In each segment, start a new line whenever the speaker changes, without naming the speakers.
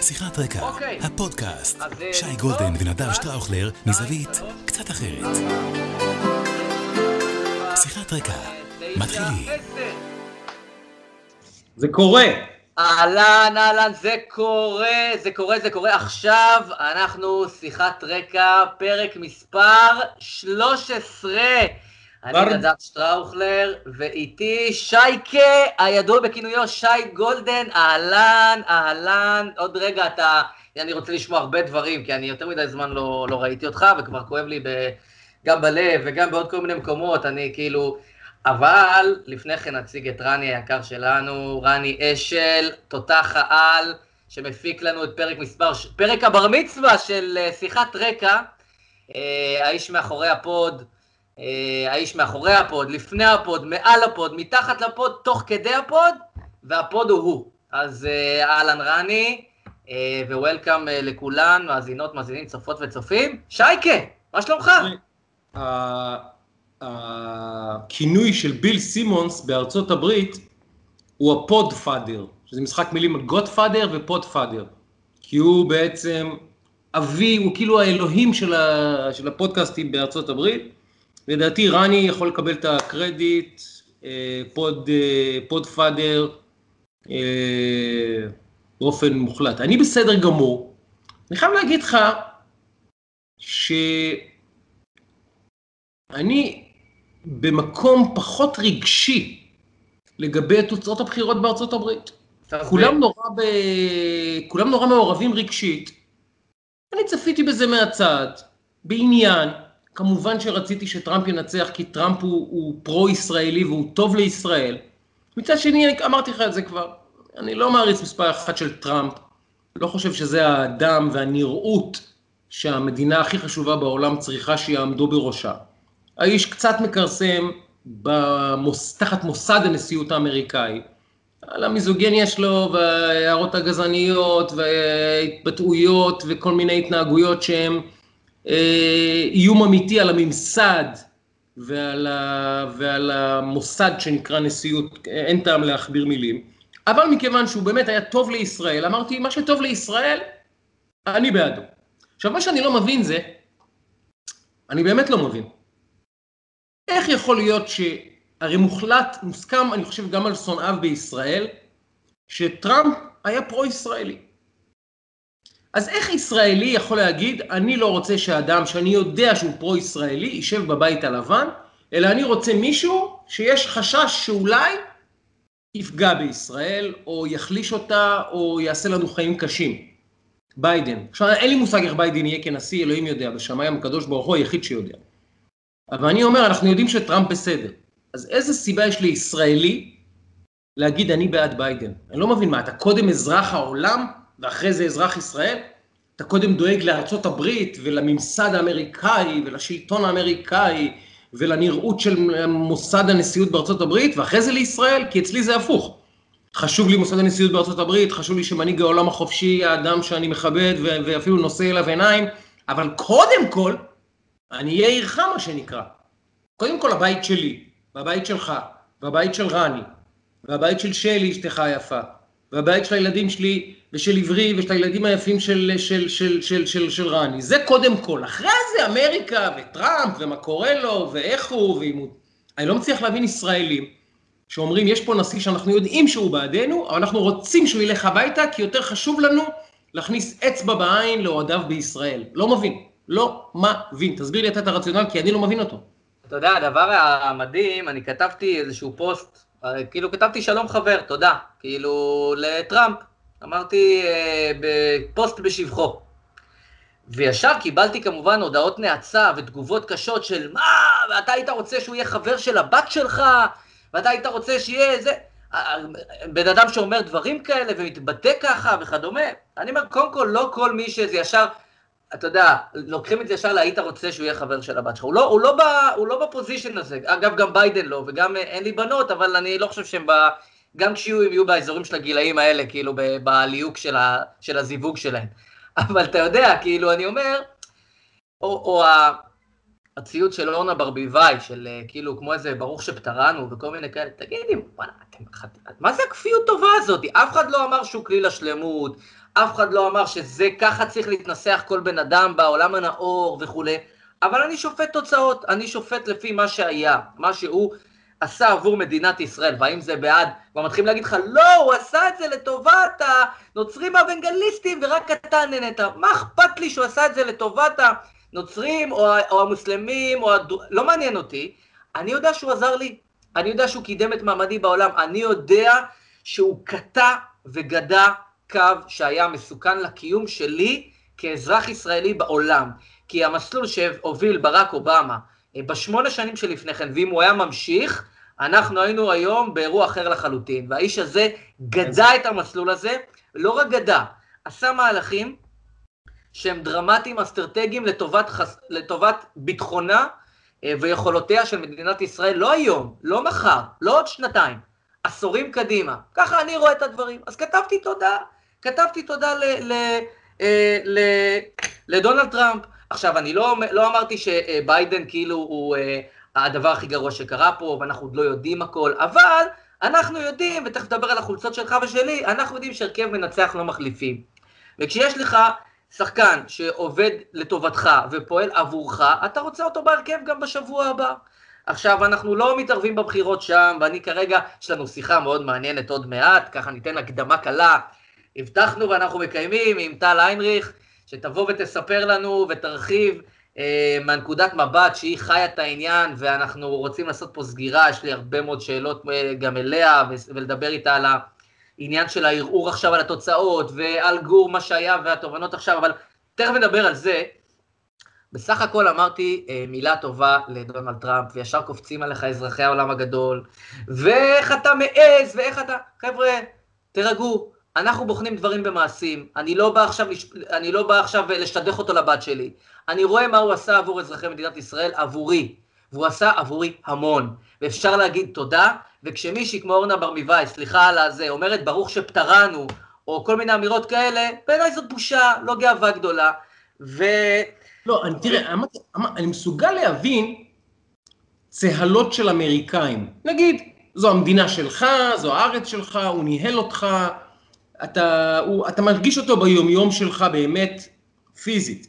שיחת רקע,
אוקיי.
הפודקאסט.
אז, אה,
שי
טוב,
גולדן ונדב
אחד,
שטראוכלר,
שתיים,
מזווית
שלוש.
קצת אחרת. שיחת רקע, מתחילים.
זה קורה.
אהלן, אהלן, זה קורה, זה קורה, זה קורה. עכשיו אנחנו שיחת רקע, פרק מספר 13. אני נדב שטראוכלר, ואיתי שייקה, הידוע בכינויו שי גולדן. אהלן, אהלן. עוד רגע אתה... אני רוצה לשמוע הרבה דברים, כי אני יותר מדי זמן לא, לא ראיתי אותך, וכבר כואב לי ב, גם בלב וגם בעוד כל מיני מקומות. אני כאילו... אבל לפני כן נציג את רני היקר שלנו, רני אשל, תותח העל, שמפיק לנו את פרק מספר, פרק הבר מצווה של אה, שיחת רקע, אה, האיש מאחורי ה pod, האיש מאחורי ה pod, לפני ה pod, מעל ה pod, מתחת ל pod, תוך כדי ה pod, וה pod הוא הוא. אז אה, אהלן רני, אה, ו welcome אה, לכולן, מאזינות, מאזינים, צופות וצופים. שייקה, מה שלומך?
הכינוי של ביל סימונס בארצות הברית הוא ה podfather, שזה משחק מילים על godfather ו podfather. כי הוא בעצם אבי, הוא כאילו האלוהים של הפודקאסטים בארצות הברית. לדעתי רני יכול לקבל את הקרדיט, אה, pod, אה, podfather, אה, באופן מוחלט. אני בסדר גמור. אני חייב להגיד לך שאני במקום פחות רגשי לגבי תוצאות הבחירות בארצות הברית. כולם נורא, ב... כולם נורא מעורבים רגשית. אני צפיתי בזה מהצד, בעניין. כמובן שרציתי שטראמפ ינצח, כי טראמפ הוא, הוא פרו-ישראלי והוא טוב לישראל. מצד שני, אמרתי לך את זה כבר, אני לא מעריץ מספר אחת של טראמפ. לא חושב שזה האדם והנראות שהמדינה הכי חשובה בעולם צריכה שיעמדו בראשה. האיש קצת מכרסם במוס... תחת מוסד הנשיאות האמריקאי. על המיזוגניה שלו וההערות הגזעניות וההתבטאויות וכל מיני התנהגויות שהן איום אמיתי על הממסד ועל, ה... ועל המוסד שנקרא נשיאות, אין טעם להכביר מילים. אבל מכיוון שהוא באמת היה טוב לישראל, אמרתי, מה שטוב לישראל, אני בעדו. עכשיו, מה שאני לא מבין זה, אני באמת לא מבין. איך יכול להיות ש... הרי מוחלט, מוסכם, אני חושב, גם על שונאיו בישראל, שטראמפ היה פרו-ישראלי. אז איך ישראלי יכול להגיד, אני לא רוצה שאדם שאני יודע שהוא פרו-ישראלי, יישב בבית הלבן, אלא אני רוצה מישהו שיש חשש שאולי יפגע בישראל, או יחליש אותה, או יעשה לנו חיים קשים. ביידן. עכשיו, אין לי מושג איך ביידן יהיה כנשיא, אלוהים יודע, בשמיים הקדוש ברוך הוא היחיד שיודע. אבל אני אומר, אנחנו יודעים שטראמפ בסדר. אז איזה סיבה יש לישראלי להגיד אני בעד ביידן? אני לא מבין מה, אתה קודם אזרח העולם ואחרי זה אזרח ישראל? אתה קודם דואג לארצות הברית ולממסד האמריקאי ולשלטון האמריקאי ולנראות של מוסד הנשיאות בארצות הברית ואחרי זה לישראל? כי אצלי זה הפוך. חשוב לי מוסד הנשיאות בארצות הברית, חשוב לי שמנהיג העולם החופשי, האדם שאני מכבד ואפילו נושא אליו עיניים, אבל קודם כל, אני אהיה עירך מה שנקרא. קודם כל הבית שלי, והבית שלך, והבית של רני, והבית של שלי, אשתך היפה, והבית של הילדים שלי, ושל עברי, ושל הילדים היפים של, של, של, של, של, של רני. זה קודם כל. אחרי זה אמריקה, וטראמפ, ומה קורה לו, ואיך הוא, ואם הוא... אני לא מצליח להבין ישראלים שאומרים, יש פה נשיא שאנחנו יודעים שהוא בעדנו, אבל אנחנו רוצים שהוא ילך הביתה, כי יותר חשוב לנו להכניס אצבע בעין לאוהדיו בישראל. לא מבין. לא מבין. תסביר לי אתה את הרציונל, כי אני לא מבין אותו.
אתה יודע, הדבר המדהים, אני כתבתי איזשהו פוסט, כאילו כתבתי שלום חבר, תודה, כאילו לטראמפ, אמרתי אה, בפוסט בשבחו. וישר קיבלתי כמובן הודעות נאצה ותגובות קשות של מה, ואתה היית רוצה שהוא יהיה חבר של הבת שלך, ואתה היית רוצה שיהיה זה... אה, בן אדם שאומר דברים כאלה ומתבטא ככה וכדומה, אני אומר, קודם כל, לא כל מי שזה ישר, אתה יודע, לוקחים את זה ישר להיית רוצה שהוא יהיה חבר של הבת שלך. הוא לא, הוא לא, הוא לא בפוזיישן הזה. אגב, גם ביידן לא, וגם אה, אין לי בנות, אבל אני לא חושב שהם ב... גם כשיהיו, הם יהיו באזורים של הגילאים האלה, כאילו, בליהוק של, ה, של הזיווג שלהם. אבל אתה יודע, כאילו, אני אומר, או, או ה, הציוד של אורנה ברביבאי, של אה, כאילו, כמו איזה ברוך שפטרנו וכל מיני כאלה, תגידי, וואלה, אתם, מה זה הכפיות טובה הזאת? אף אחד לא אמר שהוא כליל השלמות, אף אחד לא אמר שזה ככה צריך להתנסח כל בן אדם בעולם הנאור וכולי, אבל אני שופט תוצאות, אני שופט לפי מה שהיה, מה שהוא עשה עבור מדינת ישראל, והאם זה בעד, כבר מתחילים להגיד לך, לא, הוא עשה את זה לטובת הנוצרים האוונגליסטים ורק אתה נהנית. מה אכפת לי שהוא עשה את זה לטובת הנוצרים או, או המוסלמים, או הד... לא מעניין אותי. אני יודע שהוא עזר לי, אני יודע שהוא קידם את מעמדי בעולם, אני יודע שהוא קטע וגדע קו שהיה מסוכן לקיום שלי כאזרח ישראלי בעולם. כי המסלול שהוביל ברק אובמה אה, בשמונה שנים שלפני כן, ואם הוא היה ממשיך, אנחנו היינו היום באירוע אחר לחלוטין. והאיש הזה גדע את המסלול הזה, לא רק גדע, עשה מהלכים שהם דרמטיים, אסטרטגיים לטובת, חס... לטובת ביטחונה אה, ויכולותיה של מדינת ישראל, לא היום, לא מחר, לא עוד שנתיים, עשורים קדימה. ככה אני רואה את הדברים. אז כתבתי תודה, כתבתי תודה ל... ל... אה, ל... לדונלד טראמפ. עכשיו, אני לא, לא אמרתי שביידן כאילו הוא אה, הדבר הכי גרוע שקרה פה, ואנחנו עוד לא יודעים הכל, אבל אנחנו יודעים, ותכף נדבר על החולצות שלך ושלי, אנחנו יודעים שהרכב מנצח לא מחליפים. וכשיש לך שחקן שעובד לטובתך ופועל עבורך, אתה רוצה אותו בהרכב גם בשבוע הבא. עכשיו, אנחנו לא מתערבים בבחירות שם, ואני כרגע, יש לנו שיחה מאוד מעניינת עוד מעט, ככה ניתן הקדמה קלה. הבטחנו ואנחנו מקיימים עם טל היינריך, שתבוא ותספר לנו ותרחיב אה, מהנקודת מבט שהיא חיה את העניין, ואנחנו רוצים לעשות פה סגירה, יש לי הרבה מאוד שאלות אה, גם אליה, ולדבר איתה על העניין של הערעור עכשיו על התוצאות, ועל גור מה שהיה והתובנות עכשיו, אבל תכף נדבר על זה. בסך הכל אמרתי אה, מילה טובה לדונלד טראמפ, וישר קופצים עליך אזרחי העולם הגדול, ואיך אתה מעז, ואיך אתה... חבר'ה, תירגעו, אנחנו בוחנים דברים במעשים, אני לא בא עכשיו, אני לא בא עכשיו לשדך אותו לבת שלי. אני רואה מה הוא עשה עבור אזרחי מדינת ישראל, עבורי. והוא עשה עבורי המון. ואפשר להגיד תודה, וכשמישהי כמו אורנה ברמיבאי, סליחה על הזה, אומרת ברוך שפטרנו, או כל מיני אמירות כאלה, בעיניי זאת בושה, לא גאווה גדולה. ו...
לא, אני, תראה, אמרתי, אני מסוגל להבין צהלות של אמריקאים. נגיד, זו המדינה שלך, זו הארץ שלך, הוא ניהל אותך, אתה, הוא, אתה מרגיש אותו ביומיום שלך באמת פיזית.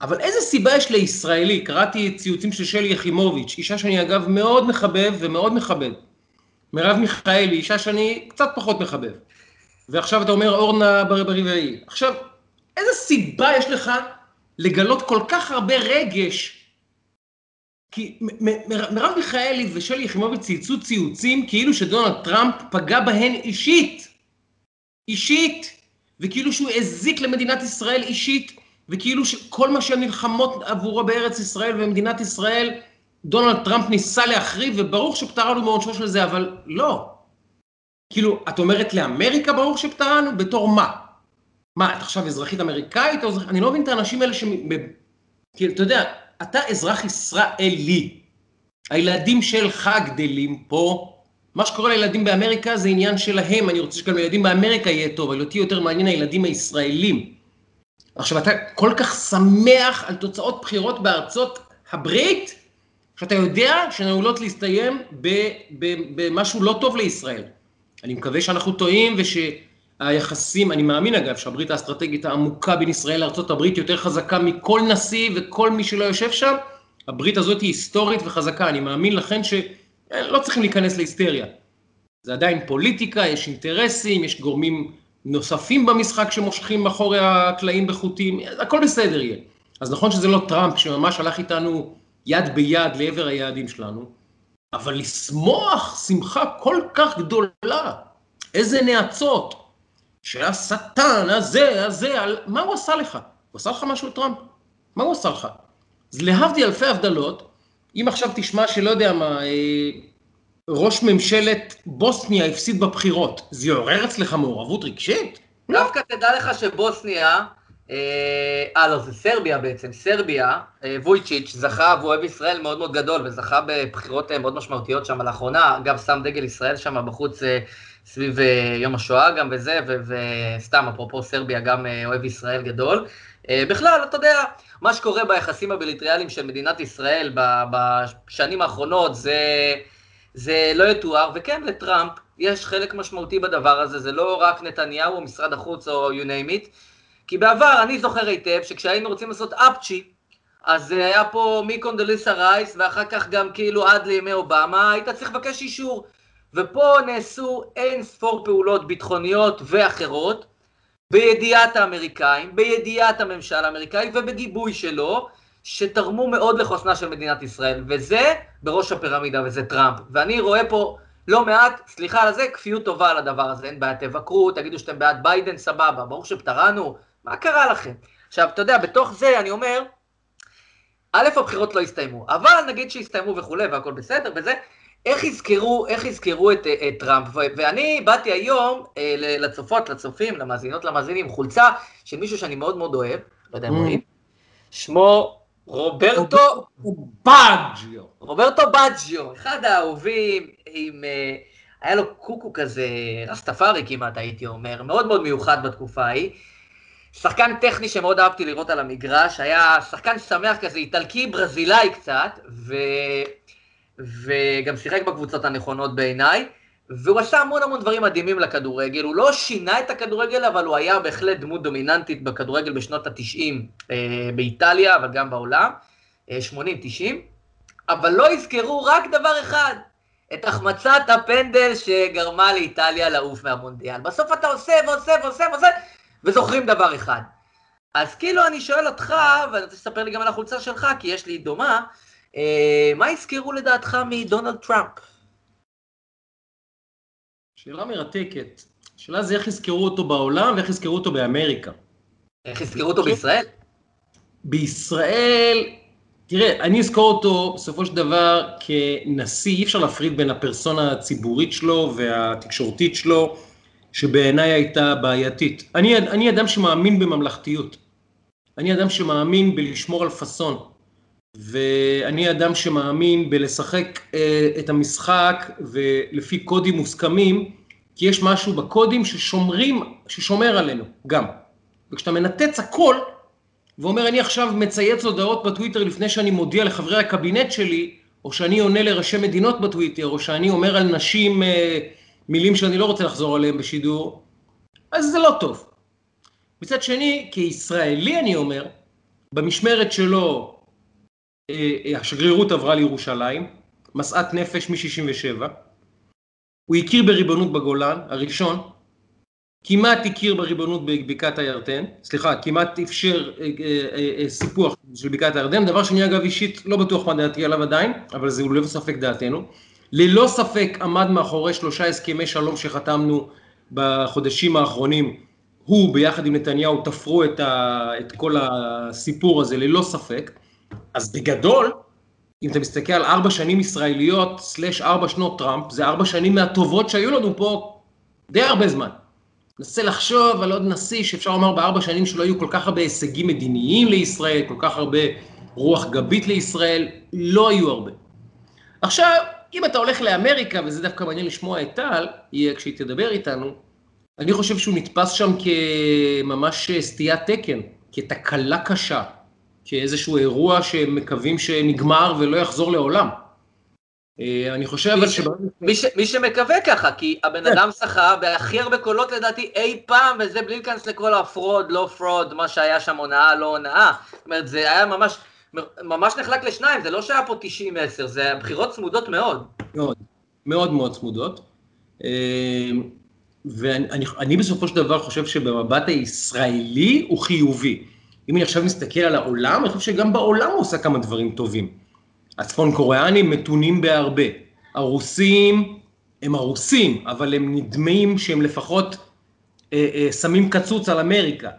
אבל איזה סיבה יש לישראלי, קראתי ציוצים של שלי יחימוביץ', אישה שאני אגב מאוד מחבב ומאוד מכבד. מרב מיכאלי, אישה שאני קצת פחות מחבב. ועכשיו אתה אומר אורנה ברביעי. עכשיו, איזה סיבה יש לך לגלות כל כך הרבה רגש? כי מרב מיכאלי ושלי יחימוביץ' צייצו ציוצים כאילו שדונלד טראמפ פגע בהן אישית. אישית, וכאילו שהוא הזיק למדינת ישראל אישית, וכאילו שכל מה שהן נלחמות עבורו בארץ ישראל ומדינת ישראל, דונלד טראמפ ניסה להחריב, וברוך שפטרנו מעונשו של זה, אבל לא. כאילו, את אומרת לאמריקה ברוך שפטרנו? בתור מה? מה, את עכשיו אזרחית אמריקאית או? אני לא מבין את האנשים האלה ש... כאילו, אתה יודע, אתה אזרח ישראלי. הילדים שלך גדלים פה, מה שקורה לילדים באמריקה זה עניין שלהם, אני רוצה שגם לילדים באמריקה יהיה טוב, אבל אותי יותר מעניין הילדים הישראלים. עכשיו, אתה כל כך שמח על תוצאות בחירות בארצות הברית, שאתה יודע שהן עלולות להסתיים במשהו לא טוב לישראל. אני מקווה שאנחנו טועים ושהיחסים, אני מאמין אגב שהברית האסטרטגית העמוקה בין ישראל לארה"ב יותר חזקה מכל נשיא וכל מי שלא יושב שם, הברית הזאת היא היסטורית וחזקה, אני מאמין לכן ש... לא צריכים להיכנס להיסטריה. זה עדיין פוליטיקה, יש אינטרסים, יש גורמים נוספים במשחק שמושכים מאחורי הקלעים בחוטים, הכל בסדר יהיה. אז נכון שזה לא טראמפ שממש הלך איתנו יד ביד לעבר היעדים שלנו, אבל לשמוח שמחה כל כך גדולה, איזה נאצות, שהשטן הזה, הזה, על... מה הוא עשה לך? הוא עשה לך משהו טראמפ? מה הוא עשה לך? אז להבדיל אלפי הבדלות, אם עכשיו תשמע שלא יודע מה, אה, ראש ממשלת בוסניה הפסיד בבחירות, זה יעורר אצלך מעורבות רגשית?
דווקא תדע לך שבוסניה, אה, אה, לא, זה סרביה בעצם, סרביה, אה, וויצ'יץ' זכה, והוא אוהב ישראל מאוד מאוד גדול, וזכה בבחירות מאוד משמעותיות שם לאחרונה, אגב, שם דגל ישראל שם בחוץ סביב יום השואה גם וזה, וסתם, אפרופו סרביה, גם אוהב ישראל גדול. בכלל, אתה יודע, מה שקורה ביחסים הבליטריאליים של מדינת ישראל בשנים האחרונות זה, זה לא יתואר, וכן, לטראמפ יש חלק משמעותי בדבר הזה, זה לא רק נתניהו או משרד החוץ או you name it, כי בעבר, אני זוכר היטב, שכשהיינו רוצים לעשות אפצ'י, אז היה פה מקונדליסה רייס, ואחר כך גם כאילו עד לימי אובמה, היית צריך לבקש אישור. ופה נעשו אין ספור פעולות ביטחוניות ואחרות, בידיעת האמריקאים, בידיעת הממשל האמריקאי ובגיבוי שלו, שתרמו מאוד לחוסנה של מדינת ישראל, וזה בראש הפירמידה, וזה טראמפ. ואני רואה פה לא מעט, סליחה על זה, כפיות טובה על הדבר הזה, אין בעיה, תבקרו, תגידו שאתם בעד ביידן, סבבה, ברור שפטרנו, מה קרה לכם? עכשיו, אתה יודע, בתוך זה אני אומר, א', הבחירות לא הסתיימו, אבל נגיד שהסתיימו וכולי, והכל בסדר, וזה, איך יזכרו, איך יזכרו את, את טראמפ? ואני באתי היום אה, לצופות, לצופים, למאזינות, למאזינים, חולצה של מישהו שאני מאוד מאוד אוהב, לא יודע אם mm. רואים, שמו רוברטו
בג'יו.
רוברטו בג'יו, אחד האהובים, עם... אה, היה לו קוקו כזה, רסטפארי כמעט הייתי אומר, מאוד מאוד מיוחד בתקופה ההיא. שחקן טכני שמאוד אהבתי לראות על המגרש, היה שחקן שמח כזה, איטלקי ברזילאי קצת, ו... וגם שיחק בקבוצות הנכונות בעיניי, והוא עשה המון המון דברים מדהימים לכדורגל, הוא לא שינה את הכדורגל, אבל הוא היה בהחלט דמות דומיננטית בכדורגל בשנות ה-90 אה, באיטליה, אבל גם בעולם, אה, 80-90, אבל לא יזכרו רק דבר אחד, את החמצת הפנדל שגרמה לאיטליה לעוף מהמונדיאל. בסוף אתה עושה ועושה ועושה ועושה, וזוכרים דבר אחד. אז כאילו אני שואל אותך, ואני רוצה לספר לי גם על החולצה שלך, כי יש לי דומה, מה יזכרו לדעתך מדונלד טראמפ?
שאלה מרתקת. השאלה זה איך יזכרו אותו בעולם ואיך יזכרו אותו באמריקה.
איך יזכרו אותו בישראל?
בישראל, תראה, אני אזכור אותו בסופו של דבר כנשיא, אי אפשר להפריד בין הפרסונה הציבורית שלו והתקשורתית שלו, שבעיניי הייתה בעייתית. אני, אני אדם שמאמין בממלכתיות. אני אדם שמאמין בלשמור על פאסון. ואני אדם שמאמין בלשחק אה, את המשחק ולפי קודים מוסכמים, כי יש משהו בקודים ששומרים, ששומר עלינו גם. וכשאתה מנתץ הכל, ואומר אני עכשיו מצייץ הודעות בטוויטר לפני שאני מודיע לחברי הקבינט שלי, או שאני עונה לראשי מדינות בטוויטר, או שאני אומר על נשים אה, מילים שאני לא רוצה לחזור עליהן בשידור, אז זה לא טוב. מצד שני, כישראלי אני אומר, במשמרת שלו השגרירות עברה לירושלים, משאת נפש מ-67, הוא הכיר בריבונות בגולן, הראשון, כמעט הכיר בריבונות בבקעת הירדן, סליחה, כמעט אפשר אה, סיפוח של בקעת הירדן, דבר שאני אגב אישית לא בטוח מה דעתי עליו עדיין, אבל זה ללא ספק דעתנו. ללא ספק עמד מאחורי שלושה הסכמי שלום שחתמנו בחודשים האחרונים, הוא ביחד עם נתניהו תפרו את, ה, את כל הסיפור הזה ללא ספק. אז בגדול, אם אתה מסתכל על ארבע שנים ישראליות, סלאש ארבע שנות טראמפ, זה ארבע שנים מהטובות שהיו לנו פה די הרבה זמן. נסה לחשוב על עוד נשיא שאפשר לומר בארבע שנים שלא היו כל כך הרבה הישגים מדיניים לישראל, כל כך הרבה רוח גבית לישראל, לא היו הרבה. עכשיו, אם אתה הולך לאמריקה, וזה דווקא מעניין לשמוע את טל, יהיה כשהיא תדבר איתנו, אני חושב שהוא נתפס שם כממש סטיית תקן, כתקלה קשה, כאיזשהו אירוע שמקווים שנגמר ולא יחזור לעולם. אה, אני חושב אבל ש...
מי, ש... מי שמקווה ככה, כי הבן כן. אדם שזכה בהכי הרבה קולות לדעתי אי פעם, וזה בלי להיכנס לכל ה fraud, לא fraud, מה שהיה שם הונאה, לא הונאה. זאת אומרת, זה היה ממש, ממש נחלק לשניים, זה לא שהיה פה 90-10, זה בחירות צמודות מאוד.
מאוד, מאוד מאוד צמודות. אה, ואני אני בסופו של דבר חושב שבמבט הישראלי הוא חיובי. אם אני עכשיו מסתכל על העולם, אני חושב שגם בעולם הוא עושה כמה דברים טובים. הצפון קוריאנים מתונים בהרבה. הרוסים הם הרוסים, אבל הם נדמים שהם לפחות אה, אה, שמים קצוץ על אמריקה.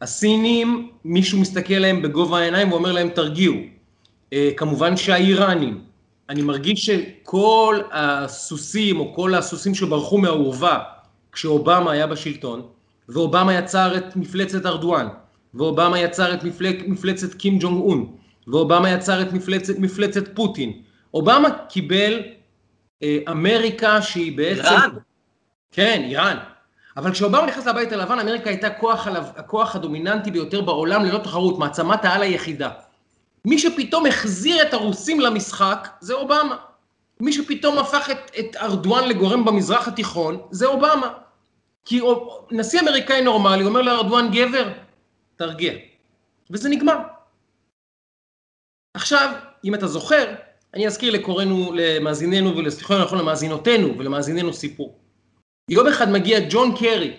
הסינים, מישהו מסתכל עליהם בגובה העיניים ואומר להם תרגיעו. אה, כמובן שהאיראנים, אני מרגיש שכל הסוסים, או כל הסוסים שברחו מהאורווה, כשאובמה היה בשלטון, ואובמה יצר את מפלצת ארדואן, ואובמה יצר את מפלק, מפלצת קים ג'ונג און, ואובמה יצר את מפלצת, מפלצת פוטין. אובמה קיבל אה, אמריקה שהיא בעצם...
איראן.
כן, איראן. אבל כשאובמה נכנס לבית הלבן, אמריקה הייתה הכוח, הכוח הדומיננטי ביותר בעולם ללא תחרות, מעצמת העל היחידה. מי שפתאום החזיר את הרוסים למשחק זה אובמה. מי שפתאום הפך את, את ארדואן לגורם במזרח התיכון, זה אובמה. כי נשיא אמריקאי נורמלי אומר לארדואן, גבר, תרגיע. וזה נגמר. עכשיו, אם אתה זוכר, אני אזכיר לקוראנו, למאזיננו ולסליחה נכון למאזינותינו ולמאזיננו סיפור. יום אחד מגיע ג'ון קרי,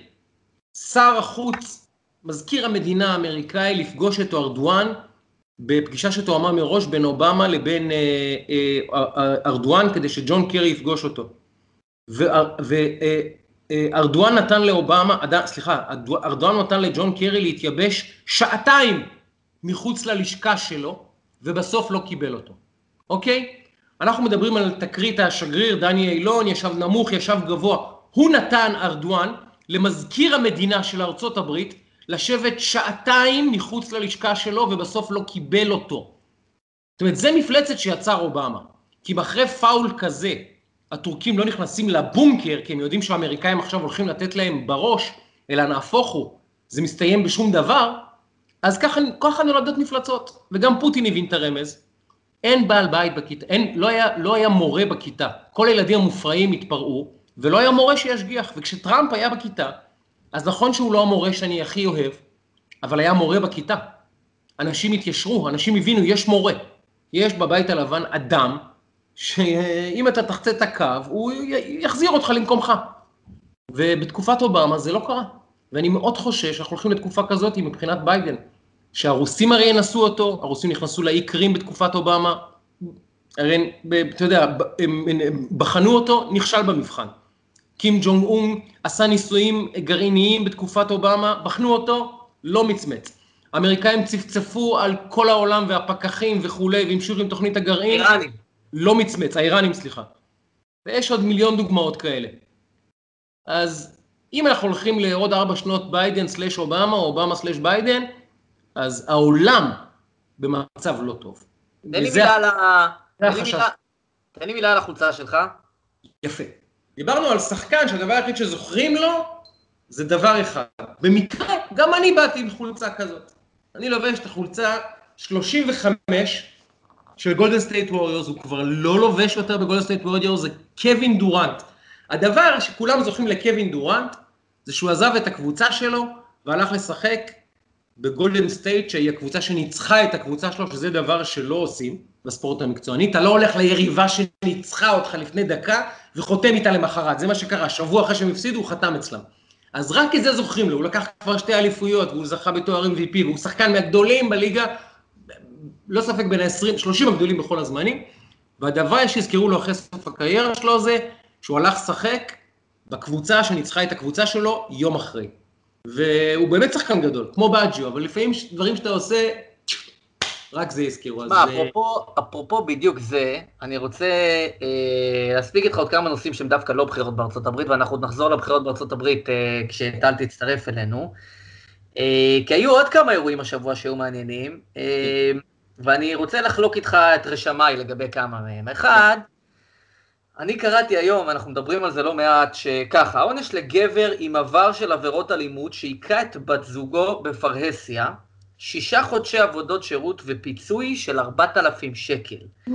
שר החוץ, מזכיר המדינה האמריקאי, לפגוש את ארדואן בפגישה שתואמה מראש בין אובמה לבין אה, אה, אה, ארדואן כדי שג'ון קרי יפגוש אותו. וארדואן נתן לאובמה, סליחה, ארדואן נתן לג'ון קרי להתייבש שעתיים מחוץ ללשכה שלו, ובסוף לא קיבל אותו, אוקיי? אנחנו מדברים על תקרית השגריר דני אילון, ישב נמוך, ישב גבוה. הוא נתן, ארדואן, למזכיר המדינה של ארצות הברית, לשבת שעתיים מחוץ ללשכה שלו ובסוף לא קיבל אותו. זאת אומרת, זה מפלצת שיצר אובמה. כי אחרי פאול כזה, הטורקים לא נכנסים לבונקר, כי הם יודעים שהאמריקאים עכשיו הולכים לתת להם בראש, אלא נהפוך הוא, זה מסתיים בשום דבר, אז ככה, ככה נולדות מפלצות. וגם פוטין הבין את הרמז. אין בעל בית בכיתה, אין, לא היה, לא היה מורה בכיתה. כל הילדים המופרעים התפרעו, ולא היה מורה שישגיח. וכשטראמפ היה בכיתה, אז נכון שהוא לא המורה שאני הכי אוהב, אבל היה מורה בכיתה. אנשים התיישרו, אנשים הבינו, יש מורה. יש בבית הלבן אדם, שאם אתה תחצה את הקו, הוא יחזיר אותך למקומך. ובתקופת אובמה זה לא קרה. ואני מאוד חושש שאנחנו הולכים לתקופה כזאת מבחינת ביידן. שהרוסים הרי ינסו אותו, הרוסים נכנסו לאי קרים בתקופת אובמה, הרי, אתה יודע, בחנו אותו, נכשל במבחן. קים ג'ונג און עשה ניסויים גרעיניים בתקופת אובמה, בחנו אותו, לא מצמץ. האמריקאים צפצפו על כל העולם והפקחים וכולי, והמשיכו עם תוכנית הגרעין.
איראנים.
לא מצמץ, האיראנים, סליחה. ויש עוד מיליון דוגמאות כאלה. אז אם אנחנו הולכים לעוד ארבע שנות ביידן slash אובמה, או אובמה slash ביידן, אז העולם במצב לא טוב.
תן לי מילה על ה... תן לי מילה על החולצה שלך.
יפה. דיברנו על שחקן שהדבר היחיד שזוכרים לו זה דבר אחד. במקרה, גם אני באתי עם חולצה כזאת. אני לובש את החולצה 35 של גולדן סטייט ווריורס, הוא כבר לא לובש יותר בגולדן סטייט ווריורס, זה קווין דורנט. הדבר שכולם זוכרים לקווין דורנט, זה שהוא עזב את הקבוצה שלו והלך לשחק בגולדן סטייט, שהיא הקבוצה שניצחה את הקבוצה שלו, שזה דבר שלא עושים בספורט המקצועני. אתה לא הולך ליריבה שניצחה אותך לפני דקה וחותם איתה למחרת. זה מה שקרה, שבוע אחרי שהם הפסידו הוא חתם אצלם. אז רק את זה זוכרים לו, הוא לקח כבר שתי אליפויות והוא זכה בתואר MVP והוא שחקן מהגדולים בליגה, לא ספק בין ה-20, 30 הגדולים בכל הזמנים. והדבר שיזכרו לו אחרי סוף הקריירה שלו זה שהוא הלך לשחק בקבוצה שניצחה את הקבוצה שלו יום אחרי. והוא באמת שחקן גדול, כמו באג'יו, אבל לפעמים דברים שאתה עושה, רק זה יזכרו.
מה, אפרופו, אפרופו בדיוק זה, אני רוצה אה, להספיק איתך עוד כמה נושאים שהם דווקא לא בחירות בארצות הברית, ואנחנו עוד נחזור לבחירות בארצות הברית אה, כשטל תצטרף אלינו. אה, כי היו עוד כמה אירועים השבוע שהיו מעניינים, אה, ואני רוצה לחלוק איתך את רשמיי לגבי כמה מהם. אחד, אני קראתי היום, אנחנו מדברים על זה לא מעט, שככה, העונש לגבר עם עבר של עבירות אלימות שהיכה את בת זוגו בפרהסיה, שישה חודשי עבודות שירות ופיצוי של 4,000 שקל. Mm.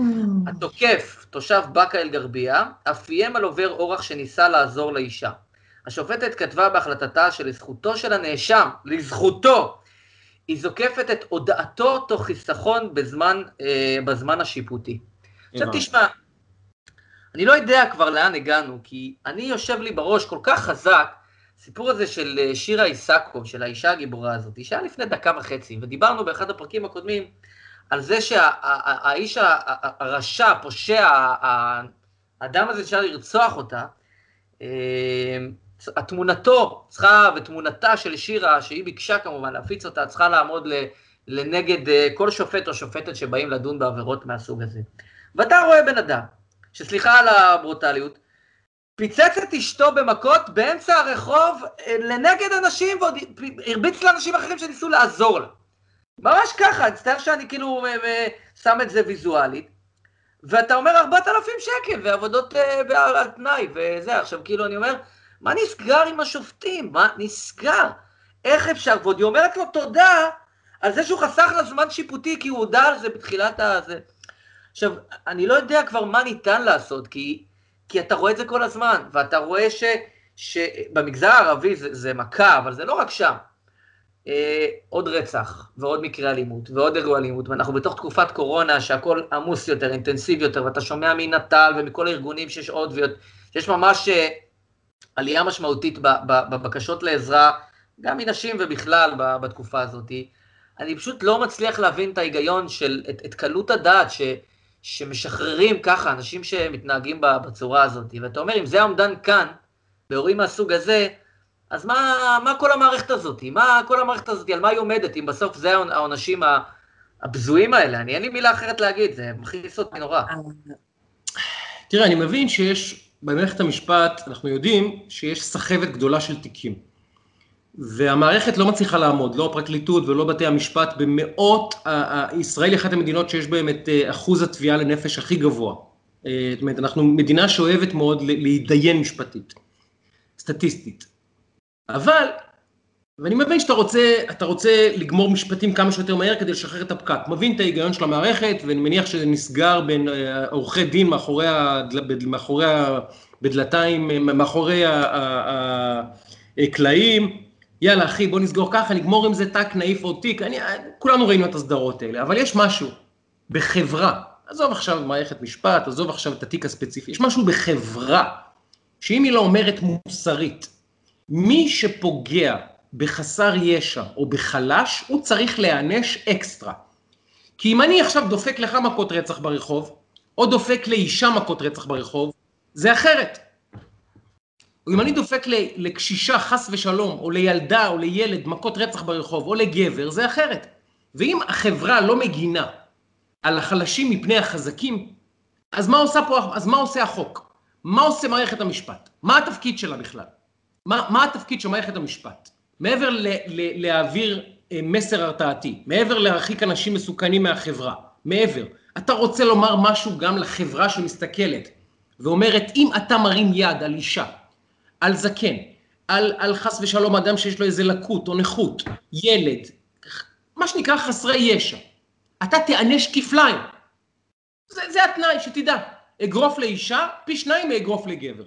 התוקף, תושב באקה אל-גרבייה, אף איים על עובר אורח שניסה לעזור לאישה. השופטת כתבה בהחלטתה שלזכותו של הנאשם, לזכותו, היא זוקפת את הודעתו תוך חיסכון בזמן, אה, בזמן השיפוטי. עכשיו תשמע, אני לא יודע כבר לאן הגענו, כי אני יושב לי בראש כל כך חזק, הסיפור הזה של אה, שירה איסקוב, של האישה הגיבורה הזאת, אישה לפני דקה וחצי, ודיברנו באחד הפרקים הקודמים על זה שהאיש הרשע, הפושע, האדם הזה אפשר לרצוח אותה, אה, התמונתו צריכה, ותמונתה של שירה, שהיא ביקשה כמובן להפיץ אותה, צריכה לעמוד לנגד אה, כל שופט או שופטת שבאים לדון בעבירות מהסוג הזה. ואתה רואה בן אדם, שסליחה על הברוטליות, פיצץ את אשתו במכות באמצע הרחוב אה, לנגד אנשים ועוד הרביץ לאנשים אחרים שניסו לעזור לה. ממש ככה, אני מצטער שאני כאילו אה, שם את זה ויזואלית. ואתה אומר 4,000 שקל ועבודות על תנאי וזה, עכשיו כאילו אני אומר, מה נסגר עם השופטים? מה נסגר? איך אפשר? ועוד היא אומרת לו תודה על זה שהוא חסך לה זמן שיפוטי כי הוא הודה על זה בתחילת הזה. עכשיו, אני לא יודע כבר מה ניתן לעשות, כי, כי אתה רואה את זה כל הזמן, ואתה רואה ש, שבמגזר הערבי זה, זה מכה, אבל זה לא רק שם. אה, עוד רצח, ועוד מקרה אלימות, ועוד אירוע אלימות, ואנחנו בתוך תקופת קורונה שהכל עמוס יותר, אינטנסיבי יותר, ואתה שומע מנט"ל ומכל הארגונים שיש עוד ועוד, שיש ממש אה, עלייה משמעותית בבקשות לעזרה, גם מנשים ובכלל בתקופה הזאת. אני פשוט לא מצליח להבין את ההיגיון של, את, את קלות הדעת ש, שמשחררים ככה אנשים שמתנהגים בצורה הזאת. ואתה אומר, אם זה האומדן כאן, באירועים מהסוג הזה, אז מה, מה כל המערכת הזאת? מה כל המערכת הזאת, על מה היא עומדת, אם בסוף זה העונשים הבזויים האלה? אני אין לי מילה אחרת להגיד, זה מכניס אותי נורא.
תראה, אני מבין שיש, במערכת המשפט, אנחנו יודעים שיש סחבת גדולה של תיקים. והמערכת לא מצליחה לעמוד, לא הפרקליטות ולא בתי המשפט, במאות, ישראל היא אחת המדינות שיש בהן את אה, אחוז התביעה לנפש הכי גבוה. אה, זאת אומרת, אנחנו מדינה שאוהבת מאוד להתדיין משפטית, סטטיסטית. אבל, ואני מבין שאתה רוצה, אתה רוצה לגמור משפטים כמה שיותר מהר כדי לשחרר את הפקק. מבין את ההיגיון של המערכת, ואני מניח שזה נסגר בין אה, עורכי דין מאחורי, הדל, מאחורי בדלתיים, מאחורי הקלעים. יאללה אחי בוא נסגור ככה, נגמור עם זה טאק, נעיף עוד תיק, אני, כולנו ראינו את הסדרות האלה, אבל יש משהו בחברה, עזוב עכשיו מערכת משפט, עזוב עכשיו את התיק הספציפי, יש משהו בחברה, שאם היא לא אומרת מוסרית, מי שפוגע בחסר ישע או בחלש, הוא צריך להיענש אקסטרה. כי אם אני עכשיו דופק לך מכות רצח ברחוב, או דופק לאישה מכות רצח ברחוב, זה אחרת. אם אני דופק לקשישה, חס ושלום, או לילדה, או לילד, מכות רצח ברחוב, או לגבר, זה אחרת. ואם החברה לא מגינה על החלשים מפני החזקים, אז מה, עושה פה, אז מה עושה החוק? מה עושה מערכת המשפט? מה התפקיד שלה בכלל? מה, מה התפקיד של מערכת המשפט? מעבר ל, ל, להעביר אה, מסר הרתעתי, מעבר להרחיק אנשים מסוכנים מהחברה, מעבר, אתה רוצה לומר משהו גם לחברה שמסתכלת ואומרת, אם אתה מרים יד על אישה, על זקן, על, על חס ושלום אדם שיש לו איזה לקות או נכות, ילד, מה שנקרא חסרי ישע, אתה תיענש כפליים. זה, זה התנאי, שתדע. אגרוף לאישה, פי שניים מאגרוף לגבר.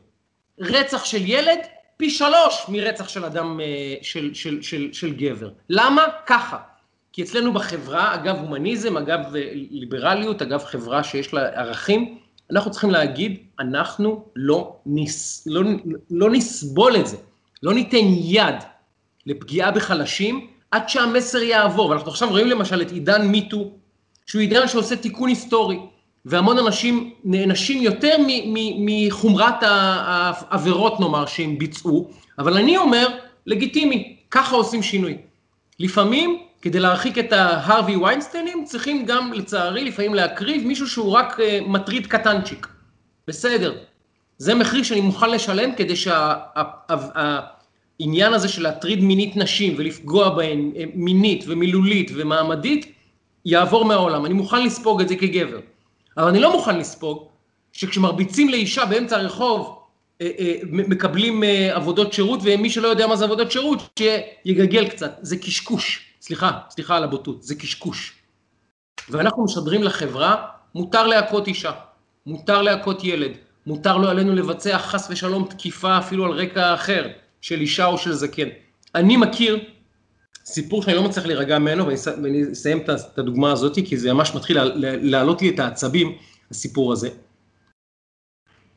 רצח של ילד, פי שלוש מרצח של אדם, אה, של, של, של, של גבר. למה? ככה. כי אצלנו בחברה, אגב הומניזם, אגב אה, ליברליות, אגב חברה שיש לה ערכים, אנחנו צריכים להגיד, אנחנו לא, נס, לא, לא נסבול את זה, לא ניתן יד לפגיעה בחלשים עד שהמסר יעבור. ואנחנו עכשיו רואים למשל את עידן מיטו, שהוא עידן שעושה תיקון היסטורי, והמון אנשים נענשים יותר מחומרת העבירות נאמר שהם ביצעו, אבל אני אומר, לגיטימי, ככה עושים שינוי. לפעמים כדי להרחיק את ההרווי ויינסטיינים, צריכים גם, לצערי, לפעמים להקריב מישהו שהוא רק uh, מטריד קטנצ'יק. בסדר. זה מחיר שאני מוכן לשלם כדי שהעניין שה, הזה של להטריד מינית נשים ולפגוע בהן אה, מינית ומילולית ומעמדית, יעבור מהעולם. אני מוכן לספוג את זה כגבר. אבל אני לא מוכן לספוג שכשמרביצים לאישה באמצע הרחוב, אה, אה, מקבלים אה, עבודות שירות, ומי שלא יודע מה זה עבודות שירות, שיגגל קצת. זה קשקוש. סליחה, סליחה על הבוטות, זה קשקוש. ואנחנו משדרים לחברה, מותר להכות אישה, מותר להכות ילד, מותר לו עלינו לבצע חס ושלום תקיפה אפילו על רקע אחר, של אישה או של זקן. אני מכיר סיפור שאני לא מצליח להירגע ממנו, ואני אסיים את הדוגמה הזאת, כי זה ממש מתחיל להעלות לי את העצבים, הסיפור הזה.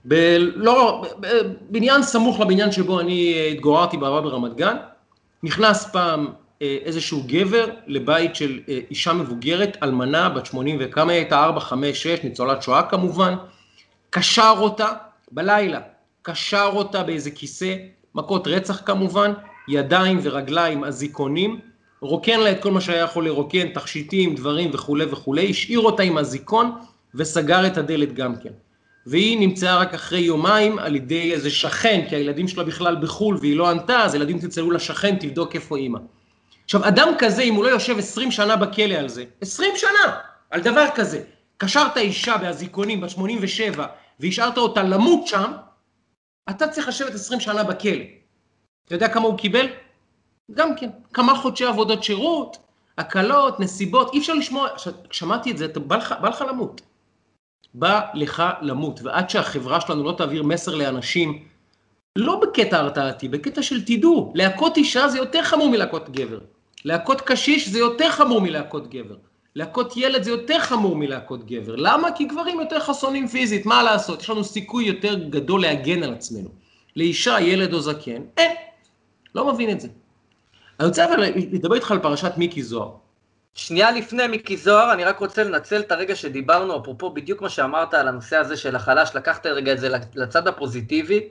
ב- לא, בבניין סמוך לבניין שבו אני התגוררתי בעבר ברמת גן, נכנס פעם אה, איזשהו גבר לבית של אה, אישה מבוגרת, אלמנה, בת 80 וכמה היא הייתה, 4, 5, 6, ניצולת שואה כמובן, קשר אותה בלילה, קשר אותה באיזה כיסא, מכות רצח כמובן, ידיים ורגליים, אזיקונים, רוקן לה את כל מה שהיה יכול לרוקן, תכשיטים, דברים וכולי וכולי, השאיר אותה עם אזיקון וסגר את הדלת גם כן. והיא נמצאה רק אחרי יומיים על ידי איזה שכן, כי הילדים שלה בכלל בחו"ל והיא לא ענתה, אז ילדים צלצלו לשכן, תבדוק איפה אימא. עכשיו, אדם כזה, אם הוא לא יושב 20 שנה בכלא על זה, 20 שנה על דבר כזה, קשרת אישה באזיקונים בת 87 והשארת אותה למות שם, אתה צריך לשבת 20 שנה בכלא. אתה יודע כמה הוא קיבל? גם כן, כמה חודשי עבודות שירות, הקלות, נסיבות, אי אפשר לשמוע, שמעתי את זה, אתה בא לך, בא לך למות. בא לך למות, ועד שהחברה שלנו לא תעביר מסר לאנשים, לא בקטע הרתעתי, בקטע של תדעו, להכות אישה זה יותר חמור מלהכות גבר. להכות קשיש זה יותר חמור מלהכות גבר. להכות ילד זה יותר חמור מלהכות גבר. למה? כי גברים יותר חסונים פיזית, מה לעשות? יש לנו סיכוי יותר גדול להגן על עצמנו. לאישה, ילד או זקן, אין. לא מבין את זה. אני רוצה אבל לדבר איתך על פרשת מיקי זוהר.
שנייה לפני מיקי זוהר, אני רק רוצה לנצל את הרגע שדיברנו, אפרופו בדיוק מה שאמרת על הנושא הזה של החלש, לקחת רגע את זה לצד הפוזיטיבי.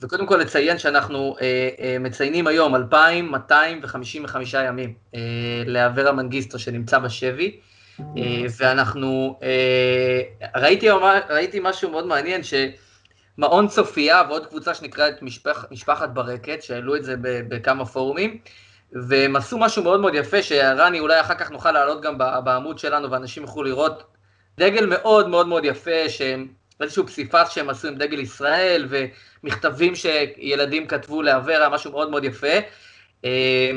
וקודם כל לציין שאנחנו אה, אה, מציינים היום 2,255 ימים אה, לאברה מנגיסטו שנמצא בשבי, mm-hmm. אה, ואנחנו, אה, ראיתי, ראיתי משהו מאוד מעניין, שמעון צופיה ועוד קבוצה שנקראת משפח, משפחת ברקת, שהעלו את זה בכמה פורומים, והם עשו משהו מאוד מאוד יפה, שרני אולי אחר כך נוכל להעלות גם בעמוד שלנו, ואנשים יוכלו לראות דגל מאוד מאוד מאוד יפה, שהם איזשהו פסיפס שהם עשו עם דגל ישראל, ומכתבים שילדים כתבו לאברה, משהו מאוד מאוד יפה. אה,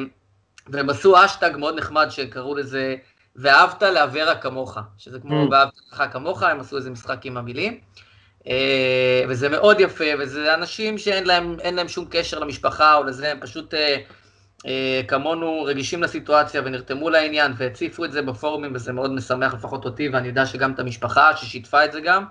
והם עשו אשטג מאוד נחמד שקראו לזה, ואהבת לאברה כמוך, שזה כמו mm. ואהבת לך כמוך, הם עשו איזה משחק עם המילים. אה, וזה מאוד יפה, וזה אנשים שאין להם, להם שום קשר למשפחה או לזה, הם פשוט אה, אה, כמונו רגישים לסיטואציה ונרתמו לעניין והציפו את זה בפורומים וזה מאוד משמח לפחות אותי ואני יודע שגם את המשפחה ששיתפה את זה גם.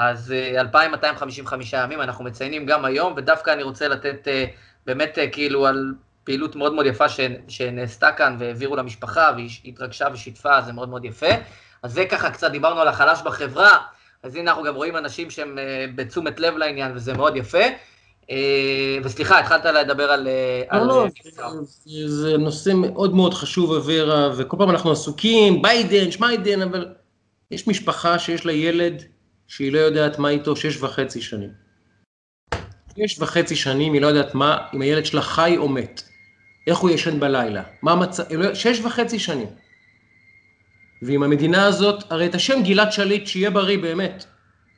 אז 2,255 אה, ימים אנחנו מציינים גם היום ודווקא אני רוצה לתת אה, באמת כאילו על פעילות מאוד מאוד יפה שנעשתה כאן והעבירו למשפחה והיא התרגשה ושיתפה, זה מאוד מאוד יפה. אז זה ככה קצת דיברנו על החלש בחברה, אז הנה אנחנו גם רואים אנשים שהם בתשומת לב לעניין וזה מאוד יפה. אה, וסליחה, התחלת לדבר על...
אה, לא, לא, זה נושא מאוד מאוד חשוב, אברה, וכל פעם אנחנו עסוקים, ביידן, שמיידן, אבל יש משפחה שיש לה ילד שהיא לא יודעת מה איתו שש וחצי שנים. שש וחצי שנים היא לא יודעת מה, אם הילד שלה חי או מת. איך הוא ישן בלילה, מה המצב, שש וחצי שנים. ועם המדינה הזאת, הרי את השם גלעד שליט, שיהיה בריא באמת.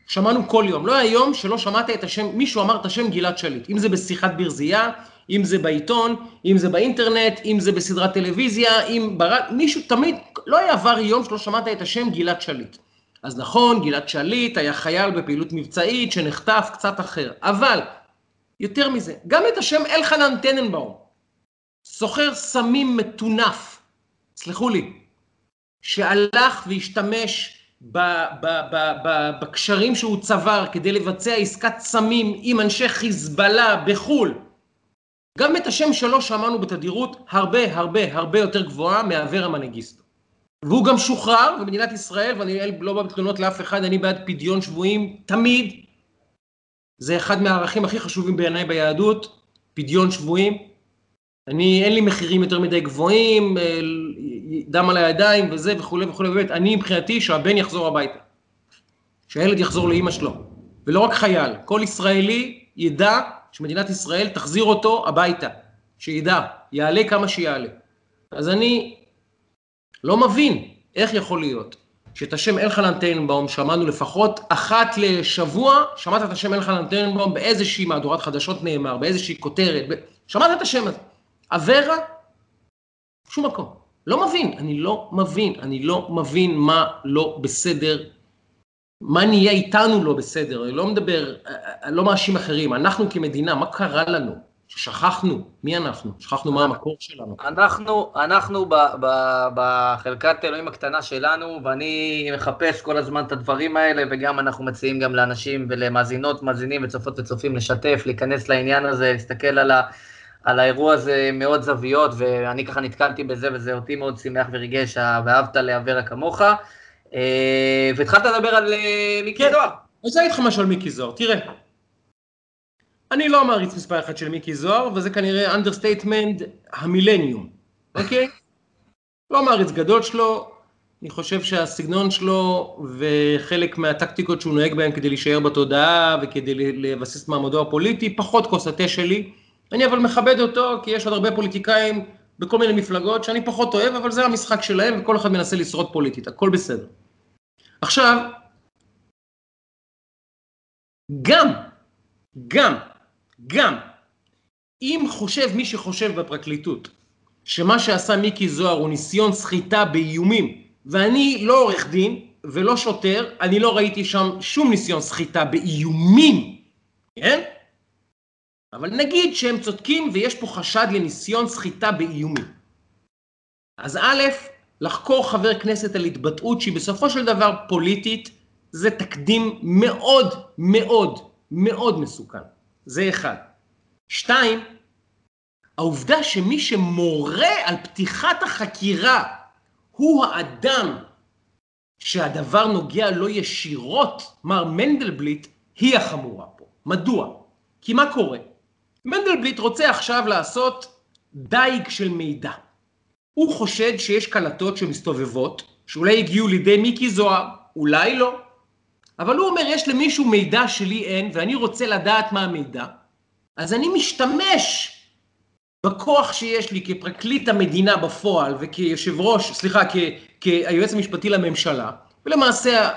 שמענו כל יום. לא היה יום שלא שמעת את השם, מישהו אמר את השם גלעד שליט. אם זה בשיחת ברזייה, אם זה בעיתון, אם זה באינטרנט, אם זה בסדרת טלוויזיה, אם ברק, מישהו תמיד, לא היה עבר יום שלא שמעת את השם גלעד שליט. אז נכון, גלעד שליט היה חייל בפעילות מבצעית שנחטף קצת אחר, אבל יותר מזה, גם את השם אלחנן טננבאום, סוחר סמים מטונף, סלחו לי, שהלך והשתמש בקשרים שהוא צבר כדי לבצע עסקת סמים עם אנשי חיזבאללה בחו"ל. גם את השם שלו שמענו בתדירות הרבה הרבה הרבה יותר גבוהה מאברה מנגיסטו. והוא גם שוחרר במדינת ישראל, ואני לא בא בתלונות לאף אחד, אני בעד פדיון שבויים תמיד. זה אחד מהערכים הכי חשובים בעיניי ביהדות, פדיון שבויים. אני, אין לי מחירים יותר מדי גבוהים, אה, דם על הידיים וזה וכולי וכולי, באמת, אני מבחינתי שהבן יחזור הביתה. שהילד יחזור לאימא שלו. ולא רק חייל, כל ישראלי ידע שמדינת ישראל תחזיר אותו הביתה. שידע, יעלה כמה שיעלה. אז אני לא מבין איך יכול להיות שאת השם אלחנן טננבאום שמענו לפחות אחת לשבוע, שמעת את השם אלחנן טננבאום באיזושהי מהדורת חדשות נאמר, באיזושהי כותרת, ב... שמעת את השם הזה. אברה, שום מקום. לא מבין, אני לא מבין, אני לא מבין מה לא בסדר, מה נהיה איתנו לא בסדר, אני לא מדבר, אני לא מאשים אחרים, אנחנו כמדינה, מה קרה לנו? ששכחנו, מי אנחנו? שכחנו מה המקור שלנו.
אנחנו, אנחנו בחלקת אלוהים הקטנה שלנו, ואני מחפש כל הזמן את הדברים האלה, וגם אנחנו מציעים גם לאנשים ולמאזינות, מאזינים וצופות וצופים לשתף, להיכנס לעניין הזה, להסתכל על ה... על האירוע הזה מאוד זוויות, ואני ככה נתקלתי בזה, וזה אותי מאוד שימח וריגש, ואהבת לאברה כמוך. אה, והתחלת לדבר על אה, מיקי כן. זוהר. אני
רוצה להגיד לך משהו על מיקי זוהר, תראה. אני לא מעריץ מספר אחד של מיקי זוהר, וזה כנראה understatement המילניום, אוקיי? לא מעריץ גדול שלו, אני חושב שהסגנון שלו וחלק מהטקטיקות שהוא נוהג בהן כדי להישאר בתודעה וכדי לבסס מעמדו הפוליטי, פחות כוס התה שלי. אני אבל מכבד אותו, כי יש עוד הרבה פוליטיקאים בכל מיני מפלגות שאני פחות אוהב, אבל זה המשחק שלהם, וכל אחד מנסה לשרוד פוליטית, הכל בסדר. עכשיו, גם, גם, גם, אם חושב מי שחושב בפרקליטות, שמה שעשה מיקי זוהר הוא ניסיון סחיטה באיומים, ואני לא עורך דין, ולא שוטר, אני לא ראיתי שם שום ניסיון סחיטה באיומים, כן? אבל נגיד שהם צודקים ויש פה חשד לניסיון סחיטה באיומים. אז א', לחקור חבר כנסת על התבטאות שהיא בסופו של דבר פוליטית, זה תקדים מאוד מאוד מאוד מסוכן. זה אחד. שתיים, העובדה שמי שמורה על פתיחת החקירה הוא האדם שהדבר נוגע לו ישירות, מר מנדלבליט, היא החמורה פה. מדוע? כי מה קורה? מנדלבליט רוצה עכשיו לעשות דייג של מידע. הוא חושד שיש קלטות שמסתובבות, שאולי הגיעו לידי מיקי זוהר, אולי לא. אבל הוא אומר, יש למישהו מידע שלי אין, ואני רוצה לדעת מה המידע, אז אני משתמש בכוח שיש לי כפרקליט המדינה בפועל וכיושב ראש, סליחה, כהיועץ המשפטי לממשלה, ולמעשה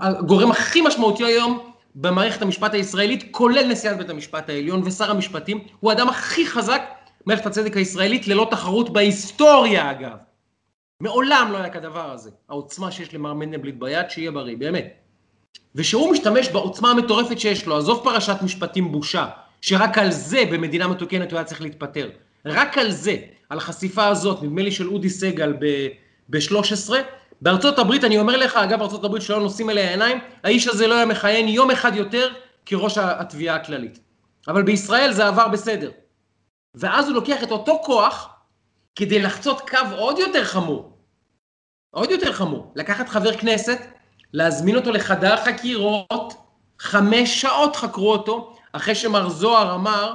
הגורם הכי משמעותי היום במערכת המשפט הישראלית, כולל נשיאת בית המשפט העליון ושר המשפטים, הוא האדם הכי חזק במערכת הצדק הישראלית, ללא תחרות בהיסטוריה אגב. מעולם לא היה כדבר הזה, העוצמה שיש למר מנדלבליט ביד, שיהיה בריא, באמת. ושהוא משתמש בעוצמה המטורפת שיש לו, עזוב פרשת משפטים בושה, שרק על זה במדינה מתוקנת הוא היה צריך להתפטר. רק על זה, על החשיפה הזאת, נדמה לי של אודי סגל ב-13, בארצות הברית, אני אומר לך, אגב, ארצות הברית שלא נושאים אליה עיניים, האיש הזה לא היה מכהן יום אחד יותר כראש התביעה הכללית. אבל בישראל זה עבר בסדר. ואז הוא לוקח את אותו כוח כדי לחצות קו עוד יותר חמור. עוד יותר חמור. לקחת חבר כנסת, להזמין אותו לחדר חקירות, חמש שעות חקרו אותו, אחרי שמר זוהר אמר,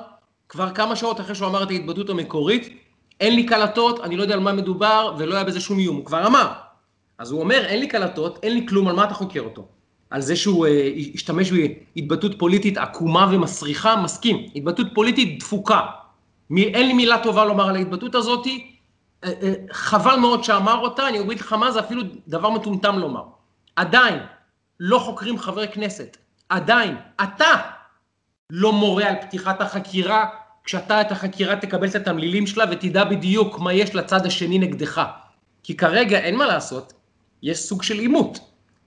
כבר כמה שעות אחרי שהוא אמר את ההתבטאות המקורית, אין לי קלטות, אני לא יודע על מה מדובר, ולא היה בזה שום איום, הוא כבר אמר. אז הוא אומר, אין לי קלטות, אין לי כלום, על מה אתה חוקר אותו? על זה שהוא אה, השתמש בהתבטאות פוליטית עקומה ומסריחה, מסכים. התבטאות פוליטית דפוקה. מי, אין לי מילה טובה לומר על ההתבטאות הזאת, אה, חבל מאוד שאמר אותה, אני אגיד לך מה, זה אפילו דבר מטומטם לומר. עדיין לא חוקרים חברי כנסת, עדיין, אתה לא מורה על פתיחת החקירה, כשאתה את החקירה תקבל את התמלילים שלה ותדע בדיוק מה יש לצד השני נגדך. כי כרגע אין מה לעשות, יש סוג של עימות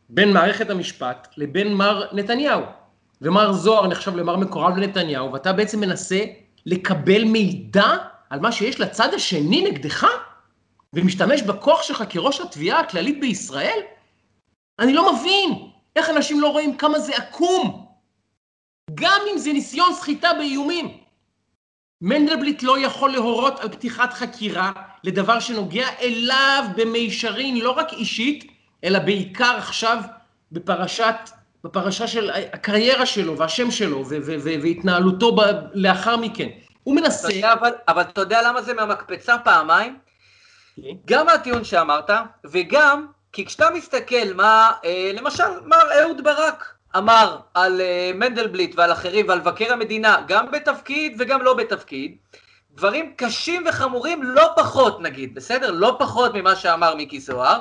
בין מערכת המשפט לבין מר נתניהו. ומר זוהר נחשב למר מקורב לנתניהו, ואתה בעצם מנסה לקבל מידע על מה שיש לצד השני נגדך, ומשתמש בכוח שלך כראש התביעה הכללית בישראל? אני לא מבין איך אנשים לא רואים כמה זה עקום. גם אם זה ניסיון סחיטה באיומים. מנדלבליט לא יכול להורות על פתיחת חקירה לדבר שנוגע אליו במישרין, לא רק אישית, אלא בעיקר עכשיו בפרשת, בפרשה של הקריירה שלו והשם שלו והתנהלותו לאחר מכן. הוא מנסה...
אתה יודע, אבל, אבל אתה יודע למה זה מהמקפצה פעמיים? Okay. גם הטיעון שאמרת, וגם כי כשאתה מסתכל מה, אה, למשל, מר אהוד ברק אמר על אה, מנדלבליט ועל אחרים ועל מבקר המדינה, גם בתפקיד וגם לא בתפקיד, דברים קשים וחמורים לא פחות נגיד, בסדר? לא פחות ממה שאמר מיקי זוהר.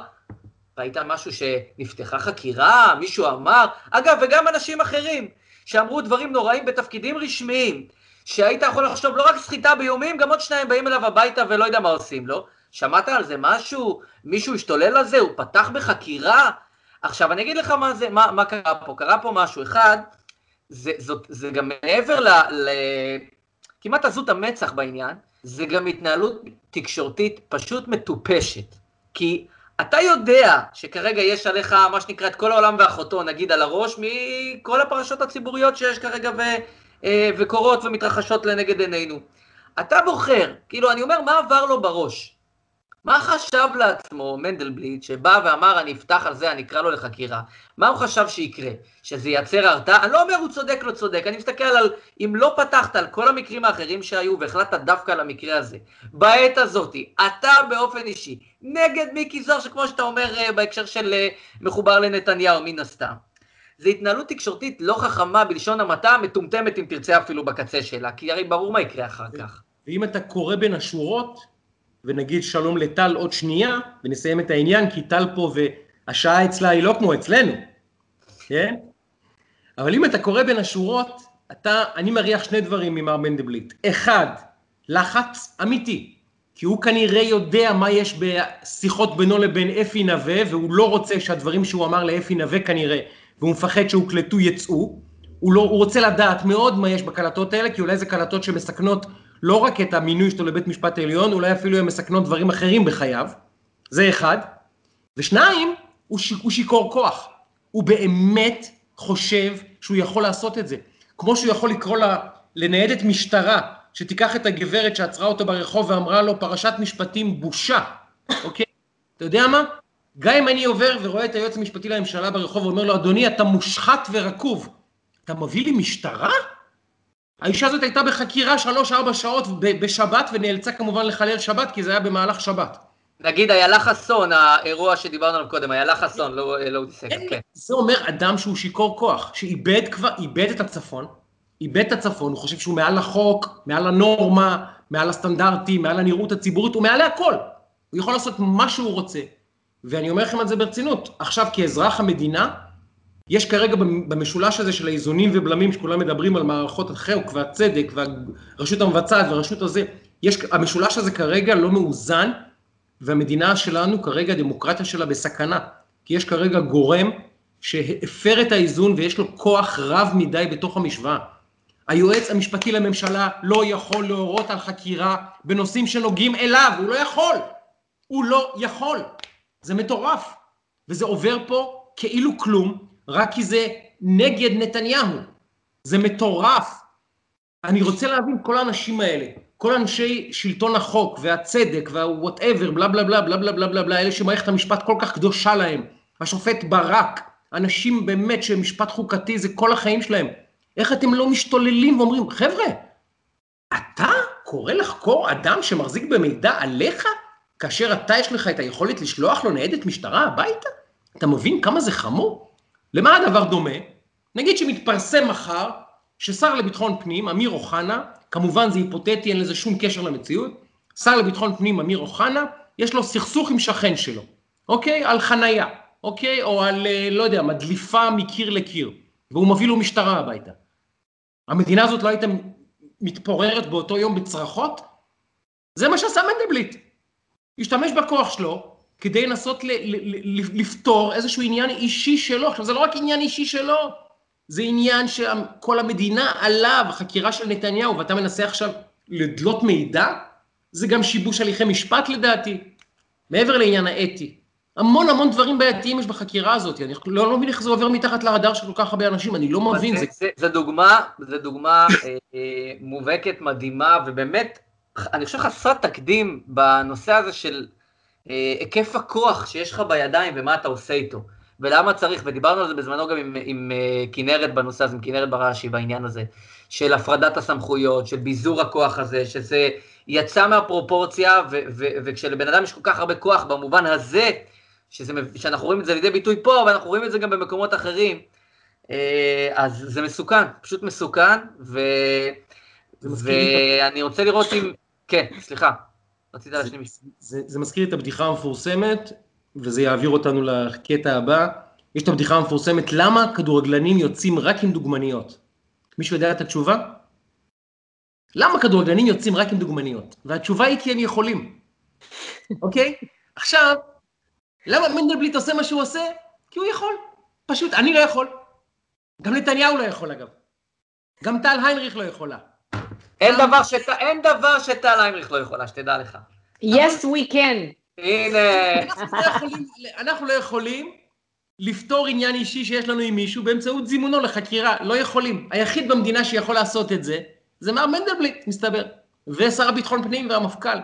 ראית משהו שנפתחה חקירה, מישהו אמר, אגב, וגם אנשים אחרים שאמרו דברים נוראים בתפקידים רשמיים, שהיית יכול לחשוב לא רק סחיטה באיומים, גם עוד שניים באים אליו הביתה ולא יודע מה עושים לו. שמעת על זה משהו? מישהו השתולל על זה? הוא פתח בחקירה? עכשיו, אני אגיד לך מה, זה, מה, מה קרה פה. קרה פה משהו. אחד, זה, זאת, זה גם מעבר ל, ל... כמעט עזות המצח בעניין, זה גם התנהלות תקשורתית פשוט מטופשת. כי אתה יודע שכרגע יש עליך מה שנקרא את כל העולם ואחותו, נגיד על הראש, מכל הפרשות הציבוריות שיש כרגע ו, וקורות ומתרחשות לנגד עינינו. אתה בוחר, כאילו, אני אומר, מה עבר לו בראש? מה חשב לעצמו מנדלבליט שבא ואמר אני אפתח על זה, אני אקרא לו לחקירה? מה הוא חשב שיקרה? שזה ייצר הרתעה? אני לא אומר הוא צודק, לא צודק, אני מסתכל על אם לא פתחת על כל המקרים האחרים שהיו והחלטת דווקא על המקרה הזה, בעת הזאתי, אתה באופן אישי, נגד מיקי זוהר, שכמו שאתה אומר אה, בהקשר של אה, מחובר לנתניהו, מן הסתם. זה התנהלות תקשורתית לא חכמה בלשון המעטה, מטומטמת אם תרצה אפילו בקצה שלה, כי הרי ברור מה יקרה אחר כך.
ואם אתה קורא בין השורות, ונגיד שלום לטל עוד שנייה, ונסיים את העניין, כי טל פה והשעה אצלה היא לא כמו אצלנו, כן? אבל אם אתה קורא בין השורות, אתה, אני מריח שני דברים ממר מנדלבליט. אחד, לחץ אמיתי כי הוא כנראה יודע מה יש בשיחות בינו לבין אפי נווה, והוא לא רוצה שהדברים שהוא אמר לאפי נווה כנראה, והוא מפחד שהוקלטו יצאו. הוא, לא, הוא רוצה לדעת מאוד מה יש בקלטות האלה, כי אולי זה קלטות שמסכנות לא רק את המינוי שלו לבית משפט העליון, אולי אפילו הן מסכנות דברים אחרים בחייו. זה אחד. ושניים, הוא, ש, הוא שיכור כוח. הוא באמת חושב שהוא יכול לעשות את זה. כמו שהוא יכול לקרוא לה, לניידת משטרה, שתיקח את הגברת שעצרה אותו ברחוב ואמרה לו, פרשת משפטים בושה, אוקיי? אתה יודע מה? גם אם אני עובר ורואה את היועץ המשפטי לממשלה ברחוב ואומר לו, אדוני, אתה מושחת ורקוב, אתה מביא לי משטרה? האישה הזאת הייתה בחקירה שלוש-ארבע שעות בשבת ונאלצה כמובן לחלל שבת כי זה היה במהלך שבת.
נגיד איילה חסון, האירוע שדיברנו עליו קודם, איילה חסון, לא אודי סגל, כן.
זה אומר אדם שהוא שיכור כוח, שאיבד כבר, איבד את הצפון, איבד את הצפון, הוא חושב שהוא מעל החוק, מעל הנורמה, מעל הסטנדרטים, מעל הנראות הציבורית, הוא מעל הכל. הוא יכול לעשות מה שהוא רוצה. ואני אומר לכם את זה ברצינות. עכשיו, כאזרח המדינה, יש כרגע במשולש הזה של האיזונים ובלמים, שכולם מדברים על מערכות החוק והצדק והרשות המבצעת והרשות הזה, יש, המשולש הזה כרגע לא מאוזן, והמדינה שלנו כרגע, הדמוקרטיה שלה בסכנה. כי יש כרגע גורם שהפר את האיזון ויש לו כוח רב מדי בתוך המשוואה. היועץ המשפטי לממשלה לא יכול להורות על חקירה בנושאים שנוגעים אליו, הוא לא יכול. הוא לא יכול. זה מטורף. וזה עובר פה כאילו כלום, רק כי זה נגד נתניהו. זה מטורף. אני רוצה להבין כל האנשים האלה, כל אנשי שלטון החוק והצדק והוואטאבר, בלה בלה בלה בלה בלה בלה בלה בלה, אלה שמערכת המשפט כל כך קדושה להם, השופט ברק, אנשים באמת שמשפט חוקתי זה כל החיים שלהם. איך אתם לא משתוללים ואומרים, חבר'ה, אתה קורא לחקור אדם שמחזיק במידע עליך, כאשר אתה יש לך את היכולת לשלוח לו ניידת משטרה הביתה? אתה מבין כמה זה חמור? למה הדבר דומה? נגיד שמתפרסם מחר ששר לביטחון פנים, אמיר אוחנה, כמובן זה היפותטי, אין לזה שום קשר למציאות, שר לביטחון פנים אמיר אוחנה, יש לו סכסוך עם שכן שלו, אוקיי? על חנייה, אוקיי? או על, אה, לא יודע, מדליפה מקיר לקיר, והוא מביא לו משטרה הביתה. המדינה הזאת לא הייתה מתפוררת באותו יום בצרחות? זה מה שעשה מנדלבליט. השתמש בכוח שלו כדי לנסות לפתור איזשהו עניין אישי שלו. עכשיו, זה לא רק עניין אישי שלו, זה עניין שכל המדינה עליו, החקירה של נתניהו, ואתה מנסה עכשיו לדלות מידע, זה גם שיבוש הליכי משפט לדעתי, מעבר לעניין האתי. המון המון דברים בעייתיים יש בחקירה הזאת, אני לא, לא מבין איך זה עובר מתחת לרדאר של כל כך הרבה אנשים, אני לא מבין.
זה, זה, זה דוגמה, זה דוגמה אה, אה, מובהקת, מדהימה, ובאמת, אני חושב חסרת תקדים בנושא הזה של אה, היקף הכוח שיש לך בידיים ומה אתה עושה איתו. ולמה צריך, ודיברנו על זה בזמנו גם עם, עם uh, כנרת בנושא הזה, עם כנרת בראשי בעניין הזה, של הפרדת הסמכויות, של ביזור הכוח הזה, שזה יצא מהפרופורציה, ו, ו, וכשלבן אדם יש כל כך הרבה כוח במובן הזה, שזה, שאנחנו רואים את זה לידי ביטוי פה, ואנחנו רואים את זה גם במקומות אחרים, uh, אז זה מסוכן, פשוט מסוכן, ו, ואני רוצה לראות אם, כן, סליחה, רצית להשלים.
זה, זה, זה מזכיר את הבדיחה המפורסמת וזה יעביר אותנו לקטע הבא. יש את הבדיחה המפורסמת, למה כדורגלנים יוצאים רק עם דוגמניות? מישהו יודע את התשובה? למה כדורגלנים יוצאים רק עם דוגמניות? והתשובה היא כי הם יכולים, אוקיי? עכשיו, למה מנדלבליט עושה מה שהוא עושה? כי הוא יכול. פשוט, אני לא יכול. גם נתניהו לא יכול אגב. גם טל היינריך לא יכולה.
אין דבר, שט... אין דבר שטל היינריך לא יכולה, שתדע לך.
Yes, we can.
הנה.
אנחנו לא יכולים לפתור עניין אישי שיש לנו עם מישהו באמצעות זימונו לחקירה, לא יכולים. היחיד במדינה שיכול לעשות את זה, זה מר מנדלבליט, מסתבר. ושר הביטחון פנים והמפכ"ל.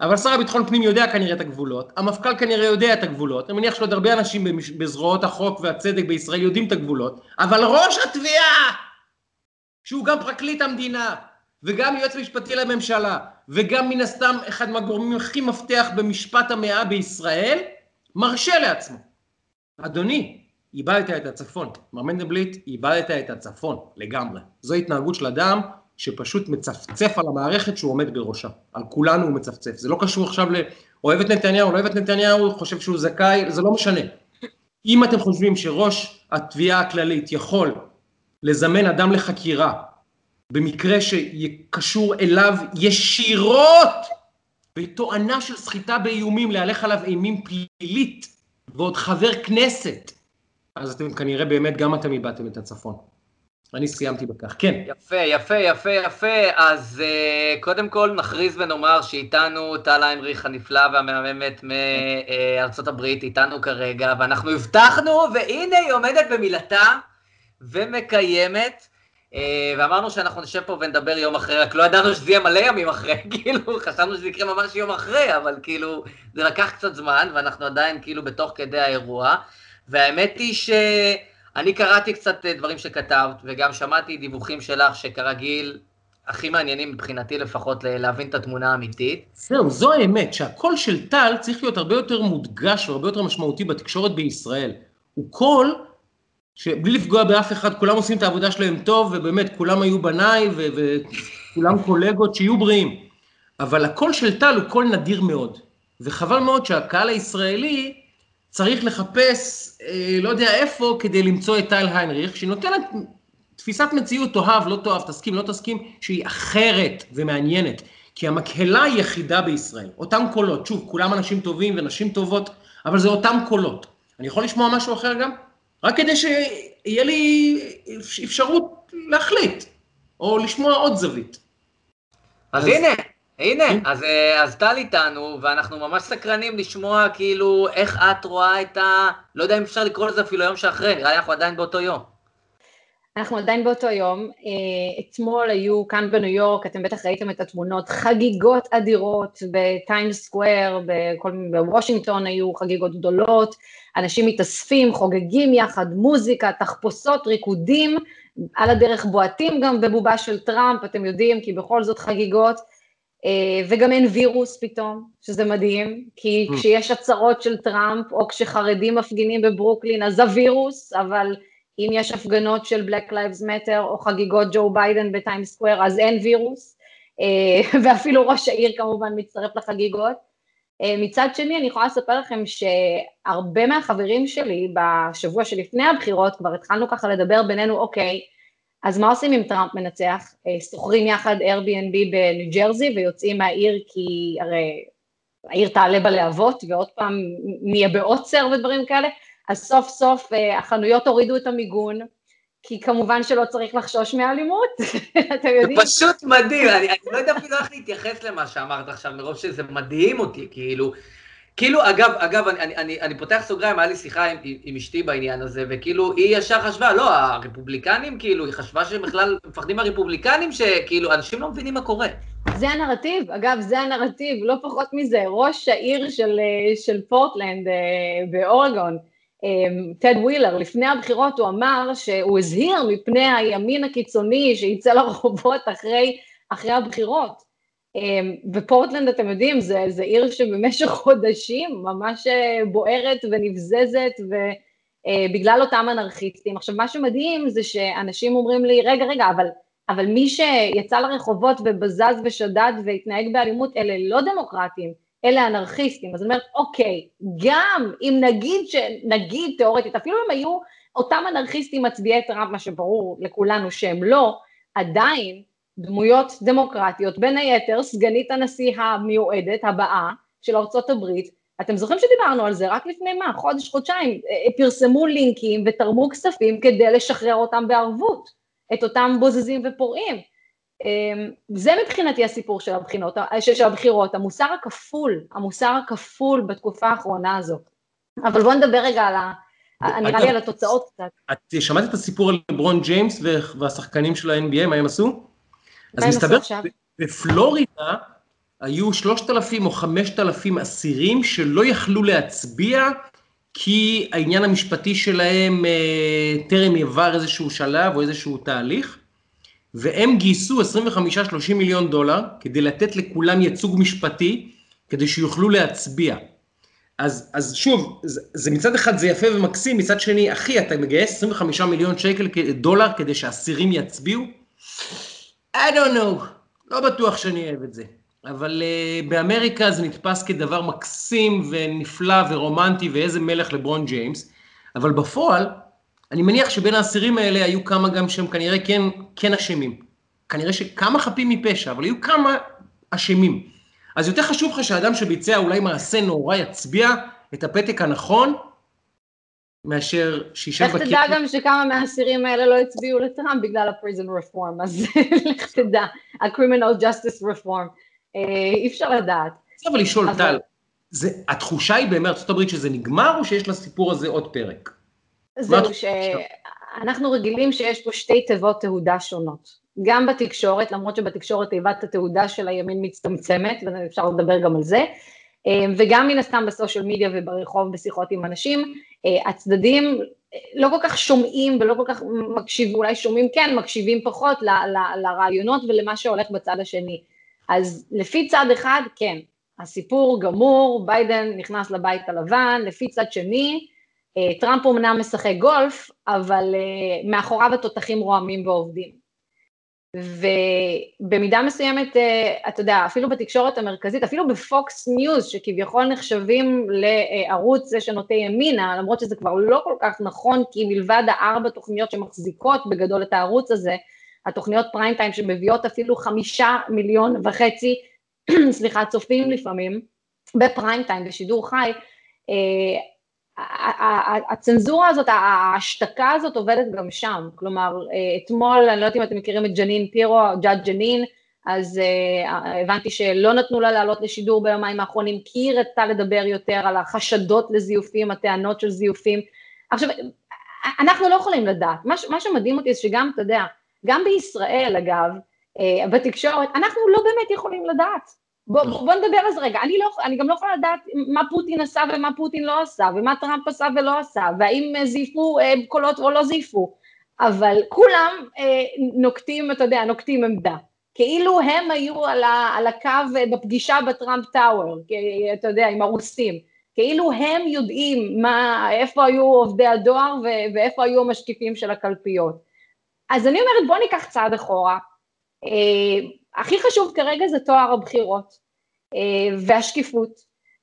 אבל שר הביטחון פנים יודע כנראה את הגבולות, המפכ"ל כנראה יודע את הגבולות, אני מניח שעוד הרבה אנשים בזרועות החוק והצדק בישראל יודעים את הגבולות, אבל ראש התביעה, שהוא גם פרקליט המדינה, וגם יועץ משפטי לממשלה, וגם מן הסתם אחד מהגורמים הכי מפתח במשפט המאה בישראל, מרשה לעצמו. אדוני, איבדת את הצפון. מר מנדלבליט, איבדת את הצפון לגמרי. זו התנהגות של אדם שפשוט מצפצף על המערכת שהוא עומד בראשה. על כולנו הוא מצפצף. זה לא קשור עכשיו לאוהב את נתניהו, לא אוהב את נתניהו, חושב שהוא זכאי, זה לא משנה. אם אתם חושבים שראש התביעה הכללית יכול לזמן אדם לחקירה במקרה שקשור אליו ישירות, בתואנה של סחיטה באיומים להלך עליו אימים פלילית, ועוד חבר כנסת, אז אתם כנראה באמת גם אתם איבדתם את הצפון. אני סיימתי בכך, כן.
יפה, יפה, יפה, יפה. אז uh, קודם כל נכריז ונאמר שאיתנו טל היינריך הנפלא והמהממת מארצות הברית, איתנו כרגע, ואנחנו הבטחנו, והנה היא עומדת במילתה ומקיימת. Uh, ואמרנו שאנחנו נשב פה ונדבר יום אחרי, רק לא ידענו שזה יהיה מלא ימים אחרי, כאילו, חשבנו שזה יקרה ממש יום אחרי, אבל כאילו, זה לקח קצת זמן, ואנחנו עדיין כאילו בתוך כדי האירוע. והאמת היא ש... אני קראתי קצת אה, דברים שכתבת, וגם שמעתי דיווחים שלך שכרגיל, הכי מעניינים מבחינתי לפחות להבין את התמונה האמיתית.
זהו, זו האמת, שהקול של טל צריך להיות הרבה יותר מודגש והרבה יותר משמעותי בתקשורת בישראל. הוא קול שבלי לפגוע באף אחד, כולם עושים את העבודה שלהם טוב, ובאמת, כולם היו בניי, וכולם קולגות, שיהיו בריאים. אבל הקול של טל הוא קול נדיר מאוד, וחבל מאוד שהקהל הישראלי צריך לחפש, אה, לא יודע איפה, כדי למצוא את טל היינריך, שהיא נותנת תפיסת מציאות, תאהב, לא תאהב, תסכים, לא תסכים, שהיא אחרת ומעניינת. כי המקהלה היחידה בישראל, אותם קולות, שוב, כולם אנשים טובים ונשים טובות, אבל זה אותם קולות. אני יכול לשמוע משהו אחר גם? רק כדי שיהיה לי אפשרות להחליט, או לשמוע עוד זווית.
אז, אז הנה, הנה, כן. אז, אה, אז טל איתנו, ואנחנו ממש סקרנים לשמוע כאילו איך את רואה את ה... לא יודע אם אפשר לקרוא לזה אפילו היום שאחרי, נראה לי אנחנו עדיין באותו יום.
אנחנו עדיין באותו יום. אה, אתמול היו כאן בניו יורק, אתם בטח ראיתם את התמונות, חגיגות אדירות בטיימס סקוואר, בוושינגטון היו חגיגות גדולות, אנשים מתאספים, חוגגים יחד, מוזיקה, תחפושות, ריקודים, על הדרך בועטים גם בבובה של טראמפ, אתם יודעים, כי בכל זאת חגיגות. אה, וגם אין וירוס פתאום, שזה מדהים, כי mm. כשיש הצהרות של טראמפ, או כשחרדים מפגינים בברוקלין, אז הווירוס, אבל אם יש הפגנות של Black Lives Matter, או חגיגות ג'ו ביידן בטיימס סקוור, אז אין וירוס, אה, ואפילו ראש העיר כמובן מצטרף לחגיגות. אה, מצד שני, אני יכולה לספר לכם שהרבה מהחברים שלי, בשבוע שלפני הבחירות, כבר התחלנו ככה לדבר בינינו, אוקיי, אז מה עושים אם טראמפ מנצח? אה, שוכרים יחד Airbnb בניו ג'רזי ויוצאים מהעיר כי הרי העיר תעלה בלהבות ועוד פעם נהיה בעוצר ודברים כאלה, אז סוף סוף אה, החנויות הורידו את המיגון, כי כמובן שלא צריך לחשוש מאלימות, אתם יודעים?
זה פשוט מדהים, אני, אני לא יודע אפילו איך להתייחס למה שאמרת עכשיו, מרוב שזה מדהים אותי, כאילו, כאילו, אגב, אגב, אני, אני, אני, אני פותח סוגריים, היה לי שיחה עם, עם אשתי בעניין הזה, וכאילו, היא ישר חשבה, לא, הרפובליקנים, כאילו, היא חשבה שהם בכלל מפחדים מהרפובליקנים, שכאילו, אנשים לא מבינים מה קורה.
זה הנרטיב, אגב, זה הנרטיב, לא פחות מזה. ראש העיר של, של פורטלנד אה, באורגון, אה, טד ווילר, לפני הבחירות הוא אמר שהוא הזהיר מפני הימין הקיצוני שיצא לרחובות אחרי, אחרי הבחירות. אמ, ופורטלנד, אתם יודעים, זה, זה עיר שבמשך חודשים ממש אה, בוערת ונבזזת, ובגלל אה, אותם אנרכיסטים. עכשיו, מה שמדהים זה שאנשים אומרים לי, רגע, רגע, אבל, אבל מי שיצא לרחובות ובזז ושדד והתנהג באלימות, אלה לא דמוקרטים, אלה אנרכיסטים. אז אני אומרת, אוקיי, גם אם נגיד, נגיד תיאורטית, אפילו אם היו אותם אנרכיסטים מצביעי טראמפ, מה שברור לכולנו שהם לא, עדיין, דמויות דמוקרטיות, בין היתר סגנית הנשיא המיועדת הבאה של ארצות הברית, אתם זוכרים שדיברנו על זה רק לפני מה, חודש, חודשיים, אה, פרסמו לינקים ותרמו כספים כדי לשחרר אותם בערבות, את אותם בוזזים ופורעים. אמ, זה מבחינתי הסיפור של, הבחינות, של, של הבחירות, המוסר הכפול, המוסר הכפול בתקופה האחרונה הזאת. אבל בואו נדבר רגע על ה... נראה לי על התוצאות קצת.
את שמעת את הסיפור על לברון ג'יימס והשחקנים של ה-NBA, מה הם עשו? אז מסתבר שבפלורידה היו שלושת אלפים או חמשת אלפים אסירים שלא יכלו להצביע כי העניין המשפטי שלהם אה, טרם עבר איזשהו שלב או איזשהו תהליך, והם גייסו 25-30 מיליון דולר כדי לתת לכולם ייצוג משפטי, כדי שיוכלו להצביע. אז, אז שוב, זה, זה מצד אחד זה יפה ומקסים, מצד שני, אחי, אתה מגייס 25 מיליון שקל דולר כדי שאסירים יצביעו? I don't know, לא בטוח שאני אוהב את זה. אבל uh, באמריקה זה נתפס כדבר מקסים ונפלא ורומנטי ואיזה מלך לברון ג'יימס, אבל בפועל, אני מניח שבין האסירים האלה היו כמה גם שהם כנראה כן, כן אשמים. כנראה שכמה חפים מפשע, אבל היו כמה אשמים. אז יותר חשוב לך שהאדם שביצע אולי מעשה נורא יצביע את הפתק הנכון, מאשר שישב
בכלא. לך תדע גם שכמה מהאסירים האלה לא הצביעו לטראמפ בגלל ה-prison reform, אז לך תדע, ה-criminal justice reform. אה, אי אפשר לדעת.
אבל לשאול, טל, התחושה היא באמת ארצות הברית שזה נגמר, או שיש לסיפור הזה עוד פרק?
זהו, שאנחנו רגילים שיש פה שתי תיבות תהודה שונות. גם בתקשורת, למרות שבתקשורת תיבת התהודה של הימין מצטמצמת, ואפשר לדבר גם על זה, אה, וגם מן הסתם בסושיאל מדיה וברחוב בשיחות עם אנשים, אה, הצדדים אה, לא כל כך שומעים ולא כל כך מקשיבים, אולי שומעים כן, מקשיבים פחות ל, ל, לרעיונות ולמה שהולך בצד השני. אז לפי צד אחד, כן, הסיפור גמור, ביידן נכנס לבית הלבן, לפי צד שני, טראמפ אמנם משחק גולף, אבל מאחוריו התותחים רועמים ועובדים. ובמידה מסוימת, אה, אתה יודע, אפילו בתקשורת המרכזית, אפילו בפוקס ניוז, שכביכול נחשבים לערוץ זה שנוטה ימינה, למרות שזה כבר לא כל כך נכון, כי מלבד הארבע תוכניות שמחזיקות בגדול את הערוץ הזה, התוכניות פריים טיים שמביאות אפילו חמישה מיליון וחצי, סליחה, צופים לפעמים, בפריים טיים, בשידור חי, אה, הצנזורה הזאת, ההשתקה הזאת עובדת גם שם, כלומר אתמול, אני לא יודעת אם אתם מכירים את ג'נין פירו, ג'אד ג'נין, אז uh, הבנתי שלא נתנו לה לעלות לשידור ביומיים האחרונים כי היא רצתה לדבר יותר על החשדות לזיופים, הטענות של זיופים. עכשיו, אנחנו לא יכולים לדעת, מה, מה שמדהים אותי זה שגם, אתה יודע, גם בישראל אגב, uh, בתקשורת, אנחנו לא באמת יכולים לדעת. בוא, נכון. בוא נדבר על זה רגע, אני, לא, אני גם לא יכולה לדעת מה פוטין עשה ומה פוטין לא עשה, ומה טראמפ עשה ולא עשה, והאם זייפו אה, קולות או לא זייפו, אבל כולם אה, נוקטים, אתה יודע, נוקטים עמדה. כאילו הם היו על, ה, על הקו אה, בפגישה בטראמפ טאוור, אתה יודע, עם הרוסים. כאילו הם יודעים מה, איפה היו עובדי הדואר ו, ואיפה היו המשקיפים של הקלפיות. אז אני אומרת, בוא ניקח צעד אחורה. הכי חשוב כרגע זה טוהר הבחירות אה, והשקיפות,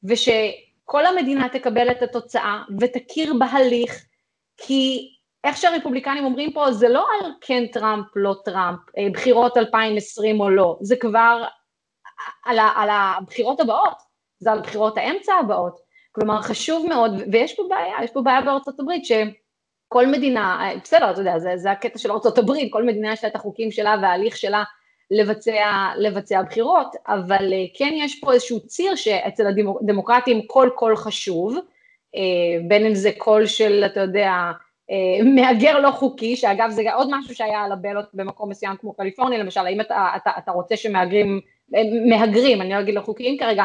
ושכל המדינה תקבל את התוצאה ותכיר בהליך, כי איך שהרפובליקנים אומרים פה, זה לא על כן טראמפ, לא טראמפ, אה, בחירות 2020 או לא, זה כבר על, על הבחירות הבאות, זה על בחירות האמצע הבאות. כלומר, חשוב מאוד, ויש פה בעיה, יש פה בעיה בארצות הברית, שכל מדינה, אה, בסדר, אתה יודע, זה, זה הקטע של ארצות הברית, כל מדינה יש לה את החוקים שלה וההליך שלה לבצע, לבצע בחירות, אבל אה, כן יש פה איזשהו ציר שאצל הדמוקרטים כל קול חשוב, אה, בין אם זה קול של, אתה יודע, אה, מהגר לא חוקי, שאגב זה עוד משהו שהיה על הבלות במקום מסוים כמו קליפורניה, למשל, האם אתה, אתה, אתה רוצה שמהגרים, מהגרים, אני לא אגיד לא חוקיים כרגע,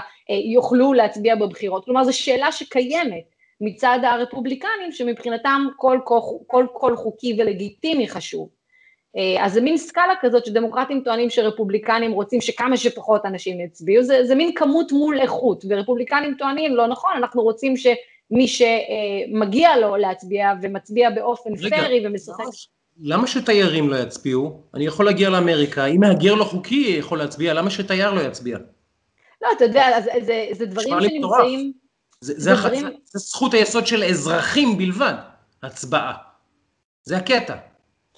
יוכלו להצביע בבחירות, כלומר זו שאלה שקיימת מצד הרפובליקנים, שמבחינתם כל קול חוקי ולגיטימי חשוב. אה, אז זה מין סקאלה כזאת שדמוקרטים טוענים שרפובליקנים רוצים שכמה שפחות אנשים יצביעו, זה, זה מין כמות מול איכות, ורפובליקנים טוענים לא נכון, אנחנו רוצים שמי שמגיע לו להצביע ומצביע באופן רגע, פרי ומשחק...
למה שתיירים לא יצביעו? אני יכול להגיע לאמריקה, אם מהגר לא חוקי יכול להצביע, למה שתייר לא יצביע?
לא, אתה יודע, זה, זה, זה דברים שנמצאים...
זה, זה, זה, דברים... זה, זה זכות היסוד של אזרחים בלבד, הצבעה. זה הקטע.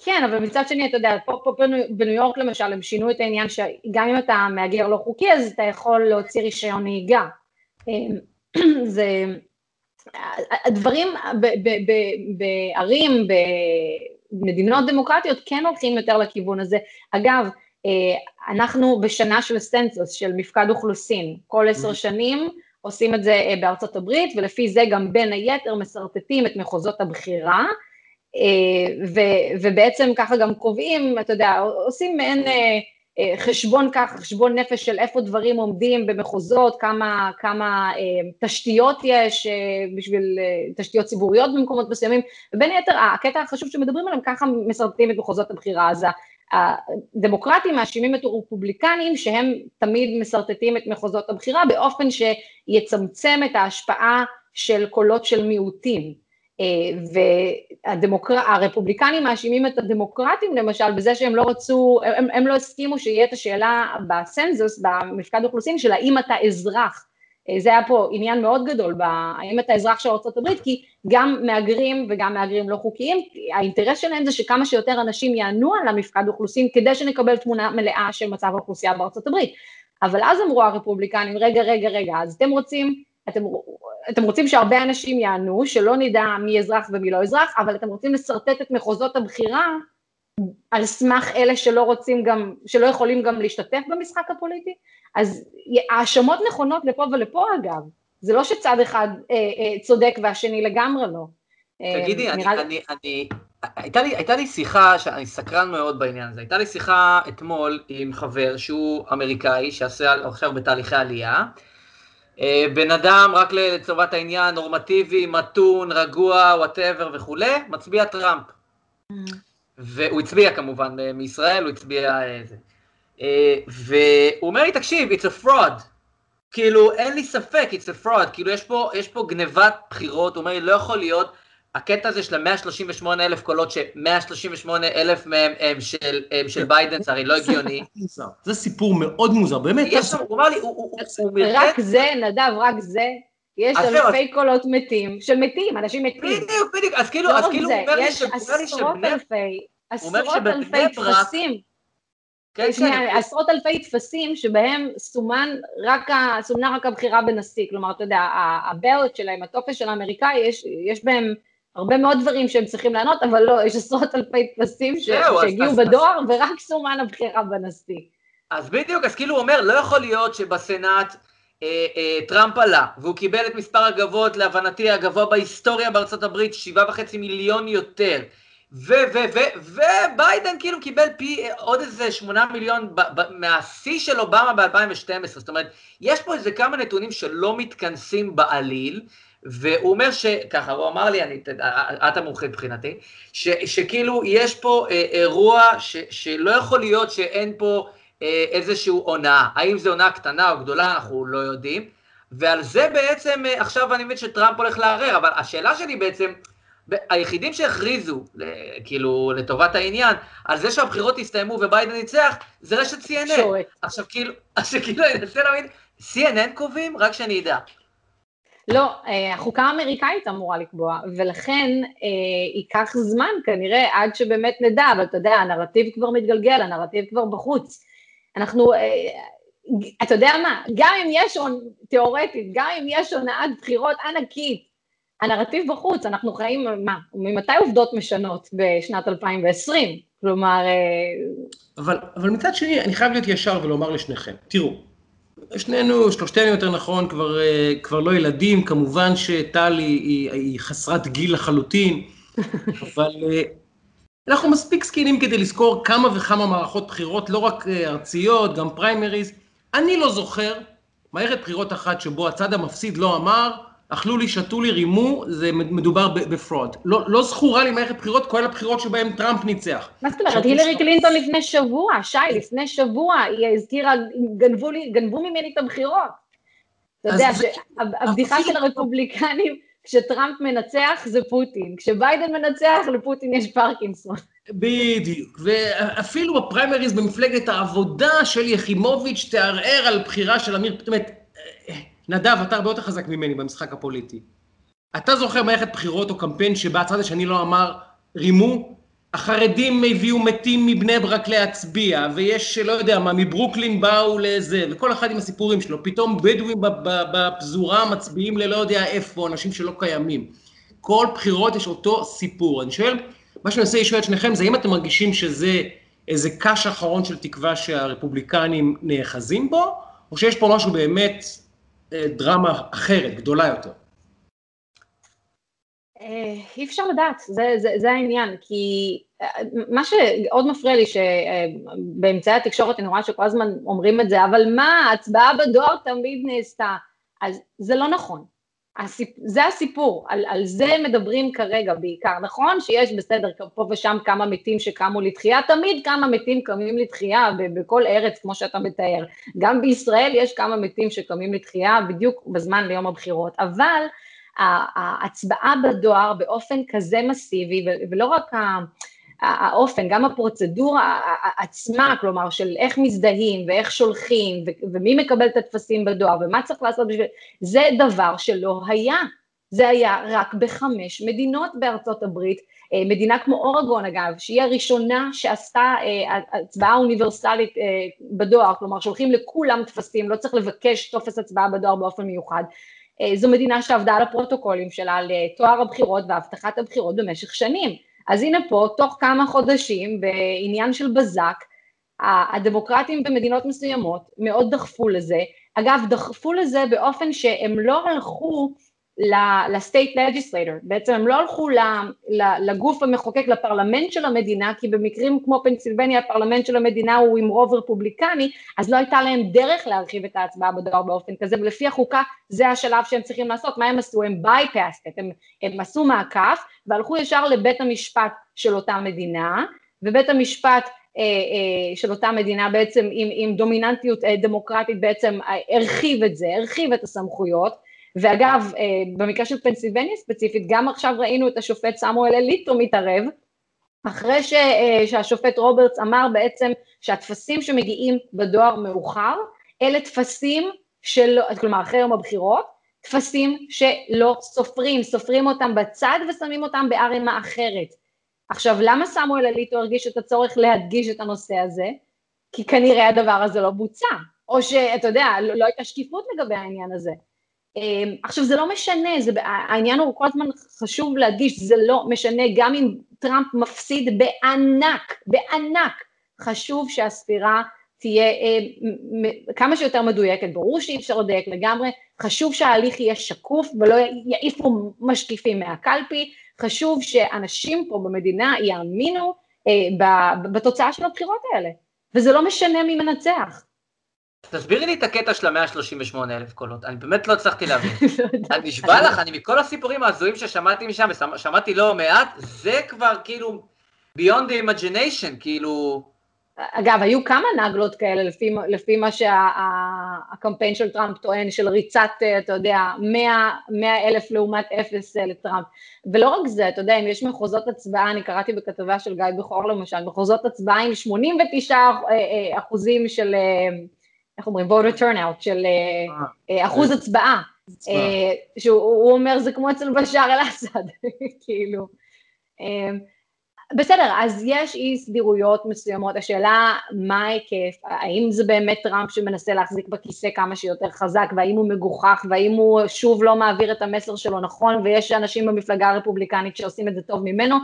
כן, אבל מצד שני, אתה יודע, פה, פה בניו יורק למשל, הם שינו את העניין שגם אם אתה מהגר לא חוקי, אז אתה יכול להוציא רישיון נהיגה. אמ, זה... הדברים בערים, במדינות דמוקרטיות, כן הולכים יותר לכיוון הזה. אגב, אה, אנחנו בשנה של סנסוס, של מפקד אוכלוסין, כל עשר mm-hmm. שנים עושים את זה אה, בארצות הברית, ולפי זה גם בין היתר משרטטים את מחוזות הבחירה, ו, ובעצם ככה גם קובעים, אתה יודע, עושים מעין אה, אה, חשבון ככה, חשבון נפש של איפה דברים עומדים במחוזות, כמה, כמה תשתיות יש בשביל תשתיות ציבוריות במקומות מסוימים, ובין היתר הקטע החשוב שמדברים עליהם, ככה מסרטטים את מחוזות הבחירה, אז הדמוקרטים מאשימים את הרפובליקנים שהם תמיד מסרטטים את מחוזות הבחירה באופן שיצמצם את ההשפעה של קולות של מיעוטים. והרפובליקנים מאשימים את הדמוקרטים למשל בזה שהם לא רצו, הם, הם לא הסכימו שיהיה את השאלה בסנזוס, במפקד אוכלוסין של האם אתה אזרח, זה היה פה עניין מאוד גדול, האם אתה אזרח של ארה"ב, כי גם מהגרים וגם מהגרים לא חוקיים, האינטרס שלהם זה שכמה שיותר אנשים יענו על המפקד אוכלוסין כדי שנקבל תמונה מלאה של מצב האוכלוסייה בארצות. אבל אז אמרו הרפובליקנים, רגע, רגע, רגע, אז אתם רוצים, אתם, אתם רוצים שהרבה אנשים יענו, שלא נדע מי אזרח ומי לא אזרח, אבל אתם רוצים לשרטט את מחוזות הבחירה על סמך אלה שלא רוצים גם, שלא יכולים גם להשתתף במשחק הפוליטי? אז האשמות נכונות לפה ולפה אגב, זה לא שצד אחד אה, אה, צודק והשני לגמרי לא.
תגידי, אה, אני, אני, אני, אני, הייתה לי, הייתה לי שיחה, שאני סקרן מאוד בעניין הזה, הייתה לי שיחה אתמול עם חבר שהוא אמריקאי, שעשה עכשיו בתהליכי עלייה, אה, בן אדם, רק לטובת העניין, נורמטיבי, מתון, רגוע, whatever וכולי, מצביע טראמפ. Mm. והוא הצביע כמובן מישראל, הוא הצביע איזה. אה, והוא אומר לי, תקשיב, it's a fraud. כאילו, אין לי ספק, it's a fraud. כאילו, יש פה, יש פה גנבת בחירות, הוא אומר לי, לא יכול להיות. הקטע הזה של ה-138 אלף קולות, ש-138 אלף מהם הם של, הם של ביידן, זה הרי לא הגיוני.
זה סיפור מאוד מוזר, באמת.
יש שם, הוא אמר לי, הוא
מראה... רק זה, נדב, רק זה. יש אלפי קולות מתים, של מתים, אנשים מתים.
בדיוק, בדיוק, אז כאילו, לא אז כאילו הוא אומר לי
שבני... יש עשרות אלפי, עשרות אלפי טפסים. כן, כן. עשרות אלפי טפסים שבהם סומן רק, סומנה רק הבחירה בנשיא, כלומר, אתה יודע, הבלט שלהם, הטופס של האמריקאי, יש, יש בהם הרבה מאוד דברים שהם צריכים לענות, אבל לא, יש עשרות אלפי טפסים שהגיעו בדואר, ורק סומן הבחירה בנשיא.
אז בדיוק, אז כאילו הוא אומר, לא יכול להיות שבסנאט אה, אה, טראמפ עלה, והוא קיבל את מספר הגבות, להבנתי הגבוה בהיסטוריה בארצות הברית, שבעה וחצי מיליון יותר. ו, ו, ו, וביידן כאילו קיבל פי עוד איזה שמונה מיליון מהשיא של אובמה ב-2012, זאת אומרת, יש פה איזה כמה נתונים שלא מתכנסים בעליל, והוא אומר שככה, הוא אמר לי, אני, את המומחה מבחינתי, ש, שכאילו יש פה אה, אירוע ש, שלא יכול להיות שאין פה אה, איזושהי הונאה, האם זו הונאה קטנה או גדולה, אנחנו לא יודעים, ועל זה בעצם אה, עכשיו אני מבין שטראמפ הולך לערער, אבל השאלה שלי בעצם, היחידים שהכריזו, כאילו, לטובת העניין, על זה שהבחירות הסתיימו וביידן ניצח, זה רשת CNN. שורק. עכשיו כאילו, עכשיו כאילו, אני אנסה להבין, CNN קובעים? רק שאני אדע.
לא, אה, החוקה האמריקאית אמורה לקבוע, ולכן אה, ייקח זמן כנראה עד שבאמת נדע, אבל אתה יודע, הנרטיב כבר מתגלגל, הנרטיב כבר בחוץ. אנחנו, אה, אתה יודע מה, גם אם יש, תיאורטית, גם אם יש הונאת בחירות ענקית, הנרטיב בחוץ, אנחנו חיים, מה, ממתי עובדות משנות בשנת 2020? כלומר...
אבל, אבל מצד שני, אני חייב להיות ישר ולומר לשניכם, תראו, שנינו, שלושתנו יותר נכון, כבר, אה, כבר לא ילדים, כמובן שטלי היא, היא חסרת גיל לחלוטין, אבל אה, אנחנו מספיק זקנים כדי לזכור כמה וכמה מערכות בחירות, לא רק ארציות, גם פריימריז. אני לא זוכר מערכת בחירות אחת שבו הצד המפסיד לא אמר, אכלו לי, שתו לי, רימו, זה מדובר ב fraud. לא, לא זכורה לי מערכת בחירות, כולל הבחירות שבהן טראמפ ניצח.
מה זאת אומרת? הילרי קלינטון לפני שבוע, שי, לפני שבוע, היא הזכירה, גנבו, לי, גנבו ממני את הבחירות. אתה יודע, הבדיחה של הרפובליקנים, כשטראמפ מנצח זה פוטין, כשביידן מנצח לפוטין יש פרקינסון.
בדיוק, ואפילו בפריימריז במפלגת העבודה של יחימוביץ' תערער על בחירה של אמיר, זאת אומרת, נדב, אתה הרבה יותר חזק ממני במשחק הפוליטי. אתה זוכר מערכת בחירות או קמפיין שבה הצד השני לא אמר, רימו, החרדים הביאו מתים מבני ברק להצביע, ויש, לא יודע מה, מברוקלין באו לזה, וכל אחד עם הסיפורים שלו, פתאום בדואים בפזורה מצביעים ללא יודע איפה, אנשים שלא קיימים. כל בחירות יש אותו סיפור. אני שואל, מה שאני מנסה לשאול את שניכם זה האם אתם מרגישים שזה איזה קש אחרון של תקווה שהרפובליקנים נאחזים בו, או שיש פה משהו באמת דרמה אחרת, גדולה יותר?
אה, אי אפשר לדעת, זה, זה, זה העניין, כי אה, מה שעוד מפריע לי שבאמצעי התקשורת אני רואה שכל הזמן אומרים את זה, אבל מה, הצבעה בדואר תמיד נעשתה, אז זה לא נכון. הסיפ... זה הסיפור, על, על זה מדברים כרגע בעיקר, נכון? שיש בסדר פה ושם כמה מתים שקמו לתחייה, תמיד כמה מתים קמים לתחייה בכל ארץ כמו שאתה מתאר, גם בישראל יש כמה מתים שקמים לתחייה בדיוק בזמן ליום הבחירות, אבל ההצבעה בדואר באופן כזה מסיבי, ולא רק ה... האופן, גם הפרוצדורה עצמה, כלומר של איך מזדהים ואיך שולחים ומי מקבל את הטפסים בדואר ומה צריך לעשות בשביל, זה דבר שלא היה. זה היה רק בחמש מדינות בארצות הברית, אה, מדינה כמו אורגון אגב, שהיא הראשונה שעשתה אה, הצבעה אוניברסלית בדואר, כלומר שולחים לכולם טפסים, לא צריך לבקש טופס הצבעה בדואר באופן מיוחד, זו מדינה שעבדה על הפרוטוקולים שלה לטוהר הבחירות והבטחת הבחירות במשך שנים. אז הנה פה, תוך כמה חודשים, בעניין של בזק, הדמוקרטים במדינות מסוימות מאוד דחפו לזה, אגב דחפו לזה באופן שהם לא הלכו ל state legislature, בעצם הם לא הלכו לגוף המחוקק, לפרלמנט של המדינה, כי במקרים כמו פנסילבניה הפרלמנט של המדינה הוא עם רוב רפובליקני, אז לא הייתה להם דרך להרחיב את ההצבעה בדואר באופן כזה, ולפי החוקה זה השלב שהם צריכים לעשות, מה הם עשו? הם bypassed, הם, הם עשו מעקף והלכו ישר לבית המשפט של אותה מדינה, ובית המשפט אה, אה, של אותה מדינה בעצם עם, עם דומיננטיות אה, דמוקרטית בעצם הרחיב את זה, הרחיב את הסמכויות, ואגב, במקרה של פנסילבניה ספציפית, גם עכשיו ראינו את השופט סמואל אליטו מתערב, אחרי ש, שהשופט רוברטס אמר בעצם שהטפסים שמגיעים בדואר מאוחר, אלה טפסים שלא, כלומר אחרי יום הבחירות, טפסים שלא סופרים, סופרים אותם בצד ושמים אותם בערימה אחרת. עכשיו, למה סמואל אליטו הרגיש את הצורך להדגיש את הנושא הזה? כי כנראה הדבר הזה לא בוצע, או שאתה יודע, לא, לא הייתה שקיפות לגבי העניין הזה. אמ, עכשיו, זה לא משנה, זה, העניין הוא כל הזמן חשוב להדגיש, זה לא משנה, גם אם טראמפ מפסיד בענק, בענק, חשוב שהספירה תהיה אה, כמה שיותר מדויקת, ברור שאי אפשר לדייק לגמרי, חשוב שההליך יהיה שקוף ולא יעיפו משקיפים מהקלפי, חשוב שאנשים פה במדינה יאמינו אה, בתוצאה של הבחירות האלה, וזה לא משנה מי מנצח.
תסבירי לי את הקטע של ה-138 אלף קולות, אני באמת לא הצלחתי להבין. לא אני נשבע לך, אני מכל הסיפורים ההזויים ששמעתי משם, ושמעתי לא מעט, זה כבר כאילו beyond the imagination, כאילו...
אגב, היו כמה נגלות כאלה לפי, לפי מה שהקמפיין של טראמפ טוען, של ריצת, אה, אתה יודע, 100, 100 אלף לעומת אפס אה, לטראמפ. ולא רק זה, אתה יודע, אם יש מחוזות הצבעה, אני קראתי בכתבה של גיא בכור למשל, מחוזות הצבעה עם 89 אה, אחוזים של, איך אומרים, voter turnout, של אחוז הצבעה. שהוא אומר, זה כמו אצל בשאר אל-אסד, כאילו. בסדר, אז יש אי סדירויות מסוימות, השאלה מה ההיקף, האם זה באמת טראמפ שמנסה להחזיק בכיסא כמה שיותר חזק, והאם הוא מגוחך, והאם הוא שוב לא מעביר את המסר שלו נכון, ויש אנשים במפלגה הרפובליקנית שעושים את זה טוב ממנו.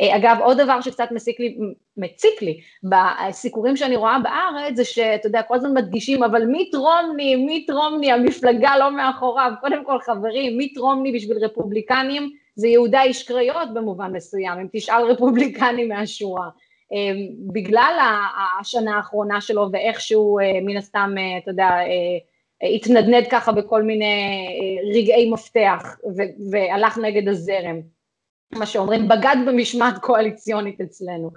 אה, אגב, עוד דבר שקצת מציק לי, מציק לי בסיקורים שאני רואה בארץ, זה שאתה יודע, כל הזמן מדגישים, אבל מיט רומני, מיט רומני, המפלגה לא מאחוריו, קודם כל חברים, מיט רומני בשביל רפובליקנים, זה יהודה איש קריות במובן מסוים, אם תשאל רפובליקני מהשורה. אמ, בגלל השנה האחרונה שלו ואיכשהו אה, מן הסתם, אה, אתה יודע, אה, התנדנד ככה בכל מיני רגעי מפתח והלך נגד הזרם, מה שאומרים, בגד במשמעת קואליציונית אצלנו.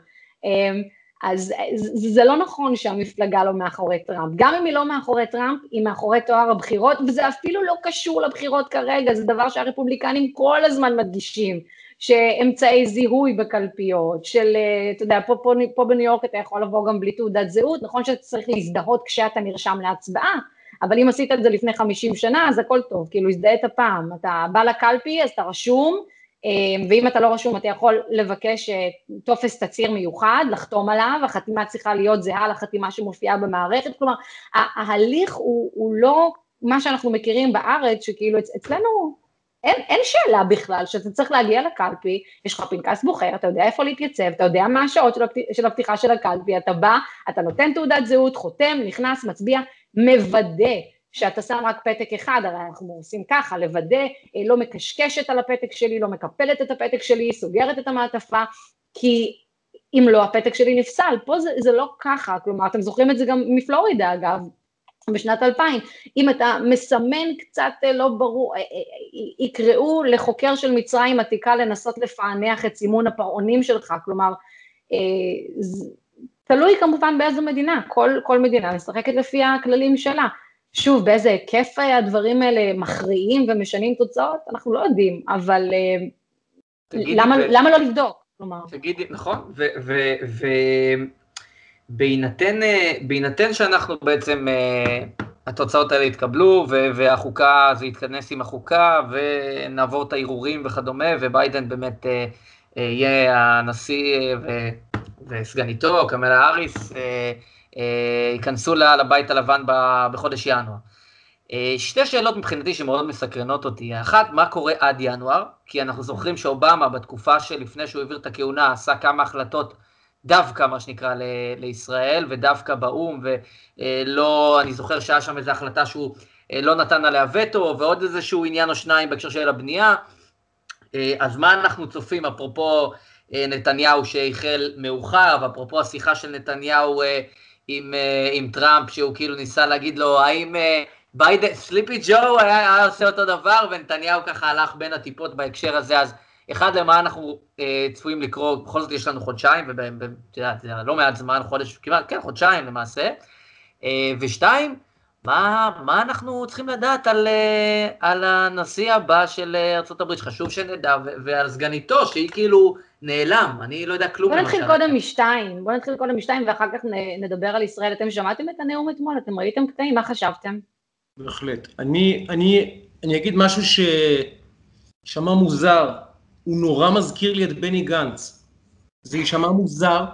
אז זה לא נכון שהמפלגה לא מאחורי טראמפ. גם אם היא לא מאחורי טראמפ, היא מאחורי תואר הבחירות, וזה אפילו לא קשור לבחירות כרגע, זה דבר שהרפובליקנים כל הזמן מדגישים, שאמצעי זיהוי בקלפיות, של, אה, אתה יודע, פה, פה, פה בניו יורק אתה יכול לבוא גם בלי תעודת זהות, נכון שאתה צריך להזדהות כשאתה נרשם להצבעה, אבל אם עשית את זה לפני 50 שנה, אז הכל טוב, כאילו הזדהית פעם, אתה בא לקלפי, אז אתה רשום, ואם אתה לא רשום אתה יכול לבקש אה, טופס תצהיר מיוחד, לחתום עליו, החתימה צריכה להיות זהה לחתימה שמופיעה במערכת, כלומר ההליך הוא, הוא לא מה שאנחנו מכירים בארץ, שכאילו אצלנו אין, אין שאלה בכלל שאתה צריך להגיע לקלפי, יש לך פנקס בוחר, אתה יודע איפה להתייצב, אתה יודע מה השעות של, הפת... של הפתיחה של הקלפי, אתה בא, אתה נותן תעודת זהות, חותם, נכנס, מצביע, מוודא שאתה שם רק פתק אחד, הרי אנחנו עושים ככה, לוודא, אה, לא מקשקשת על הפתק שלי, לא מקפלת את הפתק שלי, סוגרת את המעטפה, כי אם לא, הפתק שלי נפסל. פה זה, זה לא ככה, כלומר, אתם זוכרים את זה גם מפלורידה אגב, בשנת 2000, אם אתה מסמן קצת אה, לא ברור, אה, יקראו לחוקר של מצרים עתיקה לנסות לפענח את סימון הפרעונים שלך, כלומר, תלוי כמובן באיזו מדינה, כל, כל מדינה משחקת לפי הכללים שלה. שוב, באיזה היקף הדברים האלה מכריעים ומשנים תוצאות, אנחנו לא יודעים, אבל אה, למה, ו... למה לא לבדוק? כלומר.
תגידי, נכון, ובהינתן אה, שאנחנו בעצם, אה, התוצאות האלה יתקבלו, והחוקה, זה יתכנס עם החוקה, ונעבור את הערעורים וכדומה, וביידן באמת יהיה הנשיא וסגניתו, קמלה האריס, ייכנסו לבית הלבן בחודש ינואר. שתי שאלות מבחינתי שמאוד מסקרנות אותי. אחת, מה קורה עד ינואר? כי אנחנו זוכרים שאובמה בתקופה שלפני שהוא העביר את הכהונה עשה כמה החלטות דווקא, מה שנקרא, ל- לישראל, ודווקא באו"ם, ולא, אני זוכר שהיה שם איזו החלטה שהוא אה, לא נתן עליה וטו, ועוד איזשהו עניין או שניים בהקשר של הבנייה. אה, אז מה אנחנו צופים, אפרופו אה, נתניהו שהחל מאוחר, ואפרופו השיחה של נתניהו עם, עם טראמפ, שהוא כאילו ניסה להגיד לו, האם ביידן, סליפי ג'ו היה, היה עושה אותו דבר, ונתניהו ככה הלך בין הטיפות בהקשר הזה, אז אחד, למה אנחנו אה, צפויים לקרוא, בכל זאת יש לנו חודשיים, ואת יודעת, זה לא מעט זמן, חודש, כמעט, כן, חודשיים למעשה. אה, ושתיים, מה, מה אנחנו צריכים לדעת על, אה, על הנשיא הבא של אה, ארה"ב, שחשוב שנדע, ועל סגניתו, שהיא כאילו נעלם, אני לא יודע כלום.
בוא נתחיל קודם משתיים, בוא נתחיל קודם משתיים, ואחר כך נדבר על ישראל. אתם שמעתם את הנאום אתמול? אתם ראיתם קטעים? מה חשבתם?
בהחלט. אני, אני, אני אגיד משהו ששמע מוזר. הוא נורא מזכיר לי את בני גנץ. זה יישמע מוזר,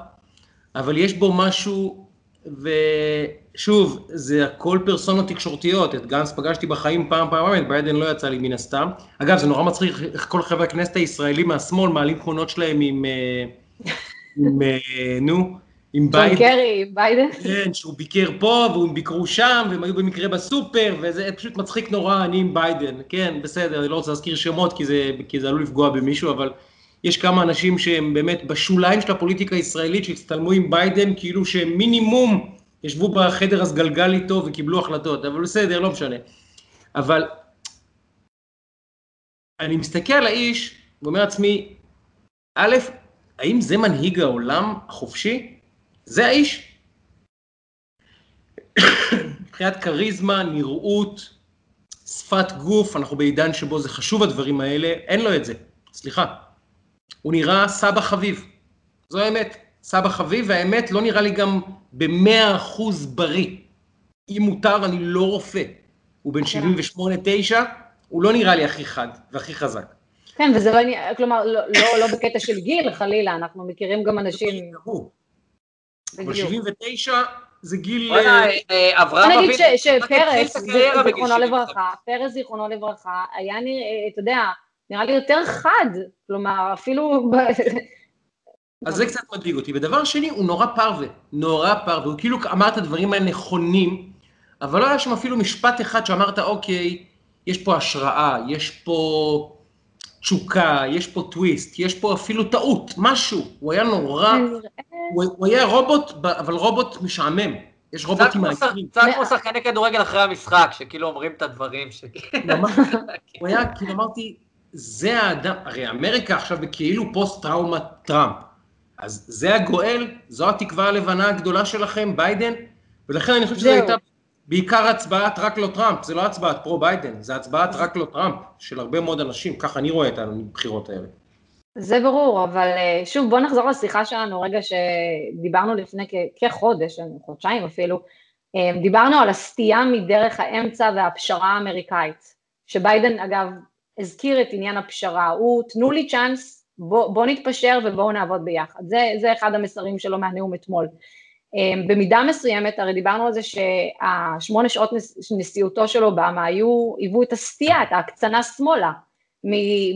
אבל יש בו משהו, ושוב, זה הכל פרסונות תקשורתיות, את גנץ פגשתי בחיים פעם פעמיים, את ביידן לא יצא לי מן הסתם. אגב, זה נורא מצחיק איך כל חברי הכנסת הישראלים מהשמאל מעלים תמונות שלהם עם, אה, עם אה, נו, עם
ביידן. ג'ון קרי, ביידן.
כן, שהוא ביקר פה, והם ביקרו שם, והם היו במקרה בסופר, וזה פשוט מצחיק נורא, אני עם ביידן. כן, בסדר, אני לא רוצה להזכיר שמות, כי זה, כי זה עלול לפגוע במישהו, אבל יש כמה אנשים שהם באמת בשוליים של הפוליטיקה הישראלית, שהצטלמו עם ביידן, כאילו שהם מינימום ישבו בחדר הסגלגל איתו וקיבלו החלטות, אבל בסדר, לא משנה. אבל אני מסתכל על האיש, ואומר לעצמי, א', האם זה מנהיג העולם החופשי? זה האיש. מבחינת כריזמה, נראות, שפת גוף, אנחנו בעידן שבו זה חשוב הדברים האלה, אין לו את זה, סליחה. הוא נראה סבא חביב, זו האמת, סבא חביב, והאמת לא נראה לי גם במאה אחוז בריא. אם מותר, אני לא רופא. הוא בן 78-9, הוא לא נראה לי הכי חד והכי חזק.
כן, וזה לא, כלומר, לא, לא, לא בקטע של גיל, חלילה, אנחנו מכירים גם אנשים...
אבל 79 זה גיל...
אה, אה, אברהם
אבינו... נגיד שפרס, זיכרונו לברכה, פרס זיכרונו לברכה, היה נראה, אתה יודע, נראה לי יותר חד, כלומר, אפילו...
אז זה קצת מדאיג אותי. ודבר שני, הוא נורא פרווה, נורא פרווה. הוא כאילו אמר את הדברים הנכונים, אבל לא היה שם אפילו משפט אחד שאמרת, אוקיי, יש פה השראה, יש פה תשוקה, יש פה טוויסט, יש פה אפילו טעות, משהו. הוא היה נורא, הוא, הוא היה רובוט, אבל רובוט משעמם. יש רובוטים
מעניינים. קצת כמו שחקני כדורגל אחרי המשחק, שכאילו אומרים את הדברים ש...
הוא היה, כאילו אמרתי, זה האדם, הרי אמריקה עכשיו בכאילו פוסט-טראומה טראמפ. אז זה הגואל, זו התקווה הלבנה הגדולה שלכם, ביידן, ולכן אני חושב שזו הייתה בעיקר הצבעת רק לא טראמפ, זה לא הצבעת פרו-ביידן, זה הצבעת רק לא טראמפ, של הרבה מאוד אנשים, ככה אני רואה את הבחירות האלה.
זה ברור, אבל אה, שוב, בוא נחזור לשיחה שלנו רגע שדיברנו לפני כחודש, חודשיים אפילו, אה, דיברנו על הסטייה מדרך האמצע והפשרה האמריקאית, שביידן אגב הזכיר את עניין הפשרה, הוא תנו לי צ'אנס, בוא, בוא נתפשר ובואו נעבוד ביחד, זה, זה אחד המסרים שלו מהנאום אתמול. אה, במידה מסוימת, הרי דיברנו על זה שהשמונה שעות נשיאותו של אובמה היו, היוו את הסטייה, את ההקצנה שמאלה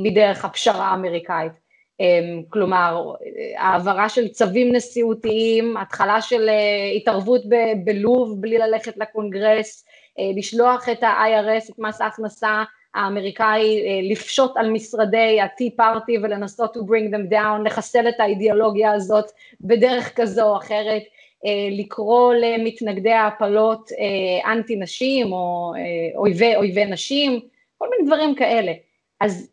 מדרך הפשרה האמריקאית. אמ, כלומר, העברה של צווים נשיאותיים, התחלה של אה, התערבות בלוב בלי ללכת לקונגרס, אה, לשלוח את ה-IRS, את מס ההכנסה האמריקאי, אה, לפשוט על משרדי ה-Tea Party ולנסות to bring them down, לחסל את האידיאולוגיה הזאת בדרך כזו או אחרת, לקרוא למתנגדי ההפלות אנטי נשים או אויבי, אויבי נשים, כל מיני דברים כאלה. אז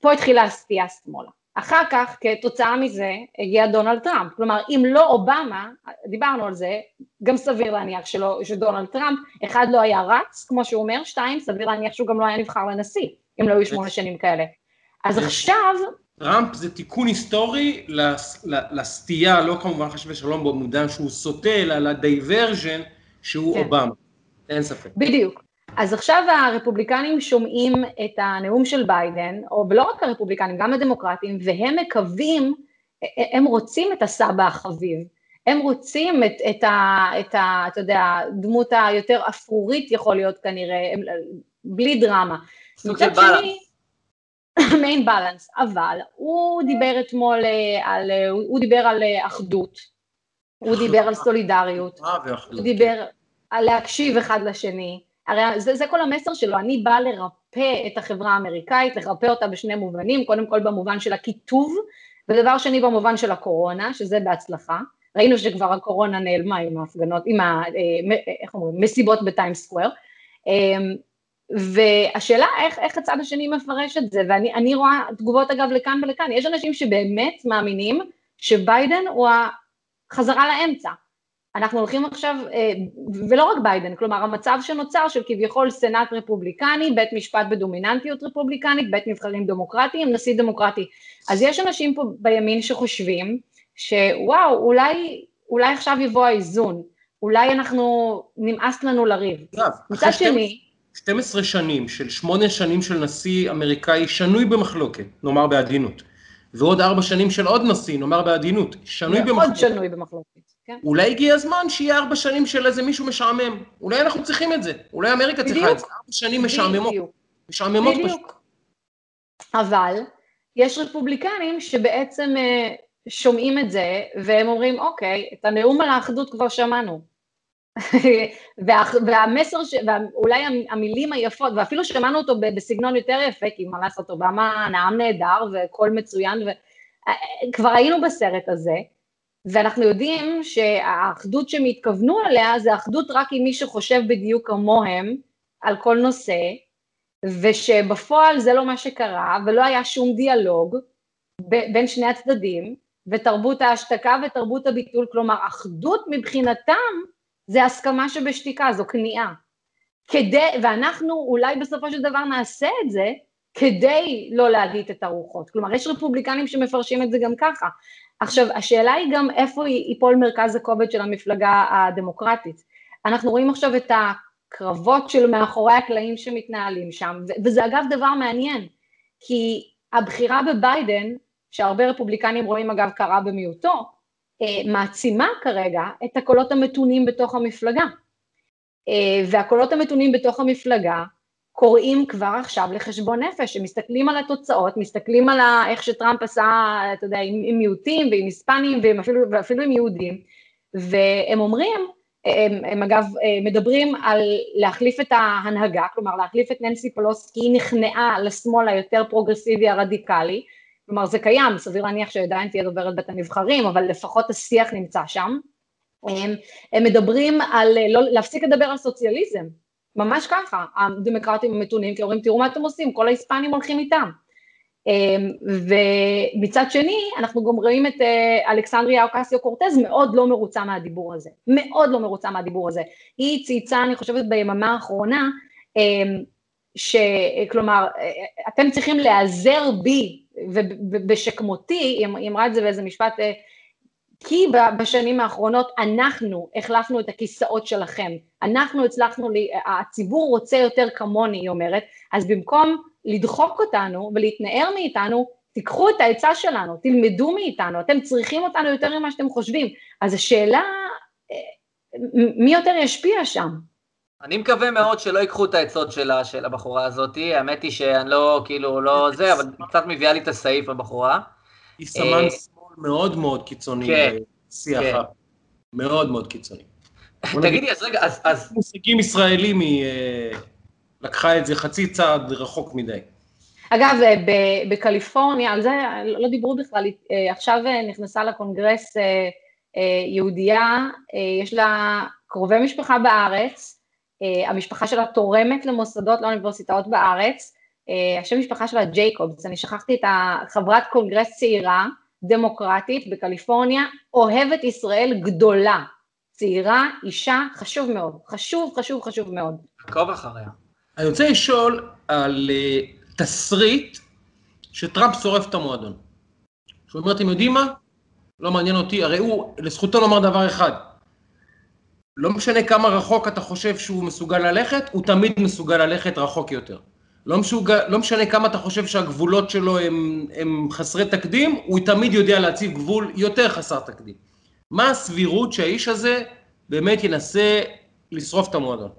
פה התחילה הסטייה שמאלה. אחר כך, כתוצאה מזה, הגיע דונלד טראמפ. כלומר, אם לא אובמה, דיברנו על זה, גם סביר להניח שלא, שדונלד טראמפ, אחד לא היה רץ, כמו שהוא אומר, שתיים, סביר להניח שהוא גם לא היה נבחר לנשיא, אם לא היו שמונה שנים כאלה. אז עכשיו...
טראמפ זה תיקון היסטורי לסטייה, לא כמובן חס ושלום במודע שהוא סוטה, אלא ל diversion שהוא כן. אובמה. אין ספק.
בדיוק. אז עכשיו הרפובליקנים שומעים את הנאום של ביידן, או ולא רק הרפובליקנים, גם הדמוקרטים, והם מקווים, הם רוצים את הסבא החביב. הם רוצים את, את, ה, את ה... אתה יודע, הדמות היותר אפרורית יכול להיות כנראה, הם, בלי דרמה.
סוג של בלנס.
מיין בלנס, אבל הוא דיבר אתמול אה, על, אה, הוא דיבר על אה, אחדות, הוא דיבר על סולידריות, הוא דיבר על להקשיב אחד לשני, הרי זה, זה כל המסר שלו, אני באה לרפא את החברה האמריקאית, לרפא אותה בשני מובנים, קודם כל במובן של הקיטוב, ודבר שני במובן של הקורונה, שזה בהצלחה. ראינו שכבר הקורונה נעלמה עם ההפגנות, עם ה... איך אומרים? מסיבות בטיים סקוואר. והשאלה איך, איך הצד השני מפרש את זה, ואני רואה תגובות אגב לכאן ולכאן, יש אנשים שבאמת מאמינים שביידן הוא החזרה לאמצע. אנחנו הולכים עכשיו, אה, ולא רק ביידן, כלומר המצב שנוצר של כביכול סנאט רפובליקני, בית משפט בדומיננטיות רפובליקנית, בית נבחרים דמוקרטי עם נשיא דמוקרטי. אז יש אנשים פה בימין שחושבים שוואו, אולי, אולי עכשיו יבוא האיזון, אולי אנחנו, נמאס לנו לריב. מצד שני...
12 שנים של שמונה שנים של נשיא אמריקאי שנוי במחלוקת, נאמר בעדינות, ועוד ארבע שנים של עוד נשיא, נאמר בעדינות, שנוי במחלוקת.
מאוד שנוי במחלוקת, כן.
אולי הגיע הזמן שיהיה ארבע שנים של איזה מישהו משעמם. אולי אנחנו צריכים את זה. אולי אמריקה צריכה את זה. ארבע שנים משעממות. בדיוק. משעממות פשוט.
אבל יש רפובליקנים שבעצם אה, שומעים את זה, והם אומרים, אוקיי, את הנאום על האחדות כבר שמענו. וה, והמסר, ש, ואולי המילים היפות, ואפילו שמענו אותו בסגנון יותר יפה, כי מה לעשות, אובמה נאם נהדר וקול מצוין, וכבר היינו בסרט הזה, ואנחנו יודעים שהאחדות שהם התכוונו אליה זה אחדות רק עם מי שחושב בדיוק כמוהם על כל נושא, ושבפועל זה לא מה שקרה, ולא היה שום דיאלוג בין שני הצדדים, ותרבות ההשתקה ותרבות הביטול, כלומר אחדות מבחינתם זה הסכמה שבשתיקה, זו כניעה. כדי, ואנחנו אולי בסופו של דבר נעשה את זה כדי לא להגיד את הרוחות. כלומר, יש רפובליקנים שמפרשים את זה גם ככה. עכשיו, השאלה היא גם איפה ייפול מרכז הכובד של המפלגה הדמוקרטית. אנחנו רואים עכשיו את הקרבות של מאחורי הקלעים שמתנהלים שם, וזה אגב דבר מעניין, כי הבחירה בביידן, שהרבה רפובליקנים רואים אגב קרה במיעוטו, אה, מעצימה כרגע את הקולות המתונים בתוך המפלגה. אה, והקולות המתונים בתוך המפלגה קוראים כבר עכשיו לחשבון נפש, מסתכלים על התוצאות, מסתכלים על איך שטראמפ עשה, אתה יודע, עם, עם מיעוטים ועם היספנים ואפילו, עם יהודים, והם אומרים, הם, הם אגב אה, מדברים על להחליף את ההנהגה, כלומר להחליף את ננסי פלוס כי היא נכנעה לשמאל היותר פרוגרסיבי הרדיקלי, כלומר זה קיים, סביר להניח שעדיין תהיה דוברת בית הנבחרים, אבל לפחות השיח נמצא שם. הם, הם מדברים על לא, להפסיק לדבר על סוציאליזם, ממש ככה, הדמוקרטים המתונים, כי אומרים תראו מה אתם עושים, כל ההיספנים הולכים איתם. ומצד שני, אנחנו גם רואים את אה, אלכסנדריה אוקסיו קורטז מאוד לא מרוצה מהדיבור הזה, מאוד לא מרוצה מהדיבור הזה. היא צייצה, אני חושבת, ביממה האחרונה, שכלומר, אתם צריכים להיעזר בי ובשכמותי, היא אמרה את זה באיזה משפט, אה, כי בשנים האחרונות אנחנו החלפנו את הכיסאות שלכם, אנחנו הצלחנו, הציבור רוצה יותר כמוני, היא אומרת, אז במקום לדחוק אותנו ולהתנער מאיתנו, תיקחו את העצה שלנו, תלמדו מאיתנו, אתם צריכים אותנו יותר ממה שאתם חושבים. אז השאלה, אה, מי יותר ישפיע שם?
אני מקווה מאוד שלא ייקחו את העצות שלה, של הבחורה הזאת, האמת היא שאני לא, כאילו, לא זה, אבל קצת מביאה לי את הסעיף הבחורה.
היא סמן אה, מאוד מאוד קיצוני
כן,
בשיח, כן. מאוד מאוד קיצוני.
תגידי, אז רגע, אז... אז...
מושגים ישראלים היא אה, לקחה את זה חצי צעד רחוק מדי.
אגב, אה, בקליפורניה, על זה לא דיברו בכלל, עכשיו נכנסה לקונגרס יהודייה, יש לה קרובי משפחה בארץ, המשפחה שלה תורמת למוסדות לאוניברסיטאות בארץ, השם משפחה שלה ג'ייקובס, אני שכחתי את חברת קונגרס צעירה, דמוקרטית בקליפורניה, אוהבת ישראל גדולה, צעירה, אישה, חשוב מאוד, חשוב, חשוב, חשוב מאוד.
עקוב אחריה.
אני רוצה לשאול על uh, תסריט שטראמפ שורף את המועדון. זאת אומרת, אתם יודעים מה? לא מעניין אותי, הרי הוא, לזכותו לומר דבר אחד, לא משנה כמה רחוק אתה חושב שהוא מסוגל ללכת, הוא תמיד מסוגל ללכת רחוק יותר. לא, משוגע, לא משנה כמה אתה חושב שהגבולות שלו הם, הם חסרי תקדים, הוא תמיד יודע להציב גבול יותר חסר תקדים. מה הסבירות שהאיש הזה באמת ינסה לשרוף את המועדון?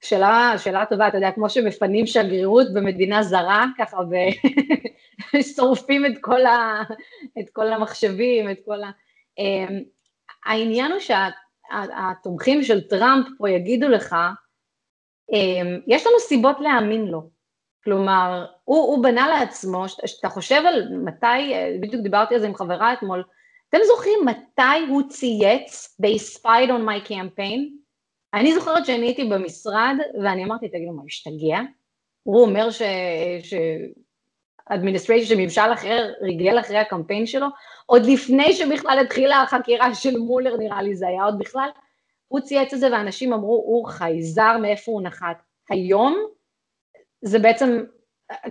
שאלה, שאלה טובה, אתה יודע, כמו שמפנים שגרירות במדינה זרה, ככה, ושורפים את, ה, את כל המחשבים, את כל ה... אמ, העניין הוא שהתומכים של טראמפ פה יגידו לך, יש לנו סיבות להאמין לו. כלומר, הוא, הוא בנה לעצמו, כשאתה חושב על מתי, בדיוק דיברתי על זה עם חברה אתמול, אתם זוכרים מתי הוא צייץ They spied on my campaign? אני זוכרת שאני הייתי במשרד ואני אמרתי, תגידו, מה, השתגע? הוא אומר ש... ש... administration שממשל אחר ריגל אחרי הקמפיין שלו, עוד לפני שבכלל התחילה החקירה של מולר, נראה לי זה היה עוד בכלל, הוא צייץ את זה ואנשים אמרו, הוא חייזר מאיפה הוא נחת. היום זה בעצם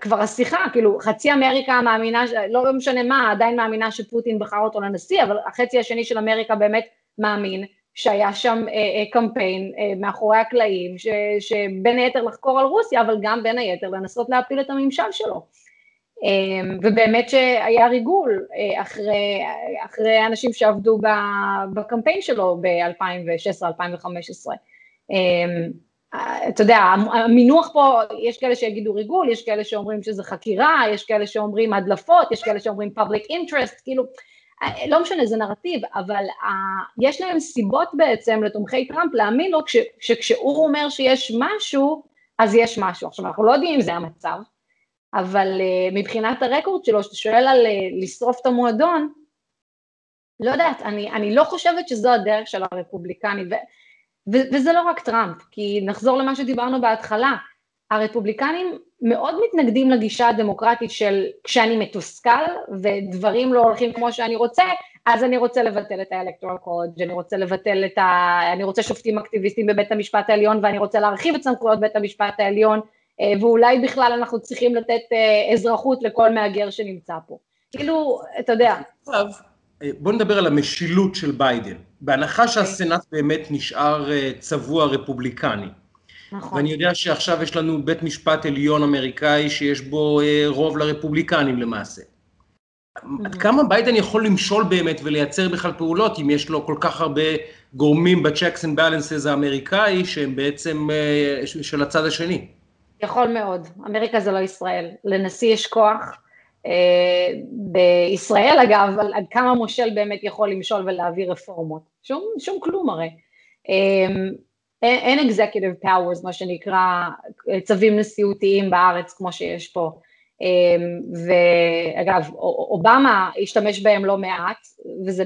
כבר השיחה, כאילו חצי אמריקה מאמינה, לא משנה מה, עדיין מאמינה שפוטין בחר אותו לנשיא, אבל החצי השני של אמריקה באמת מאמין שהיה שם אה, אה, קמפיין אה, מאחורי הקלעים, ש, שבין היתר לחקור על רוסיה, אבל גם בין היתר לנסות להפיל את הממשל שלו. אה, ובאמת שהיה ריגול אה, אחרי, אחרי אנשים שעבדו בקמפיין שלו ב-2016-2015. אתה יודע, המינוח פה, יש כאלה שיגידו ריגול, יש כאלה שאומרים שזה חקירה, יש כאלה שאומרים הדלפות, יש כאלה שאומרים public interest, כאילו, לא משנה, זה נרטיב, אבל יש להם סיבות בעצם לתומכי טראמפ להאמין לו שכשהוא אומר שיש משהו, אז יש משהו. עכשיו, אנחנו לא יודעים אם זה המצב, אבל אה, מבחינת הרקורד שלו, שאתה שואל על אה, לשרוף את המועדון, לא יודעת, אני, אני לא חושבת שזו הדרך של הרפובליקני, ו, ו, וזה לא רק טראמפ, כי נחזור למה שדיברנו בהתחלה, הרפובליקנים מאוד מתנגדים לגישה הדמוקרטית של כשאני מתוסכל ודברים לא הולכים כמו שאני רוצה, אז אני רוצה לבטל את האלקטורל קוד, אני רוצה לבטל את ה... אני רוצה שופטים אקטיביסטים בבית המשפט העליון ואני רוצה להרחיב את סמכויות בית המשפט העליון ואולי בכלל אנחנו צריכים לתת אה, אזרחות לכל מהגר שנמצא פה. כאילו, אתה יודע.
אה, בוא נדבר על המשילות של ביידן. בהנחה שהסנאט באמת נשאר צבוע רפובליקני. נכון. ואני יודע שעכשיו יש לנו בית משפט עליון אמריקאי שיש בו רוב לרפובליקנים למעשה. עד כמה ביידן יכול למשול באמת ולייצר בכלל פעולות אם יש לו כל כך הרבה גורמים ב-checks and balances האמריקאי שהם בעצם של הצד השני?
יכול מאוד, אמריקה זה לא ישראל, לנשיא יש כוח, אה, בישראל אגב, עד כמה מושל באמת יכול למשול ולהעביר רפורמות, שום, שום כלום הרי. אה, אין executive powers, מה שנקרא, צווים נשיאותיים בארץ כמו שיש פה. אה, ואגב, אובמה השתמש בהם לא מעט, וזה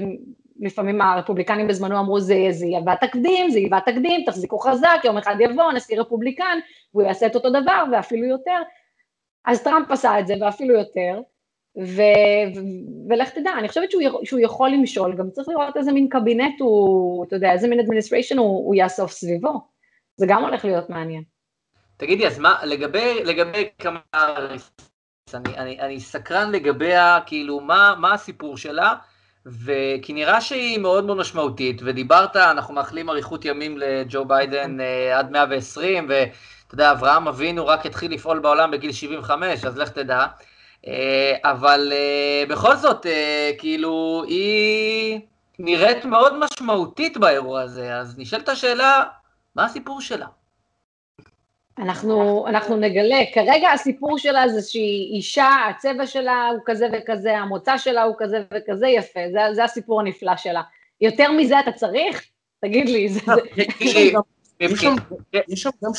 לפעמים הרפובליקנים בזמנו אמרו זה, זה יבא תקדים, זה יבא תקדים, תחזיקו חזק, יום אחד יבוא נשיא רפובליקן והוא יעשה את אותו דבר ואפילו יותר. אז טראמפ עשה את זה ואפילו יותר, ו, ו, ולך תדע, אני חושבת שהוא, שהוא יכול למשול, גם צריך לראות איזה מין קבינט הוא, אתה יודע, איזה מין administration הוא, הוא יאסוף סביבו, זה גם הולך להיות מעניין.
תגידי, אז מה, לגבי, לגבי כמה... אני, אני, אני סקרן לגביה, כאילו, מה, מה הסיפור שלה? וכי נראה שהיא מאוד מאוד משמעותית, ודיברת, אנחנו מאחלים אריכות ימים לג'ו ביידן uh, עד 120, ואתה יודע, אברהם אבינו רק התחיל לפעול בעולם בגיל 75, אז לך תדע. Uh, אבל uh, בכל זאת, כאילו, היא נראית מאוד משמעותית באירוע הזה, אז נשאלת השאלה, מה הסיפור שלה?
אנחנו, אנחנו נגלה, כרגע הסיפור שלה זה שהיא אישה, הצבע שלה הוא כזה וכזה, המוצא שלה הוא כזה וכזה, יפה, זה, זה הסיפור הנפלא שלה. יותר מזה אתה צריך? תגיד לי, זה...
יש שם גם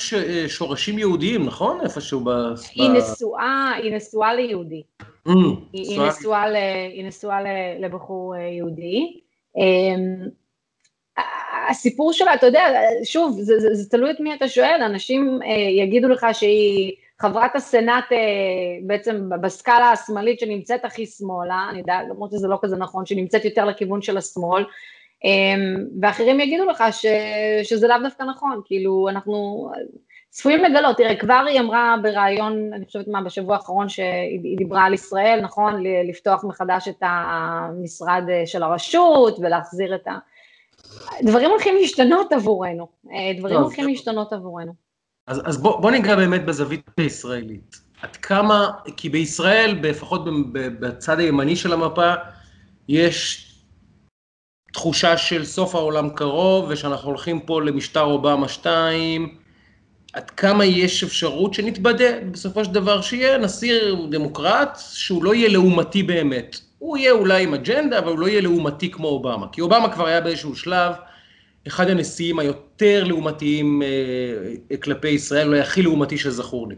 שורשים יהודיים, נכון? איפשהו ב...
היא נשואה, היא נשואה ליהודי. Mm, היא נשואה לבחור אה, יהודי. הסיפור שלה, אתה יודע, שוב, זה, זה, זה תלוי את מי אתה שואל, אנשים אה, יגידו לך שהיא חברת הסנאט אה, בעצם בסקאלה השמאלית שנמצאת הכי שמאלה, אני יודעת, למרות שזה לא כזה נכון, שנמצאת יותר לכיוון של השמאל, אה, ואחרים יגידו לך ש, שזה לאו דווקא נכון, כאילו אנחנו צפויים לגלות, תראה, כבר היא אמרה בריאיון, אני חושבת מה, בשבוע האחרון שהיא דיברה על ישראל, נכון, לפתוח מחדש את המשרד אה, של הרשות ולהחזיר את ה... דברים הולכים להשתנות עבורנו. אה, דברים הולכים להשתנות עבורנו.
אז, אז בוא, בוא ניגע באמת בזווית הישראלית. עד כמה, כי בישראל, לפחות בצד הימני של המפה, יש תחושה של סוף העולם קרוב, ושאנחנו הולכים פה למשטר אובמה 2, עד כמה יש אפשרות שנתבדה בסופו של דבר, שיהיה נשיא דמוקרט שהוא לא יהיה לעומתי באמת. הוא יהיה אולי עם אג'נדה, אבל הוא לא יהיה לעומתי כמו אובמה. כי אובמה כבר היה באיזשהו שלב אחד הנשיאים היותר לעומתיים אה, כלפי ישראל, אולי הכי לעומתי שזכור לי.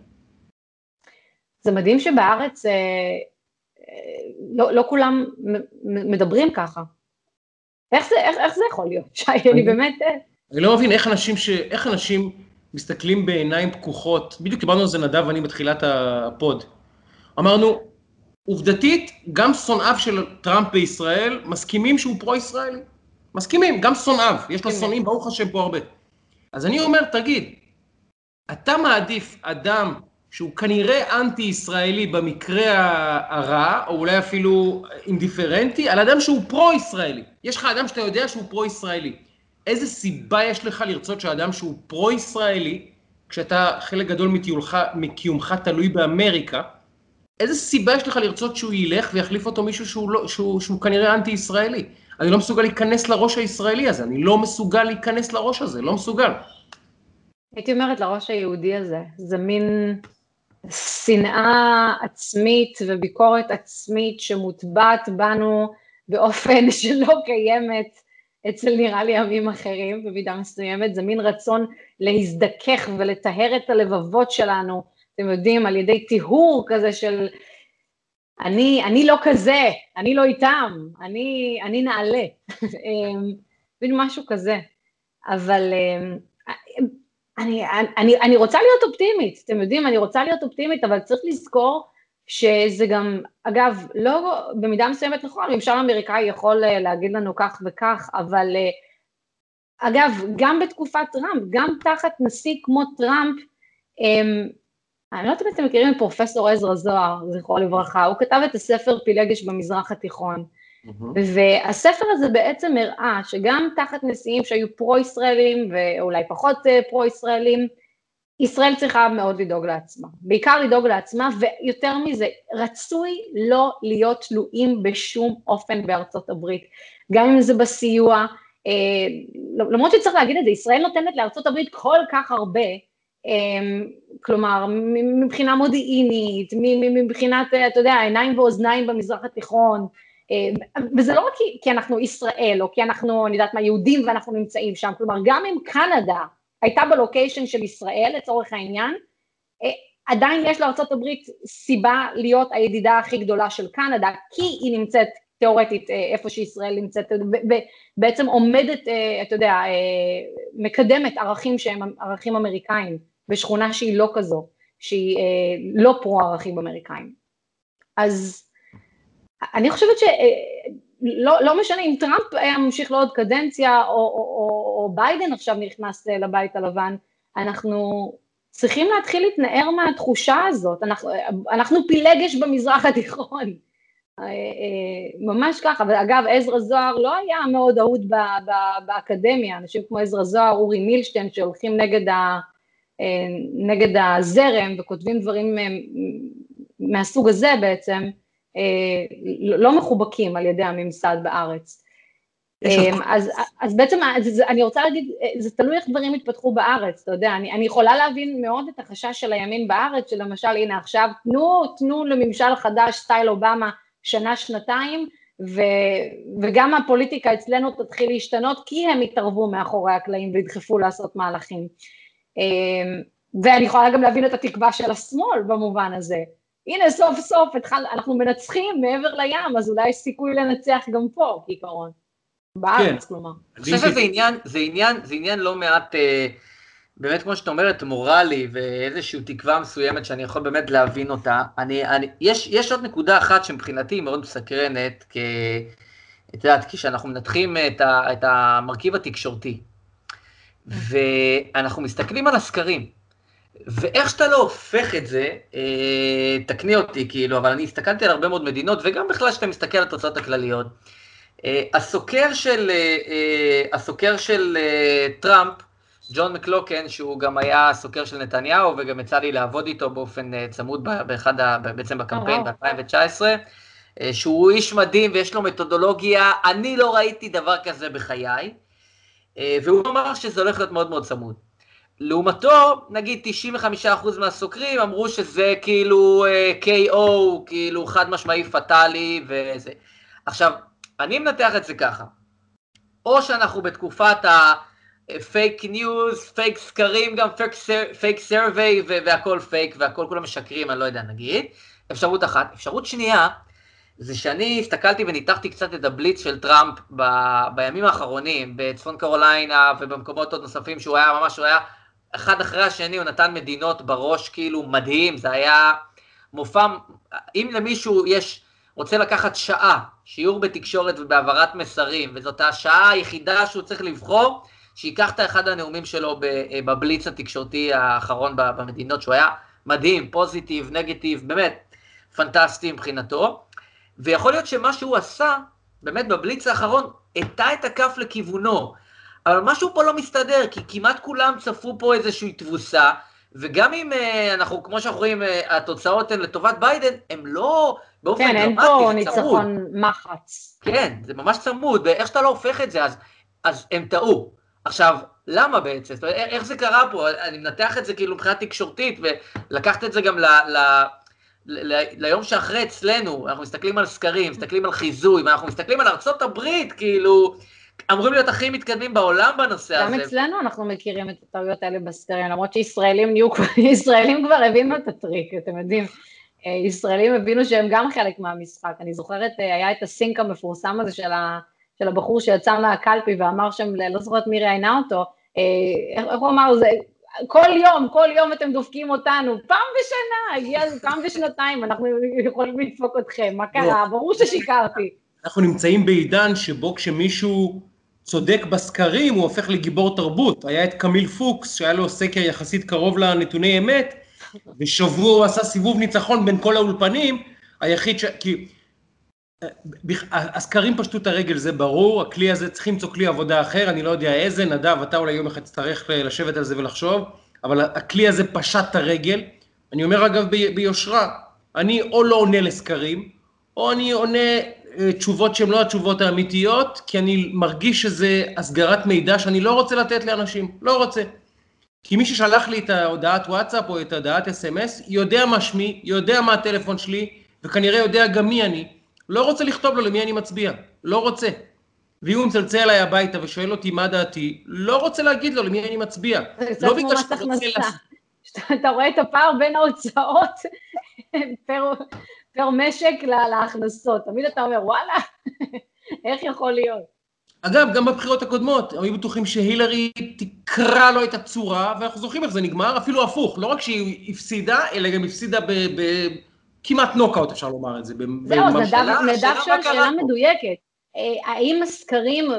זה מדהים שבארץ אה, אה, לא, לא כולם מדברים ככה. איך זה, איך, איך זה יכול להיות, שי? אני, אני באמת... אה,
אני לא מבין איך אנשים, ש... איך אנשים מסתכלים בעיניים פקוחות, בדיוק דיברנו על זה נדב ואני בתחילת הפוד. אמרנו, עובדתית, גם שונאיו של טראמפ בישראל מסכימים שהוא פרו-ישראלי. מסכימים, גם שונאיו, יש לו שונאים, ברוך השם, פה הרבה. אז אני אומר, תגיד, אתה מעדיף אדם שהוא כנראה אנטי-ישראלי במקרה הרע, או אולי אפילו אינדיפרנטי, על אדם שהוא פרו-ישראלי. יש לך אדם שאתה יודע שהוא פרו-ישראלי. איזה סיבה יש לך לרצות שאדם שהוא פרו-ישראלי, כשאתה חלק גדול מטיולך, מקיומך תלוי באמריקה, איזה סיבה יש לך לרצות שהוא ילך ויחליף אותו מישהו שהוא, לא, שהוא, שהוא כנראה אנטי-ישראלי? אני לא מסוגל להיכנס לראש הישראלי הזה, אני לא מסוגל להיכנס לראש הזה, לא מסוגל.
הייתי אומרת לראש היהודי הזה, זה מין שנאה עצמית וביקורת עצמית שמוטבעת בנו באופן שלא קיימת אצל נראה לי עמים אחרים במידה מסוימת, זה מין רצון להזדכך ולטהר את הלבבות שלנו, אתם יודעים, על ידי טיהור כזה של אני, אני לא כזה, אני לא איתם, אני, אני נעלה, אמ, מין משהו כזה. אבל אמ, אני, אני, אני רוצה להיות אופטימית, אתם יודעים, אני רוצה להיות אופטימית, אבל צריך לזכור שזה גם, אגב, לא במידה מסוימת נכון, ממשל אמריקאי יכול אה, להגיד לנו כך וכך, אבל אה, אגב, גם בתקופת טראמפ, גם תחת נשיא כמו טראמפ, אמ, אני לא יודעת אם אתם מכירים את פרופסור עזרא זוהר, זכרו לברכה, הוא כתב את הספר פילגש במזרח התיכון. Mm-hmm. והספר הזה בעצם הראה שגם תחת נשיאים שהיו פרו-ישראלים ואולי פחות אה, פרו-ישראלים, ישראל צריכה מאוד לדאוג לעצמה, בעיקר לדאוג לעצמה, ויותר מזה, רצוי לא להיות תלויים בשום אופן בארצות הברית, גם אם זה בסיוע, אה, למרות שצריך להגיד את זה, ישראל נותנת לארצות הברית כל כך הרבה, כלומר, מבחינה מודיעינית, מבחינת, אתה יודע, עיניים ואוזניים במזרח התיכון, אה, וזה לא רק כי, אנחנו ישראל, או כי אנחנו, אני יודעת מה, יהודים ואנחנו נמצאים שם, כלומר, גם אם קנדה הייתה בלוקיישן של ישראל לצורך העניין, אה, עדיין יש לארה"ב סיבה להיות הידידה הכי גדולה של קנדה, כי היא נמצאת תיאורטית אה, איפה שישראל נמצאת, בעצם עומדת, אתה יודע, מקדמת ערכים שהם ערכים אמריקאים, בשכונה שהיא לא כזו, שהיא לא פרו ערכים אמריקאים. אז אני חושבת שלא לא משנה אם טראמפ היה ממשיך לעוד קדנציה, או, או, או, או ביידן עכשיו נכנס לבית הלבן, אנחנו צריכים להתחיל להתנער מהתחושה הזאת, אנחנו, אנחנו פילגש במזרח התיכון, אה, אה, ממש ככה, ואגב עזרא זוהר לא היה מאוד אהוד באקדמיה, אנשים כמו עזרא זוהר, אורי מילשטיין שהולכים נגד, ה, אה, נגד הזרם וכותבים דברים מהסוג הזה בעצם, אה, לא מחובקים על ידי הממסד בארץ. אה, אז, אז בעצם אז אני רוצה להגיד, אה, זה תלוי איך דברים יתפתחו בארץ, אתה יודע, אני, אני יכולה להבין מאוד את החשש של הימין בארץ, שלמשל הנה עכשיו תנו, תנו לממשל חדש סטייל אובמה שנה, שנתיים, ו, וגם הפוליטיקה אצלנו תתחיל להשתנות כי הם יתערבו מאחורי הקלעים וידחפו לעשות מהלכים. ואני יכולה גם להבין את התקווה של השמאל במובן הזה, הנה סוף סוף התחל, אנחנו מנצחים מעבר לים, אז אולי יש סיכוי לנצח גם פה, כעיקרון. בארץ, כן. כלומר.
אני חושב שזה עניין, זה עניין, זה עניין לא מעט, אה, באמת כמו שאת אומרת, מורלי, ואיזושהי תקווה מסוימת שאני יכול באמת להבין אותה. אני, אני, יש, יש עוד נקודה אחת שמבחינתי היא מאוד מסקרנת, כ... את יודעת, כשאנחנו מנתחים את, ה, את המרכיב התקשורתי, ואנחנו מסתכלים על הסקרים, ואיך שאתה לא הופך את זה, אה, תקני אותי כאילו, אבל אני הסתכלתי על הרבה מאוד מדינות, וגם בכלל כשאתה מסתכל על התוצאות הכלליות, הסוקר של, הסוקר של טראמפ, ג'ון מקלוקן, שהוא גם היה סוקר של נתניהו, וגם יצא לי לעבוד איתו באופן צמוד באחד, ה, בעצם בקמפיין ב-2019, שהוא איש מדהים ויש לו מתודולוגיה, אני לא ראיתי דבר כזה בחיי, והוא אמר שזה הולך להיות מאוד מאוד צמוד. לעומתו, נגיד 95% מהסוקרים אמרו שזה כאילו uh, KO, כאילו חד משמעי פטאלי וזה. עכשיו, אני מנתח את זה ככה, או שאנחנו בתקופת הפייק ניוז, פייק סקרים, גם fake survey והכל פייק והכל כולם משקרים, אני לא יודע, נגיד, אפשרות אחת. אפשרות שנייה, זה שאני הסתכלתי וניתחתי קצת את הבליץ של טראמפ ב, בימים האחרונים, בצפון קרוליינה ובמקומות עוד נוספים, שהוא היה ממש, הוא היה אחד אחרי השני, הוא נתן מדינות בראש כאילו מדהים, זה היה מופע, אם למישהו יש, רוצה לקחת שעה, שיעור בתקשורת ובהעברת מסרים, וזאת השעה היחידה שהוא צריך לבחור, שייקח את אחד הנאומים שלו בבליץ התקשורתי האחרון במדינות, שהוא היה מדהים, פוזיטיב, נגטיב, באמת פנטסטי מבחינתו. ויכול להיות שמה שהוא עשה, באמת בבליץ האחרון, הטה את הכף לכיוונו. אבל משהו פה לא מסתדר, כי כמעט כולם צפו פה איזושהי תבוסה, וגם אם uh, אנחנו, כמו שאנחנו רואים, uh, התוצאות הן לטובת ביידן, הן לא באופן
כן,
דרמטי,
זה צמוד. כן, אין פה ניצחון מחץ.
כן, זה ממש צמוד, ואיך שאתה לא הופך את זה, אז, אז הם טעו. עכשיו, למה בעצם? זאת אומרת, איך זה קרה פה? אני מנתח את זה כאילו מבחינה תקשורתית, ולקחת את זה גם ל... ל ליום שאחרי אצלנו, אנחנו מסתכלים על סקרים, מסתכלים על חיזוי, ואנחנו מסתכלים על ארצות הברית, כאילו, אמורים להיות הכי מתקדמים בעולם בנושא
גם
הזה.
גם אצלנו אנחנו מכירים את הטעויות האלה בסקרים, למרות שישראלים נהיו, ישראלים כבר הבינו את הטריק, אתם יודעים. אה, ישראלים הבינו שהם גם חלק מהמשחק. אני זוכרת, אה, היה את הסינק המפורסם הזה של, ה, של הבחור שיצא מהקלפי ואמר שם, לא זוכרת מי ראיינה אותו, אה, איך, איך הוא אמר, זה, כל יום, כל יום אתם דופקים אותנו, פעם בשנה, הגיע פעם בשנתיים, אנחנו יכולים לדפוק אתכם, מה קרה? לא. ברור ששיקרתי.
אנחנו נמצאים בעידן שבו כשמישהו צודק בסקרים, הוא הופך לגיבור תרבות. היה את קמיל פוקס, שהיה לו סקר יחסית קרוב לנתוני אמת, ושבוע הוא עשה סיבוב ניצחון בין כל האולפנים, היחיד ש... כי... הסקרים פשטו את הרגל, זה ברור, הכלי הזה, צריך למצוא כלי עבודה אחר, אני לא יודע איזה, נדב, אתה אולי יום אחד תצטרך לשבת על זה ולחשוב, אבל הכלי הזה פשט את הרגל. אני אומר אגב ביושרה, אני או לא עונה לסקרים, או אני עונה אה, תשובות שהן לא התשובות האמיתיות, כי אני מרגיש שזה הסגרת מידע שאני לא רוצה לתת לאנשים, לא רוצה. כי מי ששלח לי את ההודעת וואטסאפ או את ההודעת אס.אם.אס, יודע מה שמי, יודע מה הטלפון שלי, וכנראה יודע גם מי אני. לא רוצה לכתוב לו למי אני מצביע, לא רוצה. ואם הוא מצלצל אליי הביתה ושואל אותי מה דעתי, לא רוצה להגיד לו למי אני מצביע.
לא בגלל שאתה רוצה... אתה רואה את הפער בין ההוצאות פר, פר משק להכנסות. תמיד אתה אומר, וואלה, איך יכול להיות?
אגב, גם בבחירות הקודמות, היו בטוחים שהילרי תקרא לו את הצורה, ואנחנו זוכרים איך זה נגמר, אפילו הפוך, לא רק שהיא הפסידה, אלא גם הפסידה בכמעט נוקאוט, אפשר לומר את זה.
זהו, אז נדב שואל שאלה מדויקת. אה, האם הסקרים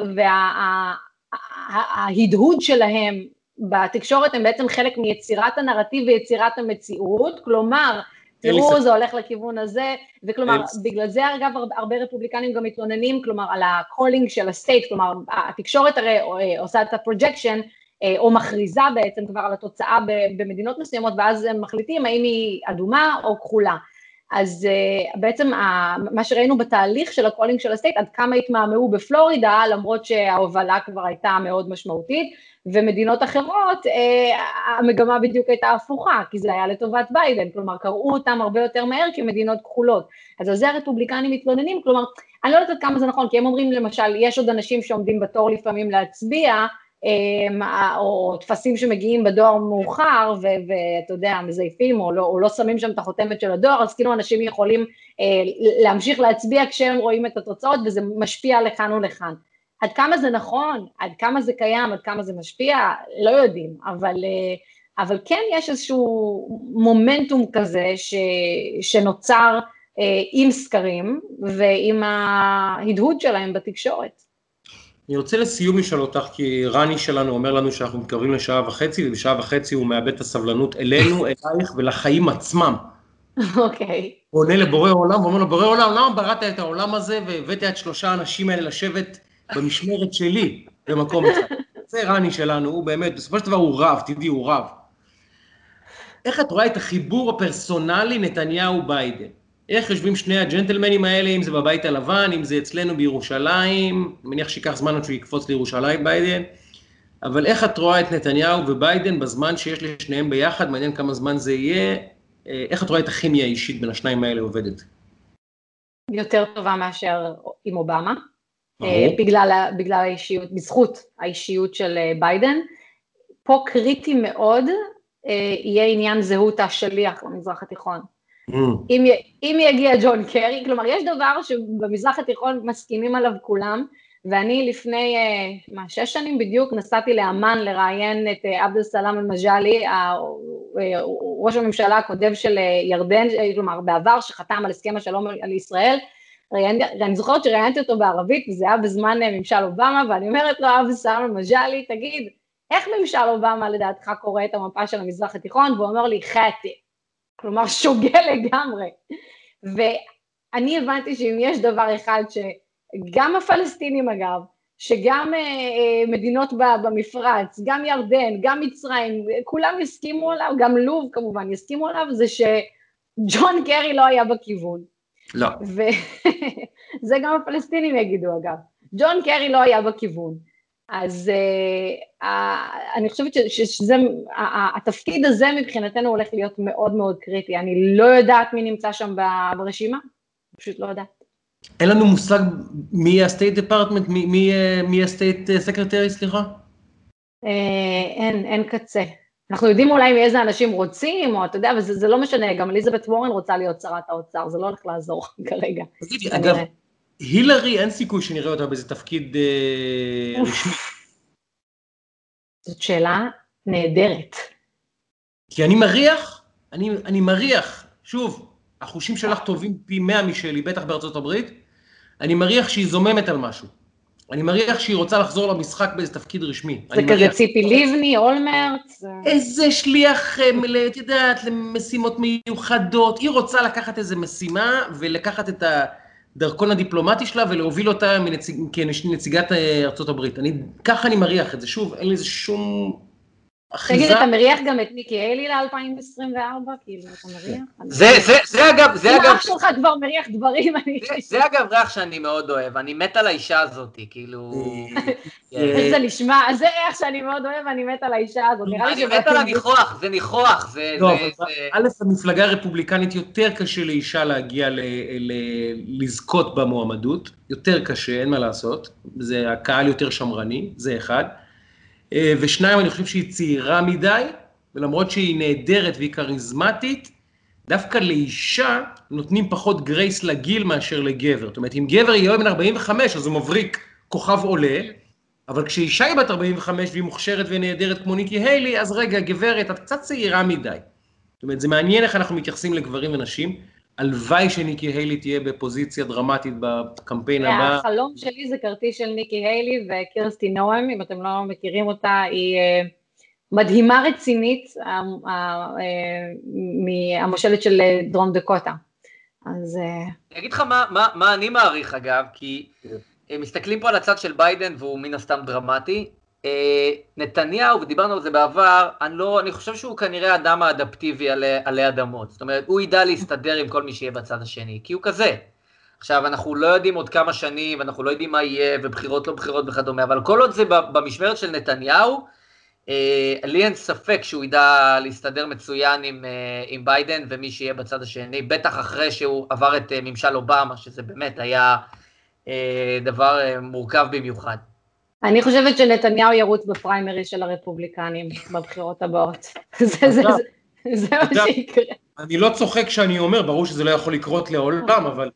וההדהוד שלהם בתקשורת הם בעצם חלק מיצירת הנרטיב ויצירת המציאות? כלומר, תראו, זה הולך לכיוון הזה, וכלומר, בגלל זה אגב הרבה רפובליקנים גם מתלוננים, כלומר, על ה calling של ה state, כלומר, התקשורת הרי אה, עושה את ה projection, אה, או מכריזה בעצם כבר על התוצאה במדינות מסוימות, ואז הם מחליטים האם היא אדומה או כחולה. אז uh, בעצם מה שראינו בתהליך של ה calling של ה state, עד כמה התמהמהו בפלורידה, למרות שההובלה כבר הייתה מאוד משמעותית, ומדינות אחרות, uh, המגמה בדיוק הייתה הפוכה, כי זה היה לטובת ביידן, כלומר קראו אותם הרבה יותר מהר כמדינות כחולות. אז על זה הרפובליקנים מתלוננים, כלומר, אני לא יודעת כמה זה נכון, כי הם אומרים למשל, יש עוד אנשים שעומדים בתור לפעמים להצביע, או טפסים שמגיעים בדואר מאוחר, ואתה יודע, מזייפים, או לא, או לא שמים שם את החותמת של הדואר, אז כאילו אנשים יכולים אה, להמשיך להצביע כשהם רואים את התוצאות, וזה משפיע לכאן ולכאן. עד כמה זה נכון, עד כמה זה קיים, עד כמה זה משפיע, לא יודעים, אבל, אה, אבל כן יש איזשהו מומנטום כזה ש, שנוצר אה, עם סקרים ועם ההדהוד שלהם בתקשורת.
אני רוצה לסיום לשאול אותך, כי רני שלנו אומר לנו שאנחנו מתקרבים לשעה וחצי, ובשעה וחצי הוא מאבד את הסבלנות אלינו, אלייך ולחיים עצמם.
אוקיי.
הוא עונה לבורא עולם, ואומר לו, בורא עולם, למה בראת את העולם הזה והבאת את שלושה האנשים האלה לשבת במשמרת שלי במקום אחד? זה רני שלנו, הוא באמת, בסופו של דבר הוא רב, תדעי, הוא רב. איך את רואה את החיבור הפרסונלי נתניהו-ביידן? איך יושבים שני הג'נטלמנים האלה, אם זה בבית הלבן, אם זה אצלנו בירושלים, אני מניח שייקח זמן עד שהוא יקפוץ לירושלים, ביידן, אבל איך את רואה את נתניהו וביידן בזמן שיש לשניהם ביחד, מעניין כמה זמן זה יהיה, אה, איך את רואה את הכימיה האישית בין השניים האלה עובדת?
יותר טובה מאשר עם אובמה. אה, בגלל, בגלל האישיות, בזכות האישיות של אה, ביידן. פה קריטי מאוד יהיה עניין זהות השליח במזרח התיכון.
Mm.
אם, אם יגיע ג'ון קרי, כלומר יש דבר שבמזרח התיכון מסכימים עליו כולם, ואני לפני, מה, שש שנים בדיוק נסעתי לאמ"ן לראיין את עבד אל-סלאם אל-מג'אלי, ראש הממשלה הקודם של ירדן, כלומר בעבר, שחתם על הסכם השלום על ישראל, ראיינתי, אני זוכרת שראיינתי אותו בערבית, וזה היה בזמן ממשל אובמה, ואני אומרת לו, עבד אל-סלאם אל-מג'אלי, תגיד, איך ממשל אובמה לדעתך קורא את המפה של המזרח התיכון? והוא אומר לי, חטא. כלומר, שוגה לגמרי. ואני הבנתי שאם יש דבר אחד שגם הפלסטינים אגב, שגם אה, אה, מדינות במפרץ, גם ירדן, גם מצרים, כולם יסכימו עליו, גם לוב כמובן יסכימו עליו, זה שג'ון קרי לא היה בכיוון.
לא.
וזה גם הפלסטינים יגידו אגב. ג'ון קרי לא היה בכיוון. אז uh, uh, אני חושבת שזה, uh, התפקיד הזה מבחינתנו הולך להיות מאוד מאוד קריטי. אני לא יודעת מי נמצא שם ברשימה, פשוט לא יודעת.
אין לנו מושג מי ה State Department, מי ה State Secretary, סליחה?
אין, אין קצה. אנחנו יודעים אולי מאיזה אנשים רוצים, או אתה יודע, וזה לא משנה, גם אליזבת וורן רוצה להיות שרת האוצר, זה לא הולך לעזור כרגע.
אגב, הילרי, אין סיכוי שנראה אותה באיזה תפקיד אה, רשמי.
זאת שאלה נהדרת.
כי אני מריח, אני, אני מריח, שוב, החושים שלך טובים פי מאה משלי, בטח בארצות הברית, אני מריח שהיא זוממת על משהו. אני מריח שהיא רוצה לחזור למשחק באיזה תפקיד רשמי.
זה כזה מריח... ציפי לבני, אולמרט.
איזה שליח, אה, את יודעת, למשימות מיוחדות. היא רוצה לקחת איזה משימה ולקחת את הדרכון הדיפלומטי שלה ולהוביל אותה מנציג, כנציגת אה, הברית. אני, ככה אני מריח את זה. שוב, אין לזה שום.
תגיד, אתה מריח גם את ניקי היילי ל-2024? כאילו, אתה מריח?
זה, זה, זה אגב, זה אגב...
אם אח שלך כבר מריח דברים, אני...
זה אגב ריח שאני מאוד אוהב, אני מת על האישה הזאת, כאילו...
זה נשמע, זה ריח שאני מאוד אוהב, אני מת על האישה הזאת, נראה לי
אני מת על הניחוח, זה ניחוח, זה...
לא, א', המפלגה הרפובליקנית יותר קשה לאישה להגיע לזכות במועמדות, יותר קשה, אין מה לעשות, זה הקהל יותר שמרני, זה אחד. ושניים, אני חושב שהיא צעירה מדי, ולמרות שהיא נהדרת והיא כריזמטית, דווקא לאישה נותנים פחות גרייס לגיל מאשר לגבר. זאת אומרת, אם גבר יהיה בן 45, אז הוא מבריק כוכב עולה, אבל כשאישה היא בת 45 והיא מוכשרת ונהדרת כמו ניקי היילי, אז רגע, גברת, את קצת צעירה מדי. זאת אומרת, זה מעניין איך אנחנו מתייחסים לגברים ונשים. הלוואי שניקי היילי תהיה בפוזיציה דרמטית בקמפיין הבא.
החלום שלי זה כרטיס של ניקי היילי וקירסטי נועם, אם אתם לא מכירים אותה, היא אה, מדהימה רצינית, אה, מהמושלת של דרום דקוטה. אז...
אה, אני אגיד לך מה, מה, מה אני מעריך אגב, כי מסתכלים פה על הצד של ביידן והוא מן הסתם דרמטי, אה, נתניהו, ודיברנו על זה בעבר, אני, לא, אני חושב שהוא כנראה האדם האדפטיבי עלי, עלי אדמות. זאת אומרת, הוא ידע להסתדר עם כל מי שיהיה בצד השני, כי הוא כזה. עכשיו, אנחנו לא יודעים עוד כמה שנים, אנחנו לא יודעים מה יהיה, ובחירות לא בחירות וכדומה, אבל כל עוד זה במשמרת של נתניהו, אה, לי אין ספק שהוא ידע להסתדר מצוין עם, אה, עם ביידן ומי שיהיה בצד השני, בטח אחרי שהוא עבר את אה, ממשל אובמה, שזה באמת היה אה, דבר אה, מורכב במיוחד.
אני חושבת שנתניהו ירוץ בפריימריז של הרפובליקנים בבחירות הבאות. זה, זה, זה, זה מה שיקרה.
אני לא צוחק כשאני אומר, ברור שזה לא יכול לקרות לעולם, אבל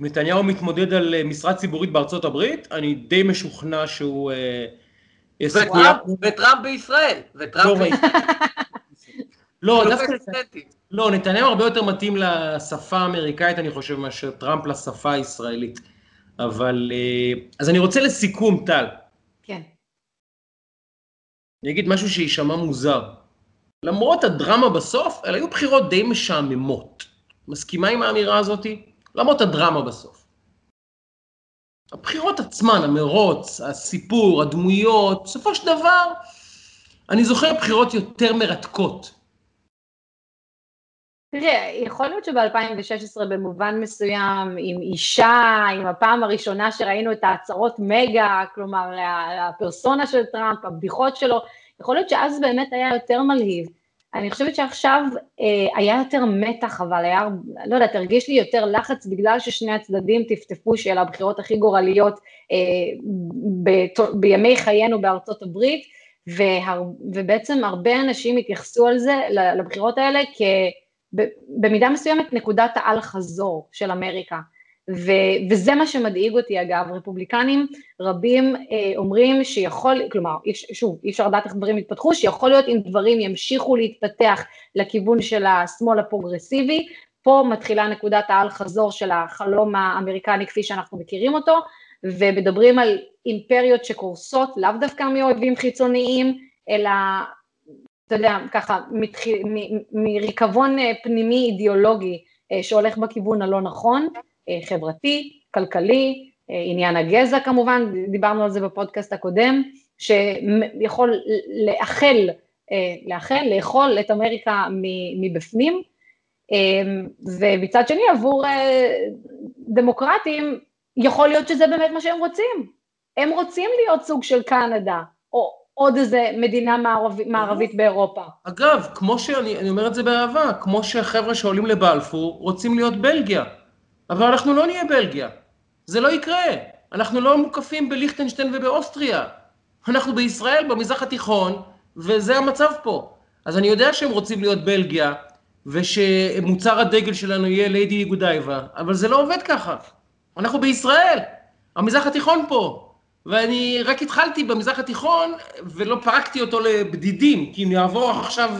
אם נתניהו מתמודד על אה, משרה ציבורית בארצות הברית, אני די משוכנע שהוא... אה,
וטראמפ בישראל, וטראמפ בישראל.
לא, דווקא... לא, נתניהו הרבה יותר מתאים לשפה האמריקאית, אני חושב, מאשר טראמפ לשפה הישראלית. אבל... אה, אז אני רוצה לסיכום, טל. אני אגיד משהו שיישמע מוזר. למרות הדרמה בסוף, אלה היו בחירות די משעממות. מסכימה עם האמירה הזאתי? למרות הדרמה בסוף. הבחירות עצמן, המרוץ, הסיפור, הדמויות, בסופו של דבר, אני זוכר בחירות יותר מרתקות.
תראה, יכול להיות שב-2016 במובן מסוים, עם אישה, עם הפעם הראשונה שראינו את ההצהרות מגה, כלומר, הפרסונה של טראמפ, הבדיחות שלו, יכול להיות שאז באמת היה יותר מלהיב. אני חושבת שעכשיו אה, היה יותר מתח, אבל היה, לא יודעת, הרגיש לי יותר לחץ בגלל ששני הצדדים טפטפו שאלה הבחירות הכי גורליות אה, ב, בימי חיינו בארצות הברית, והר, ובעצם הרבה אנשים התייחסו על זה, לבחירות האלה, כ... במידה מסוימת נקודת האל חזור של אמריקה. ו, וזה מה שמדאיג אותי אגב, רפובליקנים רבים אה, אומרים שיכול, כלומר, שוב, אי אפשר לדעת איך דברים יתפתחו, שיכול להיות אם דברים ימשיכו להתפתח לכיוון של השמאל הפרוגרסיבי, פה מתחילה נקודת האל חזור של החלום האמריקני כפי שאנחנו מכירים אותו, ומדברים על אימפריות שקורסות לאו דווקא מאויבים חיצוניים, אלא אתה יודע, ככה, מריקבון אה, פנימי אידיאולוגי אה, שהולך בכיוון הלא נכון, אה, חברתי, כלכלי, עניין הגזע כמובן, דיברנו על זה בפודקאסט הקודם, שיכול לאחל, לאחל, לאכול את אמריקה מבפנים, ומצד שני עבור דמוקרטים, יכול להיות שזה באמת מה שהם רוצים. הם רוצים להיות סוג של קנדה, או עוד איזה מדינה מערב, מערבית באירופה.
אגב, כמו שאני אני אומר את זה באהבה, כמו שהחבר'ה שעולים לבלפור רוצים להיות בלגיה, אבל אנחנו לא נהיה בלגיה. זה לא יקרה. אנחנו לא מוקפים בליכטנשטיין ובאוסטריה. אנחנו בישראל, במזרח התיכון, וזה המצב פה. אז אני יודע שהם רוצים להיות בלגיה, ושמוצר הדגל שלנו יהיה ליידי גודייבה, אבל זה לא עובד ככה. אנחנו בישראל, המזרח התיכון פה. ואני רק התחלתי במזרח התיכון, ולא פרקתי אותו לבדידים, כי אם יעבור עכשיו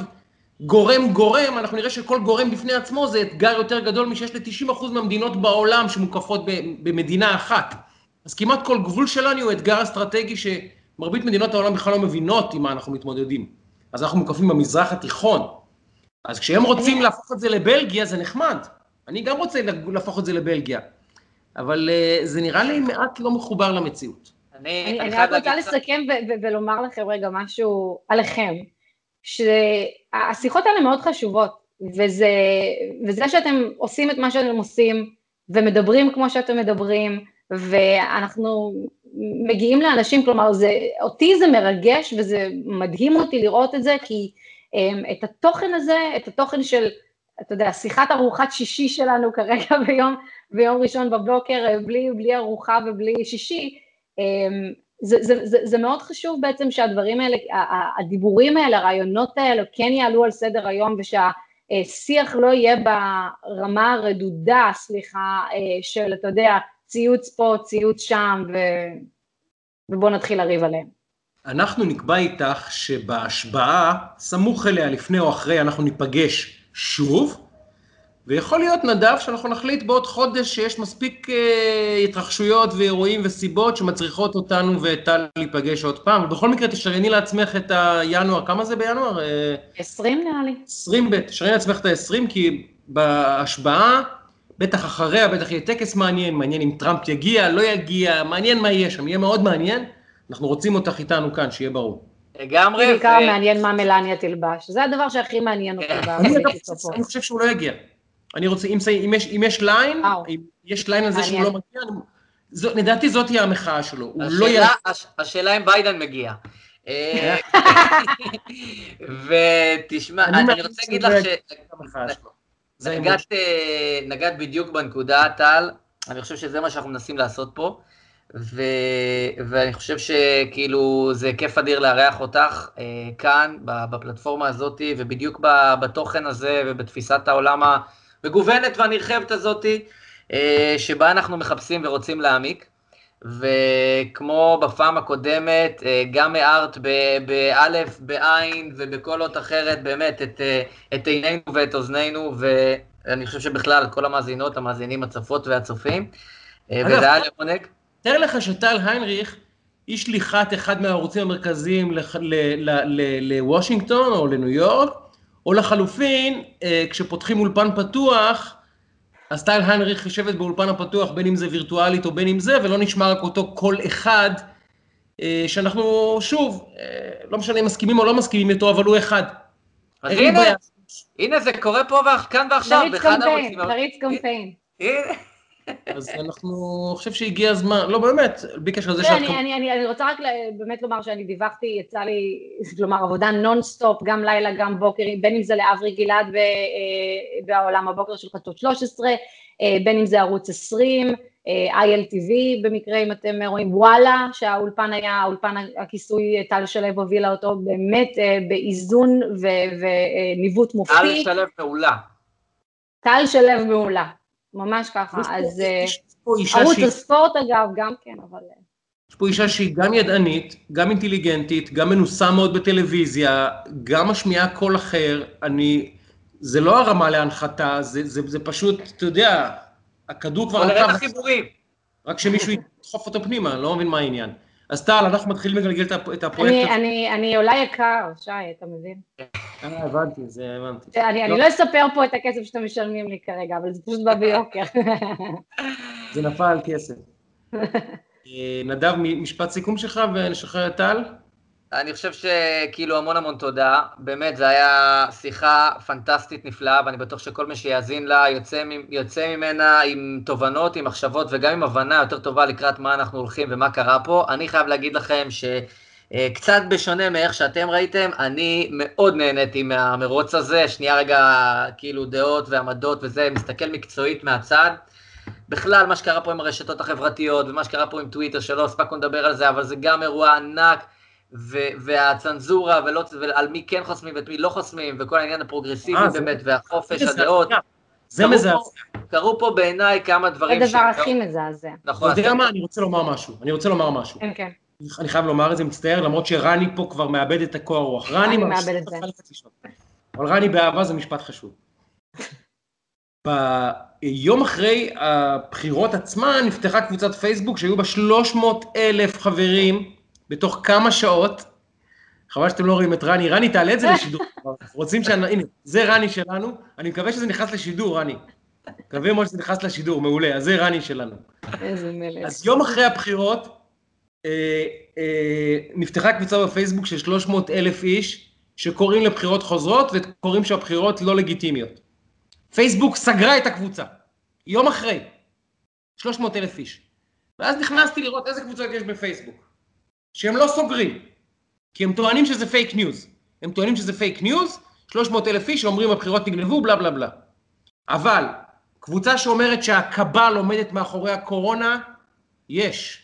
גורם גורם, אנחנו נראה שכל גורם בפני עצמו זה אתגר יותר גדול משיש ל-90% מהמדינות בעולם שמוקפות במדינה אחת. אז כמעט כל גבול שלנו הוא אתגר אסטרטגי שמרבית מדינות העולם בכלל לא מבינות עם מה אנחנו מתמודדים. אז אנחנו מוקפים במזרח התיכון. אז כשהם רוצים להפוך את זה לבלגיה, זה נחמד. אני גם רוצה להפוך את זה לבלגיה. אבל uh, זה נראה לי מעט לא מחובר למציאות.
אני, אני, אני רק רוצה לסכם ולומר לכם רגע משהו עליכם, שהשיחות האלה מאוד חשובות, וזה, וזה שאתם עושים את מה שאתם עושים, ומדברים כמו שאתם מדברים, ואנחנו מגיעים לאנשים, כלומר, זה, אותי זה מרגש וזה מדהים אותי לראות את זה, כי um, את התוכן הזה, את התוכן של, אתה יודע, שיחת ארוחת שישי שלנו כרגע ביום, ביום ראשון בבוקר, בלי, בלי ארוחה ובלי שישי, אמ, זה, זה, זה, זה מאוד חשוב בעצם שהדברים האלה, הדיבורים האלה, הרעיונות האלה כן יעלו על סדר היום ושהשיח לא יהיה ברמה הרדודה, סליחה, אה, של אתה יודע, ציוץ פה, ציוץ שם ו... ובואו נתחיל לריב עליהם.
אנחנו נקבע איתך שבהשבעה, סמוך אליה, לפני או אחרי, אנחנו ניפגש שוב, ויכול להיות, נדב, שאנחנו נחליט בעוד חודש שיש מספיק אה, התרחשויות ואירועים וסיבות שמצריכות אותנו וטל להיפגש עוד פעם. ובכל מקרה, תשרייני לעצמך את הינואר, כמה זה בינואר?
20 אה, נראה לי.
20, תשרייני לעצמך את ה-20, כי בהשבעה, בטח אחריה, בטח יהיה טקס מעניין, מעניין אם טראמפ יגיע, לא יגיע, מעניין מה יהיה שם, יהיה מאוד מעניין. אנחנו רוצים אותך איתנו כאן, שיהיה ברור.
לגמרי.
בעיקר מעניין מה מלניה תלבש, זה הדבר שהכי מעניין אותי.
אני חושב שהוא לא יגיע. אני רוצה, אם, אם, יש, אם יש line, אם יש line על זה שהוא לא מגיע, זו, לדעתי זאת תהיה המחאה שלו.
השאלה, לא י... הש, השאלה אם ביידן מגיע. אה, ותשמע, אני, אני רוצה להגיד לך שנגעת אה, בדיוק בנקודה, טל, אני חושב שזה מה שאנחנו מנסים לעשות פה, ו... ואני חושב שכאילו זה כיף אדיר לארח אותך אה, כאן, בפלטפורמה הזאת, ובדיוק בתוכן הזה ובתפיסת העולם ה... המגוונת והנרחבת הזאתי, אה, שבה אנחנו מחפשים ורוצים להעמיק. וכמו בפעם הקודמת, אה, גם הארת באלף, בעין ובכל אות אחרת, באמת, את, אה, את עינינו ואת אוזנינו, ואני חושב שבכלל, כל המאזינות, המאזינים, הצופות והצופים, וזה היה לעונג.
תאר לך שטל היינריך היא שליחת אחד מהערוצים המרכזיים לוושינגטון או לניו יורק, או לחלופין, אה, כשפותחים אולפן פתוח, אז טל הנריך יושבת באולפן הפתוח, בין אם זה וירטואלית או בין אם זה, ולא נשמע רק אותו קול אחד, אה, שאנחנו, שוב, אה, לא משנה אם מסכימים או לא מסכימים איתו, אבל הוא אחד.
אז הנה. הנה זה קורה פה כאן ועכשיו,
נריץ קמפיין. נריץ קמפיין.
אז אנחנו, אני חושב שהגיע הזמן, לא באמת, בלי קשר לזה
תראה,
שאת...
אני, אני, אני, אני רוצה רק באמת לומר שאני דיווחתי, יצא לי, כלומר, עבודה נונסטופ, גם לילה, גם בוקר, בין אם זה לאברי גלעד אה, בעולם הבוקר של חדשות 13, אה, בין אם זה ערוץ 20, אה, ILTV במקרה, אם אתם רואים, וואלה, שהאולפן היה, האולפן הכיסוי, טל שלו הובילה אותו באמת באיזון ו- וניווט
טל
מופתי.
שלו פעולה.
טל שלו מעולה, ממש ככה, אז אה, ערוץ
שהיא-
הספורט אגב, גם כן, אבל... אה,
יש פה אישה שהיא גם ידענית, גם אינטליגנטית, גם מנוסה מאוד בטלוויזיה, גם משמיעה קול אחר. אני... זה לא הרמה להנחתה, זה, זה, זה פשוט, אתה יודע, הכדור כבר
בוא נראה את החיבורים.
רק שמישהו ידחוף אותו פנימה, אני לא מבין מה העניין. אז טל, אנחנו מתחילים לגלגל את הפ- את הפרויקט
אני. אני, אני עולה יקר, שי, אתה מבין?
אה, הבנתי, זה הבנתי.
אני, אני לא אספר פה את הכסף שאתם משלמים לי כרגע, אבל זה פשוט בא ביוקר.
זה נפל על כסף. אה, נדב, משפט סיכום שלך ונשחרר את טל?
אני חושב שכאילו המון המון תודה, באמת זו הייתה שיחה פנטסטית נפלאה ואני בטוח שכל מי שיאזין לה יוצא, יוצא ממנה עם תובנות, עם מחשבות וגם עם הבנה יותר טובה לקראת מה אנחנו הולכים ומה קרה פה. אני חייב להגיד לכם שקצת בשונה מאיך שאתם ראיתם, אני מאוד נהניתי מהמרוץ הזה, שנייה רגע כאילו דעות ועמדות וזה, מסתכל מקצועית מהצד. בכלל, מה שקרה פה עם הרשתות החברתיות ומה שקרה פה עם טוויטר, שלא הספקנו לדבר על זה, אבל זה גם אירוע ענק. ו- והצנזורה, ולא, ועל מי כן חוסמים ואת מי לא חוסמים, וכל העניין הפרוגרסיבי
אה, זה-
באמת, והחופש
זה
הדעות.
זה מזעזע.
קרו פה בעיניי כמה
זה
דברים
הדבר הכי מזעזע.
נכון,
אתה יודע מה? אני רוצה לומר משהו. אני רוצה לומר משהו.
כן, כן.
אני חייב לומר את זה, מצטער, למרות שרני פה כבר מאבד את הקור הרוח. רני
מאבד את זה.
אבל רני באהבה זה משפט חשוב. ביום אחרי הבחירות עצמן נפתחה קבוצת פייסבוק שהיו בה 300 אלף חברים בתוך כמה שעות. חבל שאתם לא רואים את רני. רני, תעלה את זה לשידור. רוצים ש... הנה, זה רני שלנו. אני מקווה שזה נכנס לשידור, רני. מקווה מאוד שזה נכנס לשידור, מעולה. אז זה רני שלנו.
איזה מלך.
אז יום אחרי הבחירות, אה, אה, נפתחה קבוצה בפייסבוק של 300 אלף איש, שקוראים לבחירות חוזרות וקוראים שהבחירות לא לגיטימיות. פייסבוק סגרה את הקבוצה, יום אחרי, 300 אלף איש. ואז נכנסתי לראות איזה קבוצות יש בפייסבוק, שהם לא סוגרים, כי הם טוענים שזה פייק ניוז. הם טוענים שזה פייק ניוז, 300 אלף איש שאומרים הבחירות נגנבו, בלה בלה בלה. אבל קבוצה שאומרת שה cabal עומדת מאחורי הקורונה, יש.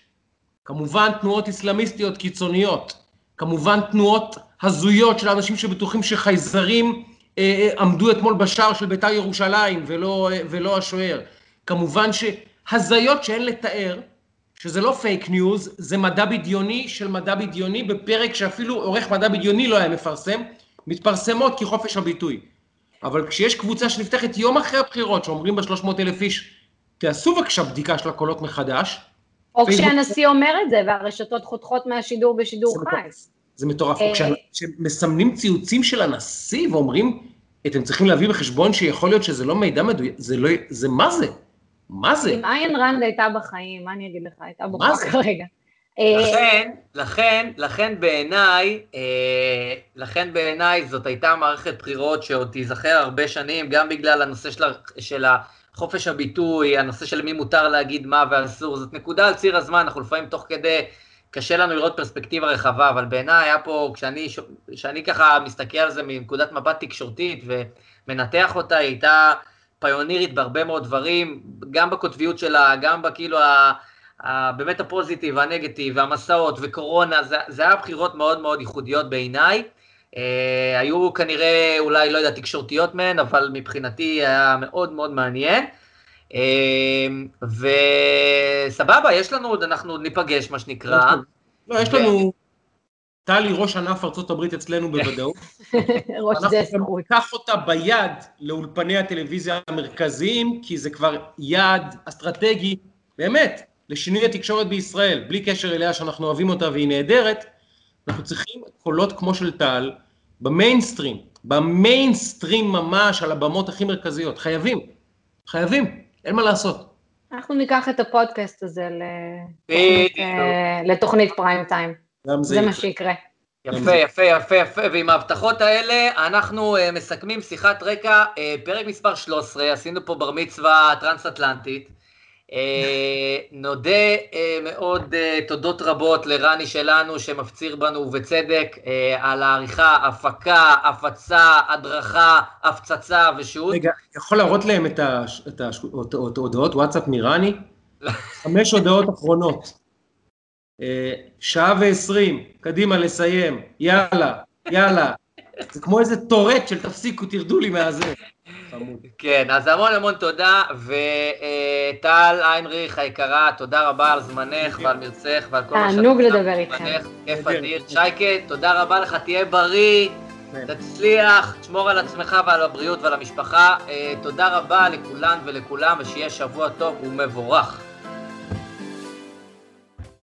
כמובן תנועות אסלאמיסטיות קיצוניות, כמובן תנועות הזויות של אנשים שבטוחים שחייזרים אה, אה, עמדו אתמול בשער של בית"ר ירושלים ולא, אה, ולא השוער. כמובן שהזיות שאין לתאר, שזה לא פייק ניוז, זה מדע בדיוני של מדע בדיוני בפרק שאפילו עורך מדע בדיוני לא היה מפרסם, מתפרסמות כחופש הביטוי. אבל כשיש קבוצה שנפתחת יום אחרי הבחירות, שאומרים בה 300 אלף איש, תעשו בבקשה בדיקה של הקולות מחדש,
או כשהנשיא אומר את זה, והרשתות חותכות מהשידור בשידור חי.
זה מטורף.
אה,
כשמסמנים ציוצים של הנשיא ואומרים, אתם צריכים להביא בחשבון שיכול להיות שזה לא מידע מדויק, זה לא, זה מה זה? מה זה?
אם איין רנד הייתה בחיים, מה אני אגיד לך? הייתה
מה
בוכה
זה?
כרגע. אה,
לכן, לכן, לכן בעיניי, אה, לכן בעיניי זאת הייתה מערכת בחירות שעוד תיזכר הרבה שנים, גם בגלל הנושא של, ה- של החופש הביטוי, הנושא של מי מותר להגיד מה ואסור, זאת נקודה על ציר הזמן, אנחנו לפעמים תוך כדי, קשה לנו לראות פרספקטיבה רחבה, אבל בעיניי היה פה, כשאני, כשאני ככה מסתכל על זה מנקודת מבט תקשורתית ומנתח אותה, היא הייתה פיונירית בהרבה מאוד דברים, גם בקוטביות שלה, גם בכאילו ה... ה- באמת הפוזיטיב והנגטיב והמסעות וקורונה, זה, זה היה בחירות מאוד מאוד ייחודיות בעיניי. אה, היו כנראה אולי, לא יודע, תקשורתיות מהן, אבל מבחינתי היה מאוד מאוד מעניין. אה, וסבבה, יש לנו עוד, אנחנו ניפגש, מה שנקרא.
לא, יש לנו... טלי, ראש ענף ארצות הברית אצלנו בוודאות.
ראש
אנחנו
דסק.
ניקח אותה ביד לאולפני הטלוויזיה המרכזיים, כי זה כבר יעד אסטרטגי, באמת, לשינוי התקשורת בישראל, בלי קשר אליה שאנחנו אוהבים אותה והיא נהדרת, אנחנו צריכים קולות כמו של טל במיינסטרים, במיינסטרים ממש, על הבמות הכי מרכזיות. חייבים, חייבים. אין מה לעשות.
אנחנו ניקח את הפודקאסט הזה. אה, לתוכנית פריים טיים.
גם זה
זה מה
יקרה.
שיקרה.
יפה, יפה, יפה, יפה, ועם ההבטחות האלה אנחנו uh, מסכמים שיחת רקע, uh, פרק מספר 13, עשינו פה בר מצווה טרנס-אטלנטית. Uh, נודה uh, מאוד uh, תודות רבות לרני שלנו שמפציר בנו ובצדק uh, על העריכה, הפקה, הפצה, הדרכה, הפצצה ושות'.
רגע, יכול להראות להם את ההודעות וואטסאפ מרני? חמש הודעות אחרונות. שעה ועשרים, קדימה לסיים, יאללה, יאללה. זה כמו איזה טורט של תפסיקו, תרדו לי מהזה.
כן, אז המון המון תודה, וטל היינריך היקרה, תודה רבה על זמנך ועל מרצך ועל כל מה
תענוג
עושה
לדבר.
בזמנך. כיף
נהדר.
אדיר. שייקה, תודה רבה לך, תהיה בריא,
כן.
תצליח, תשמור על עצמך ועל הבריאות ועל המשפחה. אה, תודה רבה לכולן ולכולם, ושיהיה שבוע טוב ומבורך.